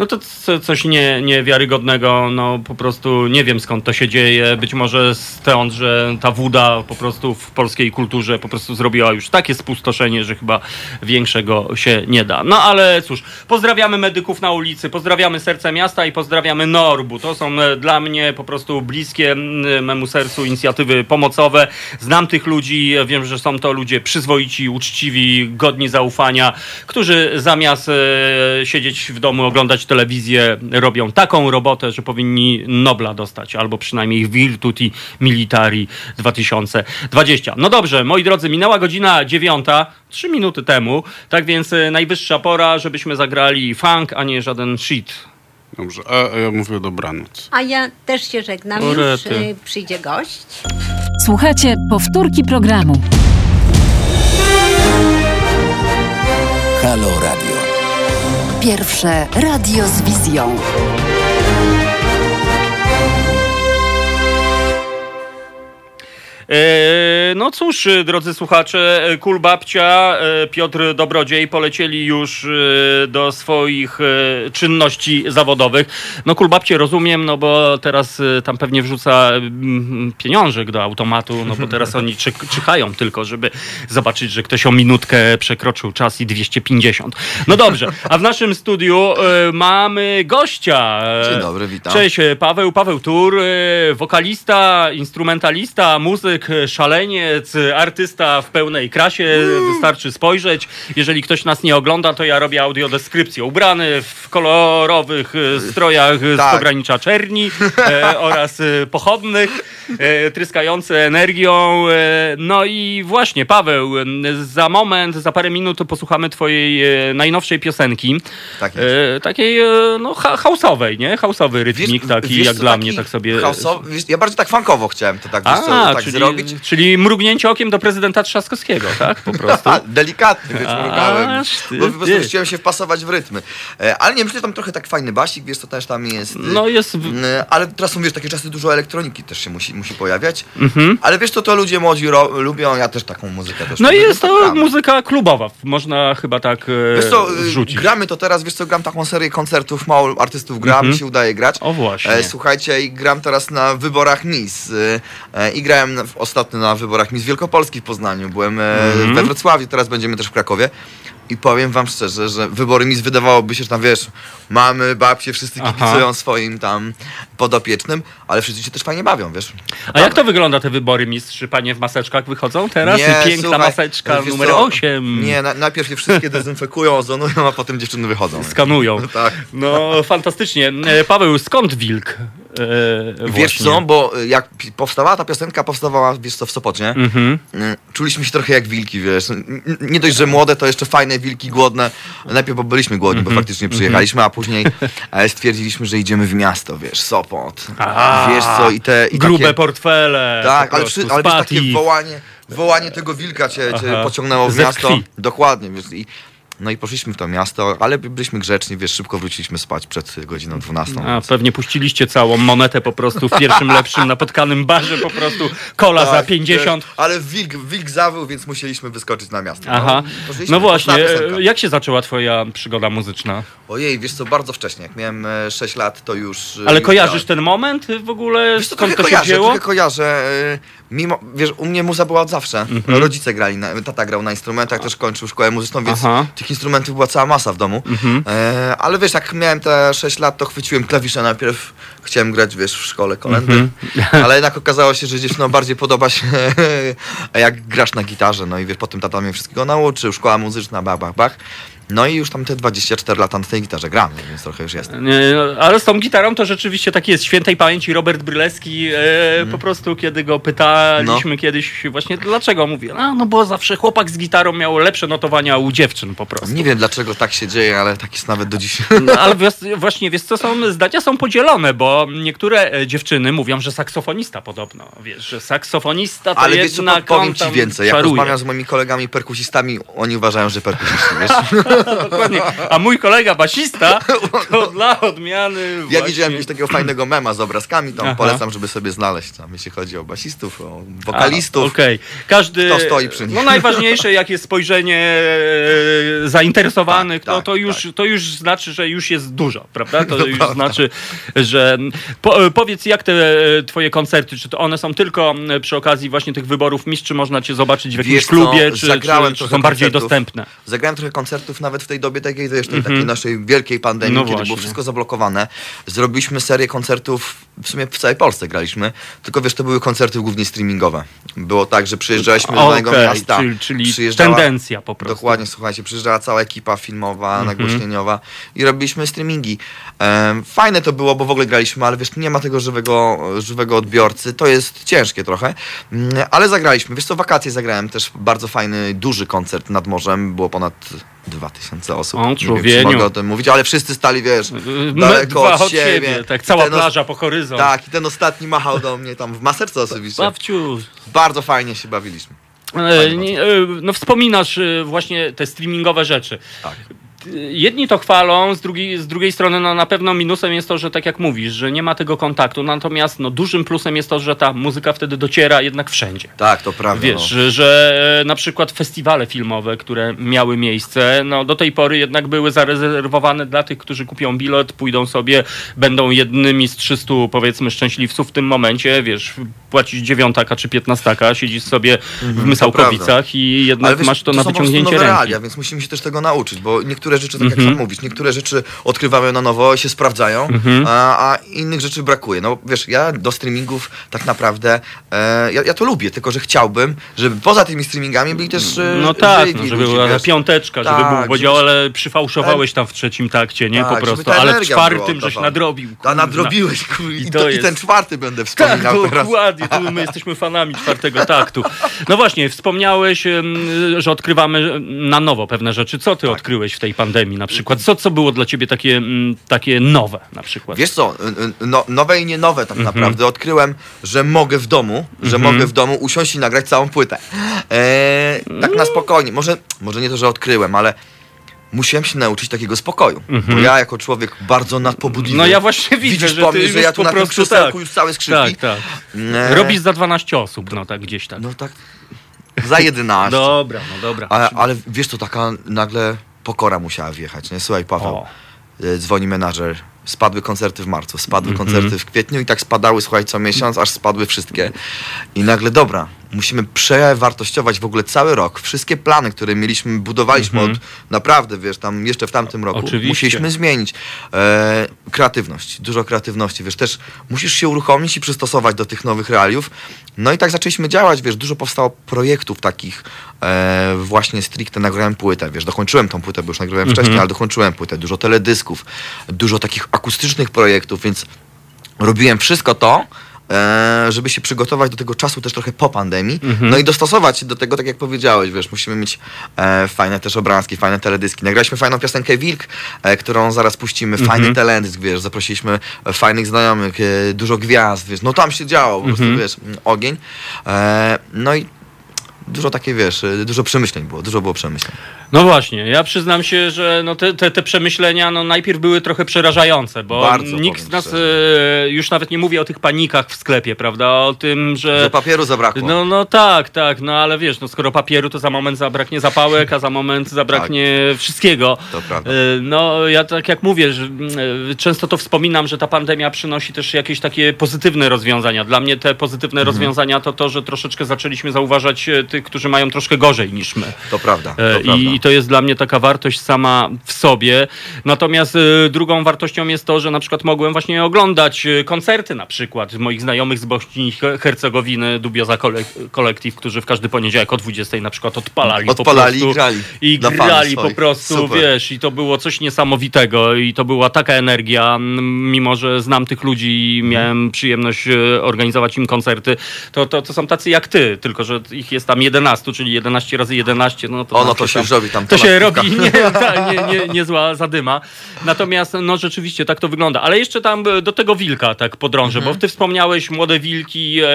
no to co, coś nie, niewiarygodnego, no po prostu nie wiem skąd to się dzieje, być może stąd, że ta woda po prostu w polskiej kulturze po prostu zrobiła już takie spustoszenie, że chyba większego się nie da. No ale cóż, pozdrawiamy medyków na ulicy, pozdrawiamy serce miasta i pozdrawiamy Norbu. To są e, dla mnie po prostu bliskie memu sercu inicjatywy pomocowe. Znam tych ludzi, wiem, że są to ludzie przyzwoici, uczciwi, godni zaufania, którzy zamiast e, siedzieć w domu, oglądać telewizję, robią taką robotę, że powinni Nobla dostać, albo przynajmniej Virtuti Militari 2020. No dobrze, moi drodzy, minęła godzina dziewiąta, trzy minuty temu, tak więc e, najwyższa pora, żebyśmy zagrali funk, a nie żaden shit. Dobrze, a, a ja mówię dobranoc. A ja też się żegnam, już y, przyjdzie gość. Słuchajcie powtórki programu. Halo Radio. Pierwsze radio z wizją. No cóż, e, drodzy słuchacze, e, Kul Babcia, e, Piotr Dobrodziej polecieli już e, do swoich e, czynności zawodowych. No Kul Babcie rozumiem, no bo teraz e, tam pewnie wrzuca pieniążek do automatu, no bo teraz oni czyhają tylko, żeby zobaczyć, że ktoś o minutkę przekroczył czas i 250. No dobrze, a w naszym studiu e, mamy gościa. E, Dzień dobry, witam. Cześć, e, Paweł, Paweł Tur, e, wokalista, instrumentalista, muzyk, e, szaleniec, e, artysta w pełnej krasie, wystarczy spojrzeć. Jeżeli ktoś nas nie ogląda, to ja robię audiodeskrypcję. Ubrany w kolorowych e, strojach z Tak. pogranicza czerni e, oraz pochodnych, e, tryskające energią. E, no i właśnie, Paweł, za moment, za parę minut posłuchamy twojej najnowszej piosenki. Tak. E, takiej, no, ha- house'owej, nie? House'owy rytmik taki, wiesz jak dla mnie, tak sobie... house'owy- wiesz, ja bardziej tak funkowo chciałem to tak, wiesz co, A, tak czyli, zrobić. czyli mrugnięcie okiem do prezydenta Trzaskowskiego, tak? Po prostu. A, delikatnie, wiesz, mrugałem. ty, Bo po prostu ty. chciałem się wpasować w rytmy. E, Ale nie, myślę, że tam trochę tak fajny basik, wiesz, to też tam jest. y, No jest... mm, Ale teraz są, wiesz, takie czasy, dużo elektroniki też się musi, musi pojawiać. Mhm. Ale wiesz, to to ludzie młodzi lubią, ja też taką muzykę też No i lubię, jest to gram. muzyka klubowa, można chyba tak e, Wiesz co, y, wrzucić. gramy to teraz, wiesz co, gram taką serię koncertów, mało artystów gra, Mhm. się udaje grać. O właśnie. E, słuchajcie, i gram teraz na wyborach. Y, e, I grałem na, ostatnio na wyborach Miss Wielkopolski w Poznaniu. Byłem Mhm. we Wrocławiu, teraz będziemy też w Krakowie. I powiem wam szczerze, że wybory Miss wydawałoby się, że tam wiesz, mamy, babcie, wszyscy kibicują swoim tam podopiecznym, ale wszyscy się też fajnie bawią, wiesz. A jak to wygląda te wybory mistrz? Panie w maseczkach wychodzą teraz? Nie, Piękna słuchaj, maseczka numer co, 8. Nie, na, najpierw się wszystkie dezynfekują, ozonują, a potem dziewczyny wychodzą. Skanują. Tak. No, fantastycznie. E, Paweł, skąd wilk? E, Wiesz właśnie? co, bo y, jak powstawała ta piosenka, powstawała, wiesz co, w Sopocie. Mhm. Y, Czuliśmy się trochę jak wilki, wiesz. Nie dość, że młode, to jeszcze fajne wilki, głodne. Najpierw bo byliśmy głodni, Mhm. bo faktycznie przyjechaliśmy, a później e, stwierdziliśmy, że idziemy w miasto, wiesz, Sopot. A, wiesz co, i te... I Grube takie, portfele. Tak, po ale, przy, ale wiesz, takie wołanie, wołanie tego wilka cię, cię pociągnęło w Ze miasto. krwi. Dokładnie, wiesz. I No i poszliśmy w to miasto, ale byliśmy grzeczni, wiesz, szybko wróciliśmy spać przed godziną 12. A pewnie puściliście całą monetę po prostu w pierwszym lepszym napotkanym barze, po prostu kola za Tak, 50. wiesz, Ale wilk, wilk zawył, więc musieliśmy wyskoczyć na miasto. Aha. poszliśmy, No właśnie, e, jak się zaczęła twoja przygoda muzyczna? Ojej, wiesz co, bardzo wcześnie. Jak miałem e, 6 lat, to już... e, Ale już kojarzysz grałem. ten moment w ogóle? Wiesz co, Skąd to się kojarzę, wzięło? kojarzę. e, Mimo, wiesz, u mnie muza była od zawsze. Mhm. Rodzice grali, na, tata grał na instrumentach, też kończył szkołę muzyczną, więc Aha. tych instrumentów była cała masa w domu. Mhm. E, ale wiesz, jak miałem te 6 lat, to chwyciłem klawisze najpierw. Chciałem grać, wiesz, w szkole kolendy. Mhm. Ale jednak okazało się, że dziewczynom bardziej podoba się jak grasz na gitarze. No i wiesz, potem tata mnie wszystkiego nauczył, szkoła muzyczna, bach, bach, bach. No i już tam te 24 lata na tej gitarze gram, więc trochę już jest. Nie, no, Ale z tą gitarą to rzeczywiście tak jest. Świętej pamięci Robert Brylewski, e, Mhm. po prostu kiedy go pytaliśmy No. kiedyś właśnie dlaczego, mówię, a, no bo zawsze chłopak z gitarą miał lepsze notowania u dziewczyn po prostu. Nie wiem dlaczego tak się dzieje, ale tak jest nawet do dziś. No, ale właśnie, wiesz co, są, zdania są podzielone, bo niektóre e, dziewczyny mówią, że saksofonista podobno, wiesz, że saksofonista to Ale wiesz co, jednak powiem ci więcej. Jak czaruje. rozmawiam z moimi kolegami perkusistami, oni uważają, że perkusiści, wiesz? Dokładnie. A mój kolega basista to dla odmiany Ja właśnie... widziałem jakiegoś takiego fajnego mema z obrazkami, tam Aha. polecam, żeby sobie znaleźć, tam, jeśli chodzi o basistów, o wokalistów. Okej. Każdy. Kto stoi przy nich. No najważniejsze, jak jest spojrzenie e, zainteresowanych, Tak, tak, to, już, to już znaczy, że już jest dużo, prawda? To No już prawda. znaczy, że. Po, e, powiedz, jak te e, twoje koncerty, czy to one są tylko przy okazji właśnie tych wyborów mistrz, czy można cię zobaczyć w jakimś Wiesz co, klubie, czy, zagrałem czy, czy trochę są bardziej dostępne? Zagrałem trochę koncertów nawet w tej dobie takiej, wiesz, tej, Mhm. takiej naszej wielkiej pandemii, No kiedy było właśnie. wszystko zablokowane. Zrobiliśmy serię koncertów, w sumie w całej Polsce graliśmy, tylko wiesz, to były koncerty głównie streamingowe. Było tak, że przyjeżdżaliśmy do danego Okej, miasta. czyli- czyli tendencja po prostu. Dokładnie, słuchajcie, przyjeżdżała cała ekipa filmowa, Mhm. nagłośnieniowa i robiliśmy streamingi. Fajne to było, bo w ogóle graliśmy, ale wiesz, nie ma tego żywego, żywego odbiorcy, to jest ciężkie trochę, Mm, ale zagraliśmy. Wiesz co, wakacje zagrałem też bardzo fajny, duży koncert nad morzem, było ponad 2000 osób. O, Nie wiem, czy człowieniu. mogę o tym mówić, ale wszyscy stali, wiesz, daleko dwa od siebie. Tak, cała Ten plaża po horyzont. Tak, i ten ostatni machał do mnie tam w maserce oczywiście. Bawciu, Bardzo fajnie się bawiliśmy. E, nie, e, No wspominasz e, właśnie te streamingowe rzeczy. Tak. Jedni to chwalą, z drugiej, z drugiej strony no, na pewno minusem jest to, że tak jak mówisz, że nie ma tego kontaktu. Natomiast no, dużym plusem jest to, że ta muzyka wtedy dociera jednak wszędzie. Tak, to prawda. Wiesz, no. że, że e, na przykład festiwale filmowe, które miały miejsce, no do tej pory jednak były zarezerwowane dla tych, którzy kupią bilet, pójdą sobie, będą jednymi z 300 powiedzmy szczęśliwców w tym momencie, wiesz, płacisz dziewiątaka czy piętnastaka, siedzisz sobie w Mhm, to Mysałkowicach i jednak wiesz, masz to, na po prostu wyciągnięcie ręki. realia, więc musimy się też tego nauczyć, bo niektóre rzeczy, tak Mhm. jak sam mówisz, niektóre rzeczy odkrywamy na nowo, się sprawdzają, Mhm. a, a innych rzeczy brakuje. No wiesz, ja do streamingów tak naprawdę, e, ja, ja to lubię, tylko że chciałbym, żeby poza tymi streamingami byli też e, No tak, no, żeby ludzie, była wiesz. piąteczka, żeby Tak, był podział, ale przyfałszowałeś tam w trzecim takcie, nie? Tak, po żeby prostu. Ale w czwartym żeś nadrobił. A nadrobiłeś, kur... I, to, to i ten czwarty będę Tak, wspominał teraz. dokładnie. Tu my jesteśmy fanami czwartego taktu. No właśnie, wspomniałeś, że odkrywamy na nowo pewne rzeczy. Co ty odkryłeś w tej pandemii na przykład? Co, co było dla ciebie takie, mm, takie nowe na przykład? Wiesz co, no, nowe i nie nowe tak Mhm. naprawdę. Odkryłem, że mogę w domu, że Mhm. mogę w domu usiąść i nagrać całą płytę. E, tak na spokojnie. Może, może nie to, że odkryłem, ale musiałem się nauczyć takiego spokoju. Mhm. Bo ja jako człowiek bardzo nadpobudliwy. No ja właśnie widzę, Widzisz że po mnie, że ja tu na tym krzesełku tak. już całe skrzypki. Tak, tak. E, Robisz za 12 osób, no tak gdzieś tak. No tak, za 11. Dobra, no dobra. Ale, ale wiesz, to taka nagle pokora musiała wjechać, nie? Słuchaj, Paweł, O. e, dzwoni menadżer, spadły koncerty w marcu, spadły Mhm. koncerty w kwietniu i tak spadały, słuchaj, co miesiąc, aż spadły wszystkie. I nagle, dobra, musimy przewartościować w ogóle cały rok, wszystkie plany, które mieliśmy, budowaliśmy Mhm. od naprawdę, wiesz, tam jeszcze w tamtym roku, Oczywiście. musieliśmy zmienić. E, kreatywność, dużo kreatywności, wiesz, też musisz się uruchomić i przystosować do tych nowych realiów. No i tak zaczęliśmy działać, wiesz, dużo powstało projektów takich e, właśnie stricte nagrałem płytę, wiesz, dokończyłem tą płytę, bo już nagrałem Mhm. wcześniej, ale dokończyłem płytę, dużo teledysków, dużo takich akustycznych projektów, więc robiłem wszystko to, żeby się przygotować do tego czasu też trochę po pandemii, Mhm. no i dostosować się do tego, tak jak powiedziałeś, wiesz, musimy mieć e, fajne też obrazki, fajne teledyski. Nagraliśmy fajną piosenkę Wilk, e, którą zaraz puścimy, Mhm. fajny teledysk, wiesz, zaprosiliśmy e, fajnych znajomych, e, dużo gwiazd, wiesz, no tam się działo, po prostu, Mhm. wiesz, ogień. E, no i dużo takie, wiesz, y, dużo przemyśleń było, dużo było przemyśleń. No właśnie, ja przyznam się, że no te, te, te przemyślenia no najpierw były trochę przerażające, bo Bardzo, nikt z nas, e, już nawet nie mówię o tych panikach w sklepie, prawda, o tym, że... Że papieru zabrakło. No, no tak, tak, no ale wiesz, no skoro papieru, to za moment zabraknie zapałek, a za moment zabraknie wszystkiego. Tak. To prawda. E, No ja tak jak mówię, że e, często to wspominam, że ta pandemia przynosi też jakieś takie pozytywne rozwiązania. Dla mnie te pozytywne Mhm. rozwiązania to to, że troszeczkę zaczęliśmy zauważać e, tych, którzy mają troszkę gorzej niż my. To prawda, to E, prawda. I to jest dla mnie taka wartość sama w sobie. Natomiast e, drugą wartością jest to, że na przykład mogłem właśnie oglądać e, koncerty na przykład moich znajomych z Bośni i Her- Hercegowiny, Dubioza Kolektyw, którzy w każdy poniedziałek o 20 na przykład odpalali, Odpalali po i prostu. grali. I grali po prostu, Super. wiesz, i to było coś niesamowitego i to była taka energia, mimo że znam tych ludzi i miałem przyjemność organizować im koncerty, to, to, to są tacy jak ty, tylko że ich jest tam 11, czyli 11 razy 11, no to O, no to się już robi tam To się robi nie, ta, nie, nie, niezła zadyma. Natomiast no rzeczywiście tak to wygląda. Ale jeszcze tam do tego wilka tak podrążę, Mhm. bo ty wspomniałeś młode wilki, e,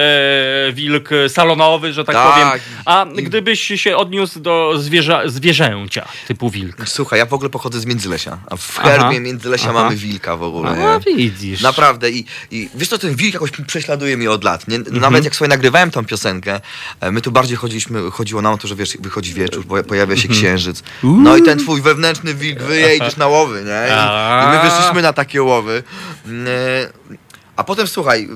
wilk salonowy, że tak, Tak. powiem. A gdybyś się odniósł do zwierza, zwierzęcia typu wilk. Słuchaj, ja w ogóle pochodzę z Międzylesia, a w Aha. herbie Międzylesia Aha. mamy wilka w ogóle. A, widzisz. Naprawdę i, i wiesz co, ten wilk jakoś prześladuje mnie od lat. Nie? Mhm. Nawet jak sobie nagrywałem tą piosenkę, e, my tu bardziej chodziliśmy, chodziło nam o to, że wiesz, wychodzi wieczór, po- pojawia się Mhm. księżyc. No i ten twój wewnętrzny wilk wyje idziesz na łowy, nie? I, my wyszliśmy na takie łowy. Mm, e, A potem słuchaj,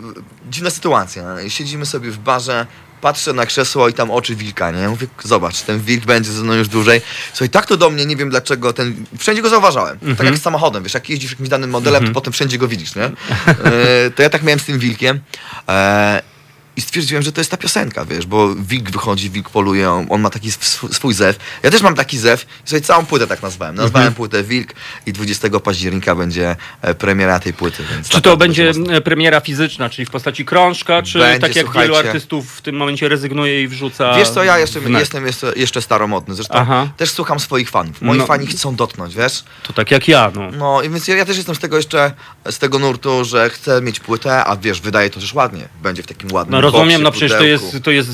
dziwna sytuacja. Siedzimy sobie w barze, patrzę na krzesło i tam oczy wilka, nie? Mówię, zobacz, ten wilk będzie ze mną już dłużej. Słuchaj, tak to do mnie, nie wiem dlaczego, ten... Wszędzie go zauważałem. Tak Mhm. jak z samochodem, wiesz, jak jeździsz jakimś danym modelem, to potem wszędzie go widzisz, nie? E, to ja tak miałem z tym wilkiem. E, i stwierdziłem, że to jest ta piosenka, wiesz, bo wilk wychodzi, wilk poluje, on, on ma taki sw- swój zew. Ja też mam taki zew i sobie całą płytę tak nazwałem. Nazwałem Mhm. płytę Wilk i 20 października będzie e, premiera tej płyty. Czy to naprawdę będzie e, premiera fizyczna, czyli w postaci krążka, czy Będzie, tak jak słuchajcie. wielu artystów w tym momencie rezygnuje i wrzuca Wiesz co, ja jeszcze, jestem jeszcze, jeszcze staromodny, zresztą Aha. też słucham swoich fanów. Moi No. fani chcą dotknąć, wiesz? To tak jak ja, no. No i więc ja, ja też jestem z tego jeszcze, z tego nurtu, że chcę mieć płytę, a wiesz, wydaje to też ładnie. Będzie w takim ładnym No rozumiem, no przecież to jest, to jest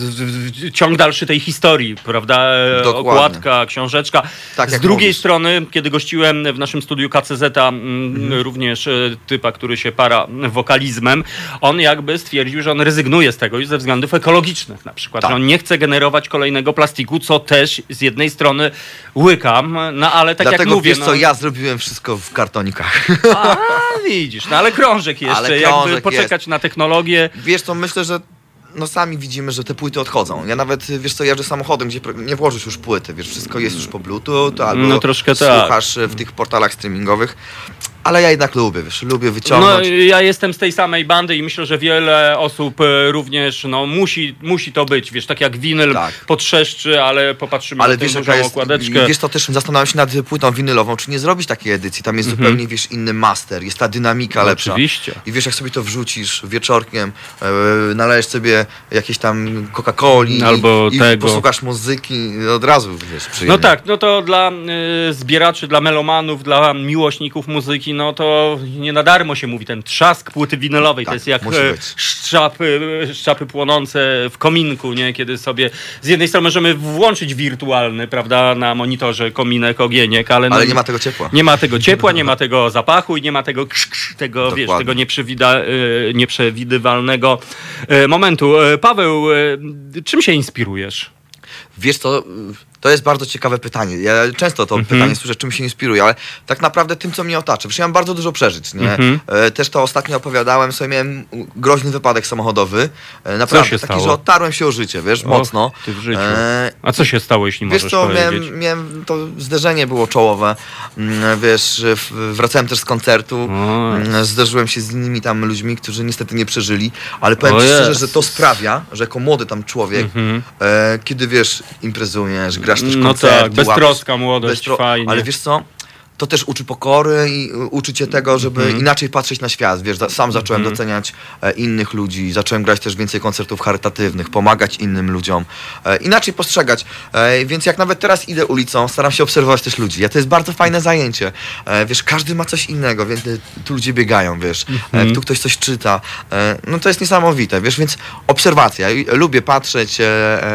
ciąg dalszy tej historii, prawda? Dokładnie. Okładka, książeczka. Tak Z drugiej mówisz. strony, kiedy gościłem w naszym studiu KCZ, mm, Mhm. również e, typa, który się para wokalizmem, on jakby stwierdził, że on rezygnuje z tego już ze względów ekologicznych na przykład. Tak. Że on nie chce generować kolejnego plastiku, co też z jednej strony łykam, no ale tak Dlatego jak mówię... wiesz no, co, ja zrobiłem wszystko w kartonikach. A, widzisz, no ale krążek jeszcze, Ale jakby krążek poczekać jest. na technologię. Wiesz co, myślę, że no sami widzimy, że te płyty odchodzą. Ja nawet, wiesz co, jeżdżę samochodem, gdzie nie włożysz już płyty, wiesz, wszystko jest już po bluetooth, albo No troszkę tak. słuchasz w tych portalach streamingowych. Ale ja jednak lubię, wiesz, lubię No, wyciągnąć. ja jestem z tej samej bandy i myślę, że wiele osób e, również no, musi, musi to być. Wiesz, tak jak winyl potrzeszczy, ale popatrzymy Ale na tę wiesz, dużą jaka jest, okładeczkę. wiesz to też zastanawiam się nad płytą winylową, czy nie zrobić takiej edycji. Tam jest Mhm. zupełnie, wiesz, inny master, jest ta dynamika No, lepsza. oczywiście. I wiesz, jak sobie to wrzucisz wieczorkiem, e, nalejesz sobie jakieś tam Coca-Coli Albo i, tego. i posłuchasz muzyki, od razu, wiesz, przyjemnie. No tak, no to dla y, zbieraczy, dla melomanów, dla miłośników muzyki, no to nie na darmo się mówi ten trzask płyty winylowej. to jest jak Tak, e, szczapy, szczapy płonące w kominku, nie? Kiedy sobie z jednej strony możemy włączyć wirtualny, prawda, na monitorze kominek, ogieniek, ale, no, Ale nie ma tego ciepła. Nie ma tego ciepła, nie ma tego zapachu i nie ma tego krz, krz, tego, wiesz, tego nieprzewida, y, nieprzewidywalnego y, momentu. Paweł, czym się inspirujesz? Wiesz co, to jest bardzo ciekawe pytanie. Ja często to Mhm. pytanie słyszę, czym się inspiruję, ale tak naprawdę tym, co mnie otacza. Przecież ja mam bardzo dużo przeżyć, nie? Mhm. E, Też to ostatnio opowiadałem, sobie miałem groźny wypadek samochodowy. E, Naprawdę, się taki, stało? że otarłem się o życie, wiesz, mocno. ty w życiu. E, A co się stało, jeśli Wiesz możesz co, powiedzieć? miałem, miałem, to zderzenie było czołowe. Mm, Wiesz, wracałem też z koncertu. Mm, Zderzyłem się z innymi tam ludźmi, którzy niestety nie przeżyli, ale powiem O ci szczerze, że to sprawia, że jako młody tam człowiek, Mhm. kiedy wiesz, imprezujesz, grasz też No koncerty, tak, beztroska łapiesz- młodość, fajnie. Ale wiesz co, to też uczy pokory i y, uczy cię tego, żeby Mhm. inaczej patrzeć na świat. Wiesz, sam zacząłem Mhm. doceniać e, innych ludzi, zacząłem grać też więcej koncertów charytatywnych, pomagać innym ludziom, e, inaczej postrzegać. E, więc jak nawet teraz idę ulicą, staram się obserwować też ludzi. Ja, to jest bardzo fajne zajęcie. Wiesz, każdy ma coś innego, więc tu ludzie biegają, wiesz, e, tu ktoś coś czyta. No to jest niesamowite, wiesz, więc obserwacja. Lubię patrzeć,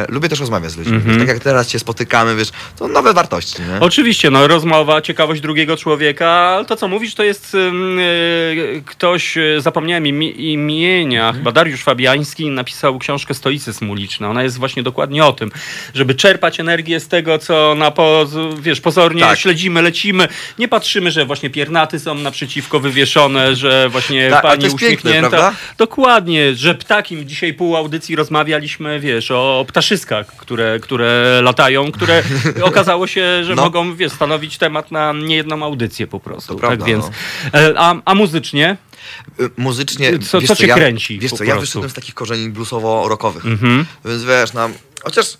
lubię też rozmawiać z ludźmi. Mhm. Tak jak teraz się spotykamy, wiesz, to nowe wartości, nie? Oczywiście, no rozmowa, ciekawość drugiego człowieka, ale to co mówisz to jest ym, y, ktoś, y, zapomniałem imi, imienia, chyba Dariusz Fabiański napisał książkę Stoicyzm uliczny. Ona jest właśnie dokładnie o tym, żeby czerpać energię z tego, co na poz, wiesz, pozornie Tak. śledzimy, lecimy. Nie patrzymy, że właśnie piernaty są naprzeciwko wywieszone, że właśnie to pani jest piękne, uśmiechnięta. prawda? Dokładnie, że ptakim dzisiaj pół audycji rozmawialiśmy, wiesz, o ptaszyskach, które, które latają, które okazało się, że No. mogą, wiesz, stanowić temat na niejedną audycję po prostu. To prawda, tak więc. no. e, A, a muzycznie? Y, Muzycznie. Co- wiesz co cię ja, kręci Wiesz co, ja wyszedłem z takich korzeni bluesowo-rockowych. Mhm. Więc wiesz, no, chociaż.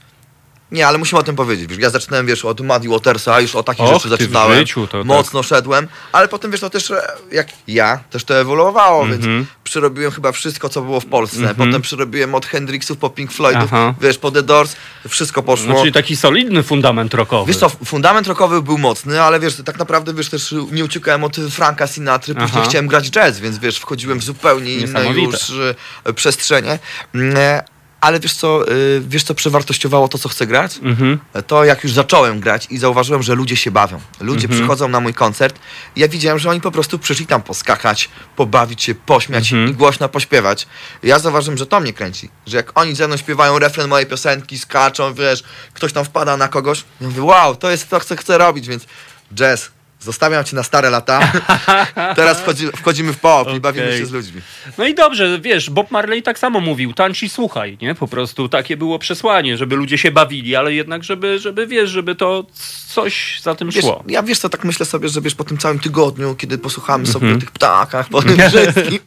Nie, ale musimy o tym powiedzieć. Wiesz, ja zaczynałem, wiesz, od Muddy Watersa, już o takich Och, rzeczy zaczynałem. życiu to tak. mocno szedłem, ale potem, wiesz, to też, e, jak ja, też to ewoluowało, Mhm. więc przerobiłem chyba wszystko, co było w Polsce. Mhm. Potem przerobiłem od Hendrixów po Pink Floydów, Aha. wiesz, po The Doors, wszystko poszło. No, czyli taki solidny fundament rockowy. Wiesz co, fundament rockowy był mocny, ale wiesz, tak naprawdę wiesz, też nie uciekałem od Franka Sinatry, później Aha. chciałem grać jazz, więc wiesz, wchodziłem w zupełnie inne już e, przestrzenie. Ale wiesz co, y, wiesz co przewartościowało to, co chcę grać? Mhm. To jak już zacząłem grać i zauważyłem, że ludzie się bawią. Ludzie Mhm. przychodzą na mój koncert i ja widziałem, że oni po prostu przyszli tam poskakać, pobawić się, pośmiać Mhm. i głośno pośpiewać. Ja zauważyłem, że to mnie kręci. Że jak oni ze mną śpiewają refren mojej piosenki, skaczą, wiesz, ktoś tam wpada na kogoś, ja mówię, wow, to jest to, co chcę robić, więc jazz, zostawiam cię na stare lata. Teraz wchodzi, wchodzimy w pop i bawimy się z ludźmi. No i dobrze, wiesz, Bob Marley tak samo mówił, tańcz i słuchaj, nie? Po prostu takie było przesłanie, żeby ludzie się bawili, ale jednak, żeby, żeby wiesz, żeby to coś za tym Wiesz, szło. ja wiesz co, tak myślę sobie, że wiesz, po tym całym tygodniu, kiedy posłuchamy sobie Mhm. o tych ptakach, po tym wszystkim,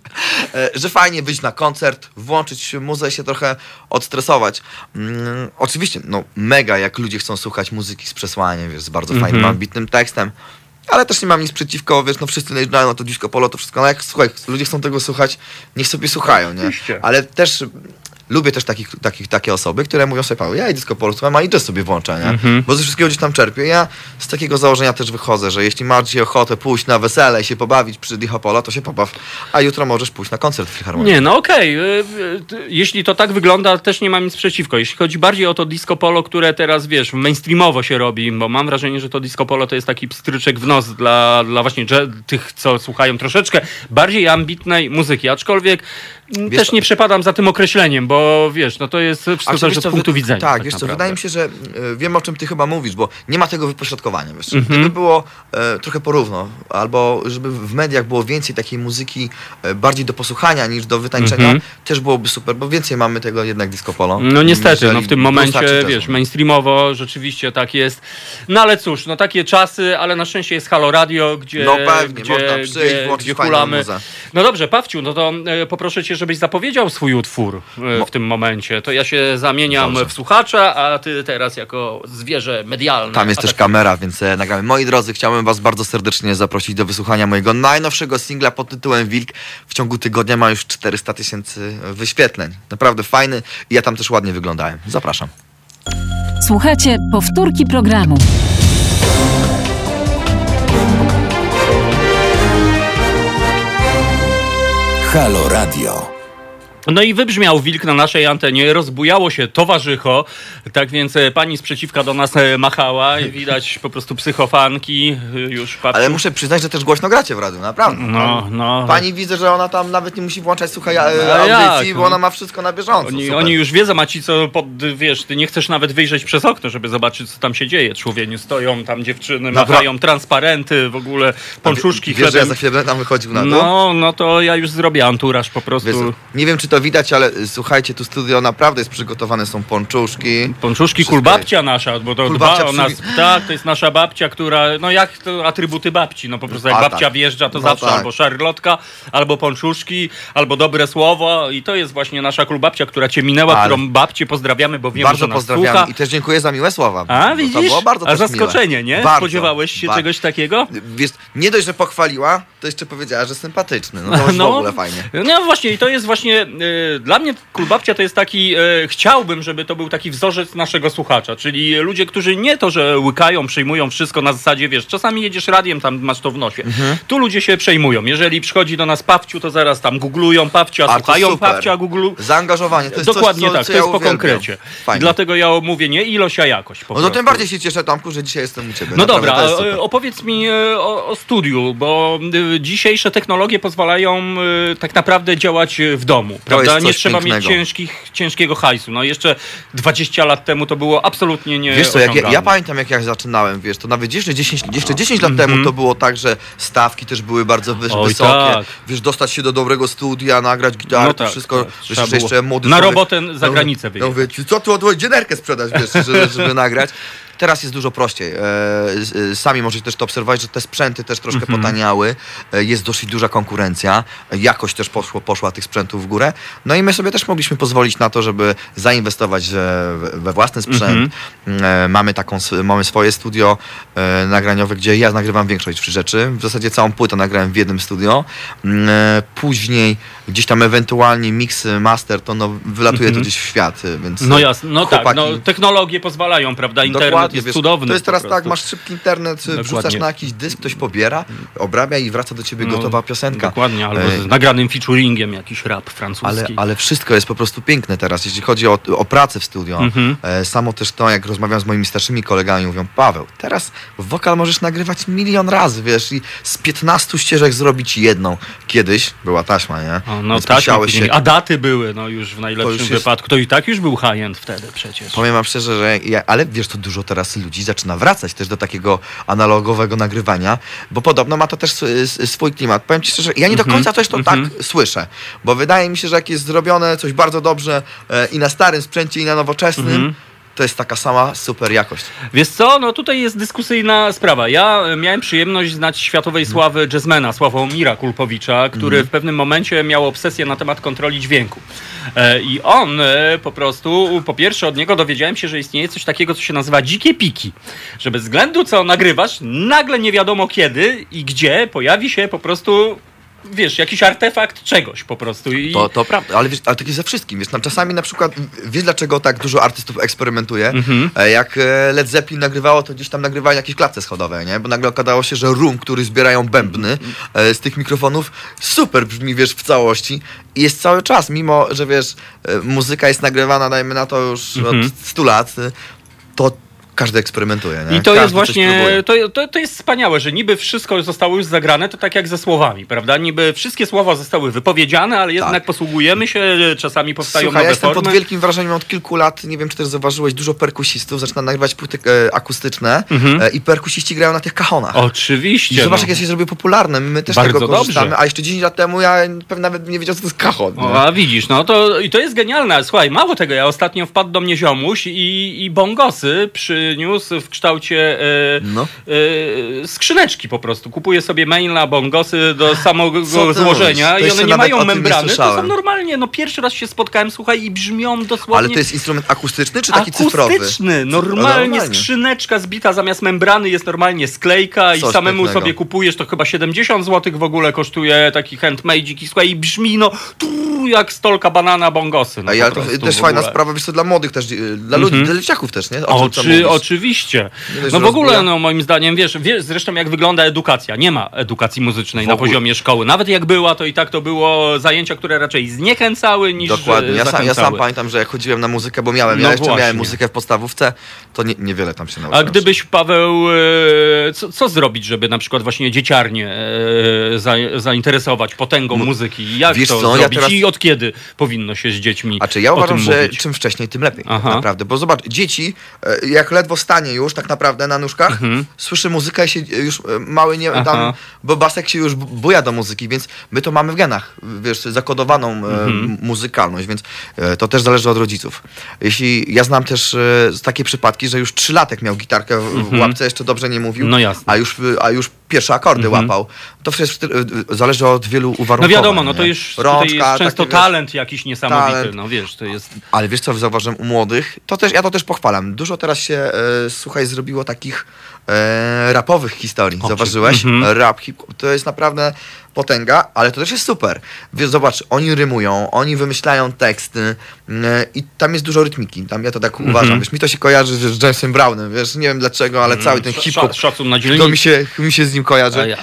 e, że fajnie wyjść na koncert, włączyć muzę i się trochę odstresować. Mm, oczywiście, no mega, jak ludzie chcą słuchać muzyki z przesłaniem, wiesz, z bardzo fajnym, Mhm. ambitnym tekstem. Ale też nie mam nic przeciwko, wiesz, no wszyscy najeżdżają na to disco polo, to wszystko, no jak, słuchaj, ludzie chcą tego słuchać, niech sobie słuchają, nie? Oczywiście. Ale też lubię też takich, takich, takie osoby, które mówią sobie, Paweł, ja i disco polo słucham, a i jazz sobie włączę, nie? Mhm. Bo ze wszystkiego gdzieś tam czerpię. Ja z takiego założenia też wychodzę, że jeśli masz dzisiaj ochotę pójść na wesele i się pobawić przy disco polo, to się pobaw, a jutro możesz pójść na koncert w Filharmonii. Nie, no okej. y, y, ty- Jeśli to tak wygląda, też nie mam nic przeciwko. Jeśli chodzi bardziej o to disco polo, które teraz, wiesz, mainstreamowo się robi, bo mam wrażenie, że to disco polo to jest taki pstryczek w nos dla, dla właśnie tych, co słuchają troszeczkę bardziej ambitnej muzyki. Aczkolwiek Wiesz też nie przepadam za tym określeniem, bo wiesz, no to jest wszystko zależy od punktu wy- widzenia. Tak, wiesz co, wydaje mi się, że y, wiem o czym ty chyba mówisz, bo nie ma tego wypośrodkowania, wiesz. Mhm. Gdyby było e, trochę porówno, albo żeby w mediach było więcej takiej muzyki e, bardziej do posłuchania niż do wytańczenia, Mhm. też byłoby super, bo więcej mamy tego jednak disco polo. No niestety, no w tym momencie, wiesz, mainstreamowo rzeczywiście tak jest. No ale cóż, no takie czasy, ale na szczęście jest Halo Radio, gdzie, No pewnie, gdzie, można przyjść, gdzie, włączyć gdzie hulamy. No dobrze, Pawciu, no to e, poproszę cię, żebyś zapowiedział swój utwór e, w tym momencie. To ja się zamieniam Dobrze. w słuchacza, a ty teraz jako zwierzę medialne. Tam jest też atakuj. kamera, więc e, nagramy. Moi drodzy, chciałbym Was bardzo serdecznie zaprosić do wysłuchania mojego najnowszego singla pod tytułem Wilk. W ciągu tygodnia ma już 400 tysięcy wyświetleń. Naprawdę fajny i ja tam też ładnie wyglądałem. Zapraszam. Słuchajcie powtórki programu. Halo Radio. No i wybrzmiał wilk na naszej antenie, rozbujało się towarzycho, tak więc e, pani sprzeciwka do nas e, machała i widać po prostu psychofanki e, już. Ale muszę przyznać, że też głośno gracie w radiu, naprawdę. No, no. Pani widzę, że ona tam nawet nie musi włączać słuchaj, No audycji, jak? bo ona ma wszystko na bieżąco. Oni, oni już wiedzą, a ci co, pod, wiesz, ty nie chcesz nawet wyjrzeć przez okno, żeby zobaczyć, co tam się dzieje. Człowieniu stoją tam dziewczyny, Dobra. machają transparenty, w ogóle pączuszki Wiesz, że ja za chwilę tam wychodził na to? No, no to ja już zrobię anturaż po prostu. Wiesz, nie wiem, czy to to widać, ale słuchajcie, tu studio naprawdę jest przygotowane, są ponczuszki. Pączuszki, Wszystko kulbabcia nasza, bo to Kulbabcia dba o nas. Tak, to jest nasza babcia, która, no jak to atrybuty babci, no po prostu jak A, babcia tak. wjeżdża, to No zawsze tak. albo szarlotka, albo pączuszki, albo dobre słowo i to jest właśnie nasza kulbabcia, która cię minęła, Ale- którą babcię pozdrawiamy, bo wiemy, bardzo że nas pozdrawiam słucha. i też dziękuję za miłe słowa. A, bo widzisz? To było bardzo A zaskoczenie, miłe. nie? Bardzo, Spodziewałeś się ba- czegoś takiego? Wiesz, nie dość, że pochwaliła, to jeszcze powiedziała, że sympatyczny. No to już w ogóle fajnie. No właśnie, i to jest właśnie, dla mnie Kulbabcia to jest taki, e, chciałbym, żeby to był taki wzorzec naszego słuchacza, czyli ludzie, którzy nie to, że łykają, przyjmują wszystko na zasadzie, wiesz, czasami jedziesz radiem, tam masz to w nosie. Mhm. Tu ludzie się przejmują. Jeżeli przychodzi do nas Pawciu, to zaraz tam googlują Pawcia, A, słuchają. Pawcia, googlu... Zaangażowanie, to jest Dokładnie coś, co, tak, co to ja jest po uwielbiam. konkrecie. Fajnie. Dlatego ja mówię nie ilość, a jakość. No to tym bardziej się cieszę, Tomku, że dzisiaj jestem u Ciebie. No Naprawdę, dobra, e, opowiedz mi e, o, o studiu, bo y, dzisiejsze technologie pozwalają y, tak naprawdę działać y, w domu, prawda? Jest Nie trzeba mieć pięknego. ciężkich, ciężkiego hajsu. No jeszcze 20 lat temu to było absolutnie nie Wiesz co, jak ja, ja pamiętam jak ja zaczynałem, wiesz, to nawet jeszcze 10, jeszcze 10 lat temu to było tak, że stawki też były bardzo Mhm. Oj, wysokie. tak. Wiesz, dostać się do dobrego studia, nagrać gitarę, No to tak, wszystko, tak. wiesz, jeszcze, młody na człowiek- robotę za no, granicę No wyjechać. mówię, ci, co tu odwołać dzienerkę sprzedać, wiesz, żeby, żeby nagrać. Teraz jest dużo prościej. E, e, sami możecie też to obserwować, że te sprzęty też troszkę Mhm. potaniały. E, jest dosyć duża konkurencja. Jakość też poszło, poszła tych sprzętów w górę. No i my sobie też mogliśmy pozwolić na to, żeby zainwestować we- własny sprzęt. E, mamy taką, mamy swoje studio nagraniowe, gdzie ja nagrywam większość rzeczy. W zasadzie całą płytę nagrałem w jednym studio. Mm, później gdzieś tam ewentualnie mix, master, to no, wylatuje to Mhm. gdzieś w świat, więc No jasne, no tak, chłopaki- no, technologie pozwalają, prawda? Internet Jest wiesz, cudowny. To jest teraz tak, masz szybki internet, Dokładnie. wrzucasz na jakiś dysk, ktoś pobiera, obrabia i wraca do ciebie No, gotowa piosenka. Dokładnie, albo E, z nagranym featuringiem jakiś rap francuski. ale, ale wszystko jest po prostu piękne teraz, jeśli chodzi o, o pracę w studio. Mhm. E, samo też to, jak rozmawiam z moimi starszymi kolegami, mówią, Paweł, teraz wokal możesz nagrywać milion razy, wiesz, i z 15 ścieżek zrobić jedną. Kiedyś była taśma, nie? O, no Więc musiałeś się... a daty były, no już w najlepszym już jest- wypadku. To i tak już był high-end wtedy przecież. Powiem wam szczerze, że ja, ale wiesz, to dużo teraz ludzi zaczyna wracać też do takiego analogowego nagrywania, bo podobno ma to też swój klimat. Powiem ci szczerze, ja nie do Mhm, końca też to mhm. tak słyszę, bo wydaje mi się, że jak jest zrobione coś bardzo dobrze e, i na starym sprzęcie i na nowoczesnym, Mhm. To jest taka sama super jakość. Wiesz co, no tutaj jest dyskusyjna sprawa. Ja e, miałem przyjemność znać światowej sławy jazzmana Sławomira Kulpowicza, który Mhm. w pewnym momencie miał obsesję na temat kontroli dźwięku. E, I on e, po prostu, po pierwsze od niego dowiedziałem się, że istnieje coś takiego, co się nazywa dzikie piki. Że bez względu co nagrywasz, nagle nie wiadomo kiedy i gdzie pojawi się po prostu wiesz, jakiś artefakt czegoś po prostu. I... To, to prawda, ale, wiesz, ale tak jest ze wszystkim. Wiesz, no, czasami na przykład, wiesz dlaczego tak dużo artystów eksperymentuje? Mhm. E, Jak e, Led Zeppelin nagrywało, to gdzieś tam nagrywali jakieś klatce schodowe, nie? Bo nagle okazało się, że room, który zbierają bębny e, z tych mikrofonów, super brzmi, wiesz, w całości. I jest cały czas, mimo, że wiesz, muzyka jest nagrywana, dajmy na to już Mhm. od 100 lat, to każdy eksperymentuje, nie? I to Każdy jest właśnie, to, to, to jest wspaniałe, że niby wszystko zostało już zagrane, to tak jak ze słowami, prawda? Niby wszystkie słowa zostały wypowiedziane, ale jednak posługujemy się, czasami powstają Tak. Słuchaj, ja nowe jestem formy. pod wielkim wrażeniem od kilku lat, nie wiem czy też zauważyłeś, dużo perkusistów zaczyna nagrywać płyty e, akustyczne Mhm. e, i perkusiści grają na tych kachonach. Oczywiście. I zobacz, no. jak się zrobił popularne. My też Bardzo tego korzystamy, dobrze. a jeszcze 10 lat temu ja pewnie nawet nie wiedział, co to jest kachon. O, a widzisz, no to i to jest genialne. Słuchaj, mało tego, ja ostatnio wpadł do mnie ziomuś i, i bongosy przyniósł w kształcie e, No. e, skrzyneczki po prostu. Kupuję sobie maila, bongosy do samego złożenia i one nie o mają tym nie membrany. To są normalnie, no pierwszy raz się spotkałem, słuchaj, i brzmią dosłownie... Ale to jest instrument akustyczny czy taki cyfrowy? Akustyczny, normalnie, Normalnie. skrzyneczka zbita zamiast membrany jest normalnie sklejka i Coś samemu pięknego. sobie kupujesz, to chyba 70 zł w ogóle kosztuje taki handmade'ik i słuchaj, i brzmi no trrr, jak stolka banana bongosy. No, po ale to też fajna sprawa, wiesz co, dla młodych też, y, dla ludzi, Mhm. dla dzieciaków też, nie? O tam Oczy, mówisz. Oczywiście. No w ogóle, no moim zdaniem, wiesz, wiesz zresztą jak wygląda edukacja. Nie ma edukacji muzycznej na poziomie szkoły. Nawet jak była, to i tak to było zajęcia, które raczej zniechęcały niż Dokładnie. Ja sam, ja sam pamiętam, że jak chodziłem na muzykę, bo miałem, ja No jeszcze właśnie. miałem muzykę w podstawówce, to nie, niewiele tam się nauczyłem. A gdybyś, Paweł, e, co, co zrobić, żeby na przykład właśnie dzieciarnie e, za, zainteresować potęgą muzyki? Jak to co, ja zrobić teraz- i od kiedy powinno się z dziećmi A czy ja uważam, że mówić? czym wcześniej, tym lepiej. Aha. Naprawdę. Bo zobacz, dzieci, e, jak ledwo ledwo stanie już tak naprawdę na nóżkach, słyszy muzykę i się już e, mały nie Aha. tam, bo Basek się już buja do muzyki, więc my to mamy w genach, wiesz, zakodowaną e, Mhm. muzykalność, więc e, to też zależy od rodziców. Jeśli ja znam też takie przypadki, że już trzylatek miał gitarkę w, w Mhm. łapce, jeszcze dobrze nie mówił, No jasne. a już, a już pierwsze akordy Mhm. łapał. To wszystko zależy od wielu No uwarunkowań. wiadomo, no to już tutaj jest często takie, wiesz, talent jakiś niesamowity, talent. no wiesz, to jest... ale wiesz co zauważyłem u młodych? To też, ja to też pochwalam. Dużo teraz się, e, słuchaj, zrobiło takich e, rapowych historii. Zauważyłeś? mhm. Rap, hip to jest naprawdę potęga, ale to też jest super. Wiesz, zobacz, oni rymują, oni wymyślają teksty e, i tam jest dużo rytmiki. Tam ja to tak Mhm. uważam. Wiesz, mi to się kojarzy wiesz, z Jamesem Brownem, wiesz, nie wiem dlaczego, ale cały ten hip-hop Szacun na to mi się, mi się z nim kojarzy. A ja.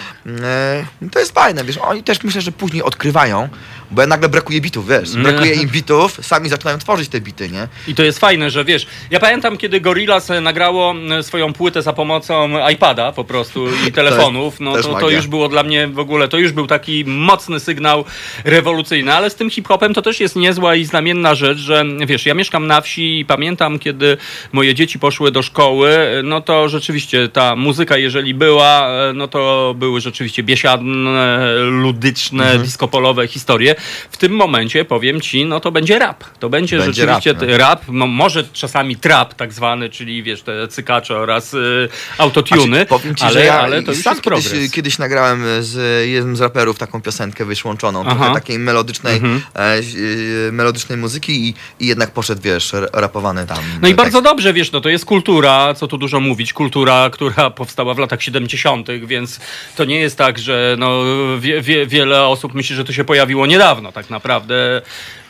E, to jest fajne, wiesz, oni też myślę, że później odkrywają, bo nagle brakuje bitów, wiesz, brakuje im bitów, sami zaczynają tworzyć te bity, nie? I to jest fajne, że wiesz, ja pamiętam kiedy Gorillaz nagrało swoją płytę za pomocą iPada po prostu i telefonów, no też to, to magia. już było dla mnie w ogóle, to już był taki mocny sygnał rewolucyjny, ale z tym hip-hopem to też jest niezła i znamienna rzecz, że wiesz, ja mieszkam na wsi i pamiętam kiedy moje dzieci poszły do szkoły, no to rzeczywiście ta muzyka jeżeli była, e, no to były rzeczywiście biesiadne, ludyczne, Mhm. disco-polowe historie. W tym momencie powiem ci, no to będzie rap. To będzie, Będzie rzeczywiście rap, no. rap, no, może czasami trap tak zwany, czyli wiesz, te cykacze oraz y, autotuny, Znaczy, powiem ci, ale, że ja ale to już sam kiedyś, kiedyś nagrałem z jednym z raperów taką piosenkę wyszłączoną, Aha. trochę takiej melodycznej, Mhm. e, e, melodycznej muzyki i, i jednak poszedł, wiesz, rapowany tam. No i tekst. bardzo dobrze, wiesz, no to jest kultura, co tu dużo mówić, kultura, która powstała w latach 70., więc to nie jest tak, że no, wie, wie, wiele osób myśli, że to się pojawiło niedawno, tak naprawdę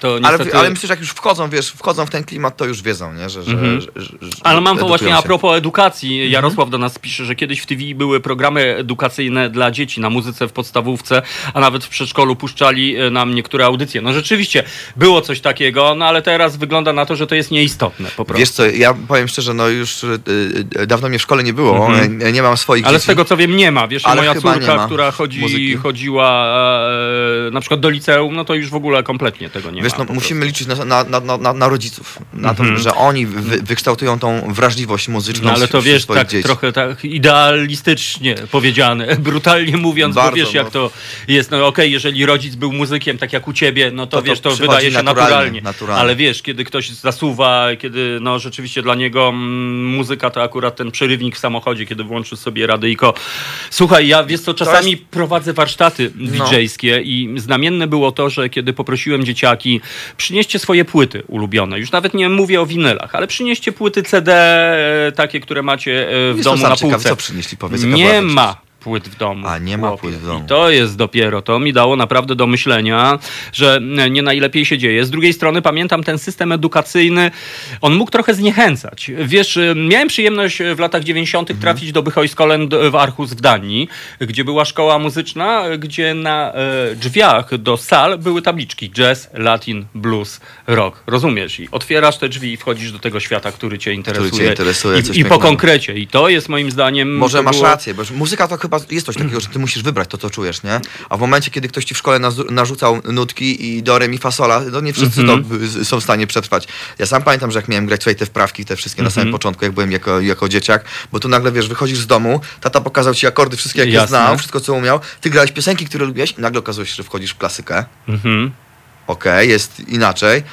to Ale, niestety... ale myślę, że jak już wchodzą, wiesz, wchodzą w ten klimat, to już wiedzą, nie? Że, że, Mhm. że, że, Ale mam to właśnie a się. propos edukacji. Jarosław do nas pisze, że kiedyś w TV były programy edukacyjne dla dzieci na muzyce w podstawówce, a nawet w przedszkolu puszczali e, nam niektóre audycje. No rzeczywiście było coś takiego, no ale teraz wygląda na to, że to jest nieistotne po prostu. Wiesz co, ja powiem szczerze, no już y, y, dawno mnie w szkole nie było, Mhm. e, nie mam swoich Ale dzieci. z tego co wiem nie ma. Wiesz, Ale moja córka, ma która chodzi, muzyki. chodziła e, na przykład do liceum, no to już w ogóle kompletnie tego nie Wiesz, ma. no, po musimy liczyć na, na, na, na, na rodziców, na Mhm. to, że oni wy, wykształtują tą wrażliwość muzyczną No ale to wiesz, tak dzieci. trochę tak idealistycznie powiedziane, brutalnie mówiąc, bo Bardzo, wiesz jak no. to jest. No okej, jeżeli rodzic był muzykiem, tak jak u ciebie, no to, To to wiesz, to wydaje się naturalnie, naturalnie. naturalnie. Ale wiesz, kiedy ktoś zasuwa, kiedy no rzeczywiście dla niego mm, muzyka to akurat ten przerywnik w samochodzie, kiedy włączy sobie radyjko. Słuchaj, ja wiesz co, czasami prowadzę warsztaty No. DJ-skie i znamienne było to, że kiedy poprosiłem dzieciaki, przynieście swoje płyty ulubione. Już nawet nie mówię o winylach, ale przynieście płyty CD, e, takie, które macie e, w Jestem domu na półce. co przynieśli, powiedz, Nie ma płyt w domu. A, nie ma płyt w domu. I to jest dopiero, to mi dało naprawdę do myślenia, że nie najlepiej się dzieje. Z drugiej strony pamiętam ten system edukacyjny, on mógł trochę zniechęcać. Wiesz, y, miałem przyjemność w latach 90. Mhm. trafić do Bychojskolen w Archus w Danii, gdzie była szkoła muzyczna, gdzie na drzwiach do sal były tabliczki jazz, latin, blues, rock. Rozumiesz? I otwierasz te drzwi i wchodzisz do tego świata, który cię interesuje. cię interesuje, I, i po konkrecie. I to jest moim zdaniem... Może masz było- rację, bo muzyka to chyba jest coś takiego, że ty musisz wybrać to, co czujesz, nie? A w momencie, kiedy ktoś ci w szkole narzucał nutki i do re, mi, fa, sola, to nie wszyscy Mhm. to y, są w stanie przetrwać. Ja sam pamiętam, że jak miałem grać tutaj te wprawki, te wszystkie na samym Mhm. początku, jak byłem jako, jako dzieciak, bo tu nagle, wiesz, wychodzisz z domu, tata pokazał ci akordy wszystkie, jakie Jasne. znał, wszystko, co umiał, ty grałeś piosenki, które lubiłeś i nagle okazuje się, że wchodzisz w klasykę. Mhm. Okej, jest inaczej.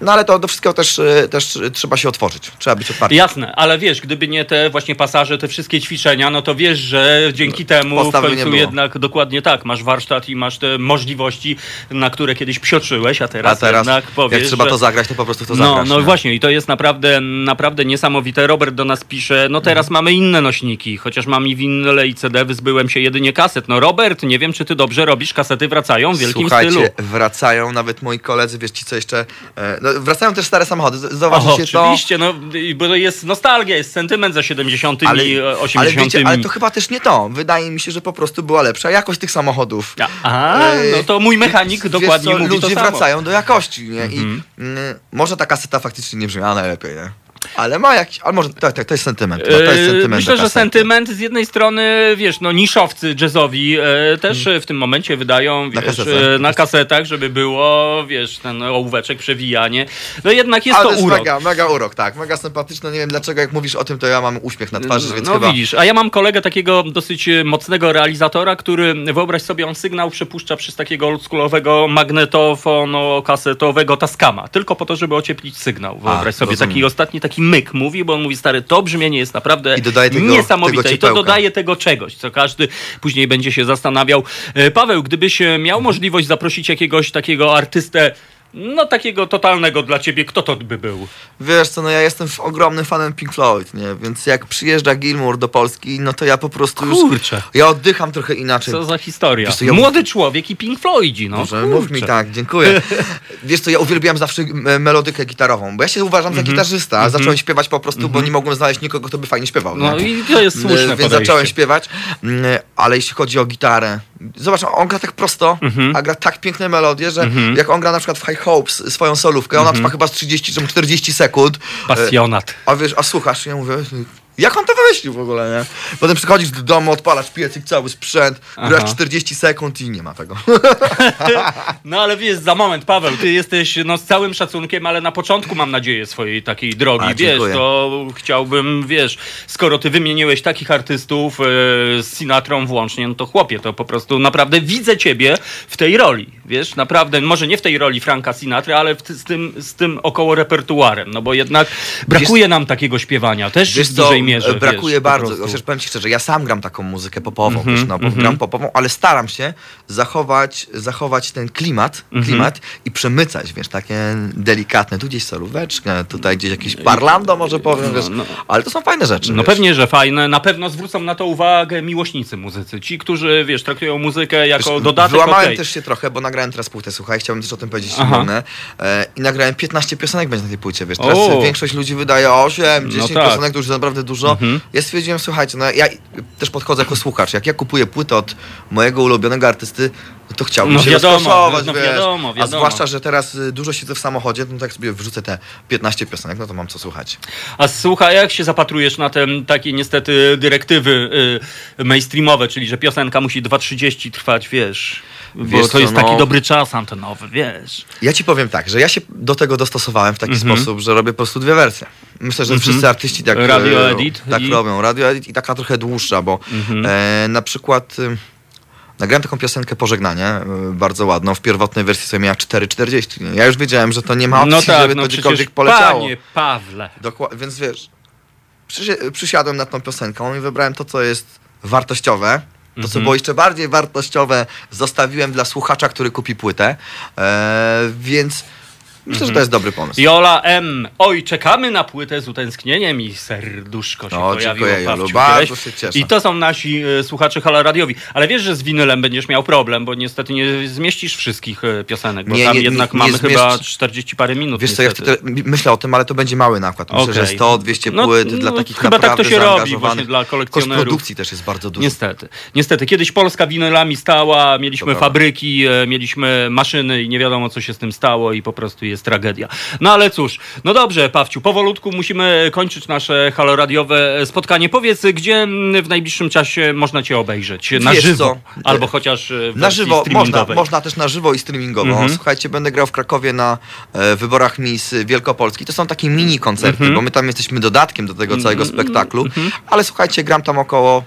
No ale to do wszystkiego też, y, też trzeba się otworzyć. Trzeba być otwartym. Jasne, ale wiesz, gdyby nie te właśnie pasaże, te wszystkie ćwiczenia, no to wiesz, że dzięki temu w końcu jednak dokładnie tak, masz warsztat i masz te możliwości, na które kiedyś psioczyłeś, a teraz, A teraz, jednak powiesz, jak trzeba że... to zagrać, to po prostu to no, zagrasz. no nie? właśnie i to jest naprawdę, naprawdę niesamowite. Robert do nas pisze, no teraz mamy inne nośniki, chociaż mam i winyle i CD, wyzbyłem się jedynie kaset. No Robert, nie wiem, czy ty dobrze robisz, kasety wracają w wielkim Słuchajcie, stylu. wracają nawet moi koledzy, wiesz ci co jeszcze, e, no, wracają też stare samochody, zauważycie to. oczywiście, no, i- bo to jest nostalgia, jest sentyment za 70 Ale, i ale 80 wiecie, ale to chyba też nie to. Wydaje mi się, że po prostu była lepsza jakość tych samochodów. A, no to mój mechanik Wiesz dokładnie co, mówi ludzie to samo. wracają do jakości, nie? I Mhm. mm, może ta kaseta faktycznie nie brzmiała najlepiej, nie? Ale ma jakiś, ale może, tak, tak, to jest sentyment. No, to jest Yy, sentyment Myślę, że sentyment z jednej strony, wiesz, no niszowcy jazzowi e, też w tym momencie wydają, Hmm. Na wiesz, kasetach. e, na kasetach, żeby było, wiesz, ten ołóweczek, przewijanie. No jednak jest Ale to to jest urok. mega, mega urok, tak, mega sympatyczne. Nie wiem dlaczego, jak mówisz o tym, to ja mam uśmiech na twarzy, więc no chyba... widzisz, a ja mam kolegę takiego dosyć e, mocnego realizatora, który, wyobraź sobie, on sygnał przepuszcza przez takiego oldschoolowego magnetofonu kasetowego Tascama, tylko po to, żeby ocieplić sygnał. Wyobraź sobie, rozumiem. taki ostatni taki myk mówi, bo on mówi, stary, to brzmienie jest naprawdę I dodaje tego- niesamowite tego i to dodaje tego czegoś, co każdy później będzie się zastanawiał. E, Paweł, gdybyś e, miał możliwość zaprosić jakiegoś takiego artystę, no takiego totalnego dla ciebie, kto to by był? Wiesz co, no ja jestem f- ogromnym fanem Pink Floyd, nie? Więc jak przyjeżdża Gilmour do Polski, no to ja po prostu już... Kurczę. Ja oddycham trochę inaczej. Co za historia. Wiesz co, ja- Młody człowiek i Pink Floydzi, no. Może mów mi kurczę. tak, dziękuję. Wiesz co, ja uwielbiałem zawsze e, melodykę gitarową, bo ja się uważam za Mhm. gitarzysta, a zacząłem śpiewać po prostu, bo nie mogłem znaleźć nikogo, kto by fajnie śpiewał. No nie? i to jest słuszne E, Więc podejście. zacząłem śpiewać, mm, ale jeśli chodzi o gitarę, zobacz, on gra tak prosto, Mhm. a gra tak piękne melodie, że jak on gra na przykład w High Hopes swoją solówkę, ona trwa chyba z 30 czy 40 sekund. E, Pasjonat. A wiesz, a słuchasz, ja mówię, jak on to wymyślił w ogóle, nie? Potem przychodzisz do domu, odpalasz piecyk, cały sprzęt, grasz Aha. 40 sekund i nie ma tego. No ale wiesz, za moment, Paweł, ty jesteś no, z całym szacunkiem, ale na początku mam nadzieję swojej takiej drogi, A, wiesz, dziękuję. to chciałbym, wiesz, skoro ty wymieniłeś takich artystów e, z Sinatrą włącznie, no to chłopie, to po prostu naprawdę widzę ciebie w tej roli, wiesz, naprawdę, może nie w tej roli Franka Sinatry, ale w, z, tym, z tym około repertuarem, no bo jednak brakuje nam takiego śpiewania, też Wiesz w dużej mierze, brakuje wiesz, bardzo. Chociaż powiem ci szczerze, ja sam gram taką muzykę popową, Mhm, wiesz, no, bo mhm. gram popową, ale staram się zachować, zachować ten klimat, Mhm. klimat i przemycać, wiesz, takie delikatne, tu gdzieś solóweczkę, tutaj gdzieś jakieś parlando może powiem, wiesz, no. ale to są fajne rzeczy. No wiesz. pewnie, że fajne. Na pewno zwrócą na to uwagę miłośnicy muzycy. Ci, którzy, wiesz, traktują muzykę jako Wiesz, dodatek, Wyłamałem okej. też się trochę, bo nagrałem teraz płytę, słuchaj, chciałbym też o tym powiedzieć, Aha. E, I nagrałem 15 piosenek będzie na tej płycie, wiesz, teraz O. większość ludzi wydaje 8, 10 tak. piosenek, to już naprawdę dużo. Mhm. Ja stwierdziłem, słuchajcie, no ja też podchodzę jako słuchacz, jak ja kupuję płytę od mojego ulubionego artysty, no to chciałbym No się wiadomo, no wiesz. wiadomo, A wiadomo. zwłaszcza, że teraz y, dużo siedzę w samochodzie, no tak sobie wrzucę te 15 piosenek, no to mam co słuchać. A słuchaj, jak się zapatrujesz na te takie niestety dyrektywy y, mainstreamowe, czyli że piosenka musi 2.30 trwać, wiesz? Bo Wiesz to co, jest no- taki dobry czas antenowy, wiesz? Ja ci powiem tak, że ja się do tego dostosowałem w taki Mhm. sposób, że robię po prostu dwie wersje. Myślę, że Mhm. wszyscy artyści tak, Radio e, edit tak i- robią. Radio edit i taka trochę dłuższa, bo Mhm. e, na przykład e, nagrałem taką piosenkę Pożegnanie, e, bardzo ładną. W pierwotnej wersji sobie miała 4,40. nie? Ja już wiedziałem, że to nie ma opcji, No tak, żeby no to gdziekolwiek poleciało. panie Pawle. Dokła- więc wiesz, przysi- przysiadłem nad tą piosenką i wybrałem to, co jest wartościowe. To, co Mhm. było jeszcze bardziej wartościowe, zostawiłem dla słuchacza, który kupi płytę. E, więc myślę, że to jest dobry pomysł. Jola M. Oj, czekamy na płytę z utęsknieniem i serduszko się No, pojawiło. dziękuję, Jolu, Pawciu, bardzo się cieszę. I to są nasi e, słuchacze Halo Radiowi. Ale wiesz, że z winylem będziesz miał problem, bo niestety nie zmieścisz wszystkich e, piosenek, bo Nie, tam nie, jednak nie, mamy nie chyba zmieszcz- 40 parę minut. Wiesz co, ja niestety. wtedy myślę o tym, ale to będzie mały nakład. Myślę, że Okej. 100-200 No, płyt no, dla takich chyba tak to się robi zaangażowanych. właśnie dla Koszt kolekcjonerów. produkcji też jest bardzo duży. Niestety. Niestety. Kiedyś Polska winylami stała, mieliśmy prawda. fabryki, e, mieliśmy maszyny i nie wiadomo, co się z tym stało i po prostu jest tragedia. No ale cóż, no dobrze, Pawciu, powolutku musimy kończyć nasze haloradiowe spotkanie. Powiedz, gdzie mm, w najbliższym czasie można cię obejrzeć? Na Wiesz żywo. co? Albo chociaż w Na żywo, można, można też na żywo i streamingowo. Mhm. Słuchajcie, będę grał w Krakowie na e, wyborach Miss Wielkopolski. To są takie mini koncerty, Mhm. bo my tam jesteśmy dodatkiem do tego całego spektaklu. Ale słuchajcie, gram tam około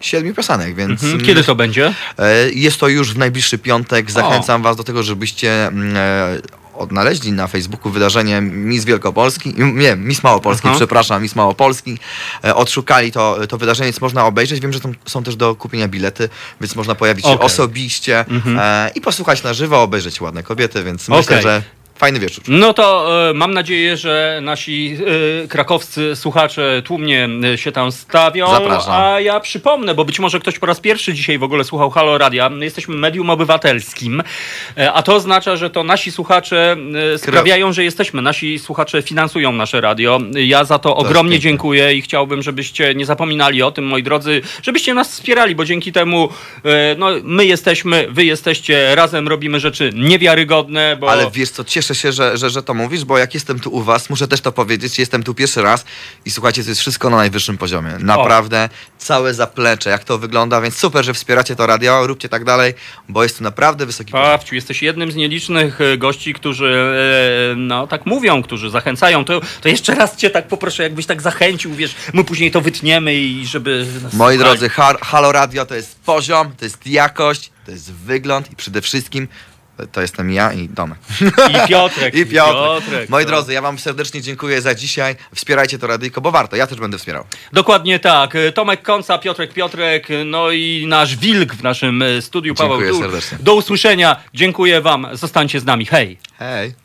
siedmiu piosenek, więc... Mhm. Kiedy to będzie? E, Jest to już w najbliższy piątek. Zachęcam Was do tego, żebyście mm, e, odnaleźli na Facebooku wydarzenie Miss Wielkopolski, nie, Miss Małopolski, Aha. przepraszam, Miss Małopolski. E, Odszukali to, to wydarzenie, więc można obejrzeć. Wiem, że tam są też do kupienia bilety, więc można pojawić się osobiście Mhm. e, i posłuchać na żywo, obejrzeć ładne kobiety, więc myślę, Okej. że fajny wieczór. No to e, mam nadzieję, że nasi e, krakowscy słuchacze tłumnie e, się tam stawią. Zapraszam. A ja przypomnę, bo być może ktoś po raz pierwszy dzisiaj w ogóle słuchał Halo Radia. Jesteśmy medium obywatelskim, e, a to oznacza, że to nasi słuchacze sprawiają, że jesteśmy. Nasi słuchacze finansują nasze radio. Ja za to ogromnie dziękuję i chciałbym, żebyście nie zapominali o tym, moi drodzy, żebyście nas wspierali, bo dzięki temu no, my jesteśmy, wy jesteście, razem robimy rzeczy niewiarygodne, bo... Ale wiesz co, cieszę cieszę się, że, że, że to mówisz, bo jak jestem tu u was, muszę też to powiedzieć, jestem tu pierwszy raz i słuchajcie, to jest wszystko na najwyższym poziomie. Naprawdę całe zaplecze, jak to wygląda, więc super, że wspieracie to radio, róbcie tak dalej, bo jest tu naprawdę wysoki poziom. Pawciu, jesteś jednym z nielicznych e, gości, którzy e, no tak mówią, którzy zachęcają. To, to jeszcze raz cię tak poproszę, jakbyś tak zachęcił, wiesz, my później to wytniemy i żeby... Moi drodzy, ha- Halo Radio to jest poziom, to jest jakość, to jest wygląd i przede wszystkim to jestem ja i Domek. I Piotrek. I Piotr. Piotrek, Moi to- drodzy, ja wam serdecznie dziękuję za dzisiaj. Wspierajcie to radyjko, bo warto. Ja też będę wspierał. Dokładnie tak. Tomek Konca, Piotrek Piotrek, no i nasz wilk w naszym e, studiu, Paweł Dziękuję serdecznie. Do usłyszenia. Dziękuję wam. Zostańcie z nami. Hej. Hej.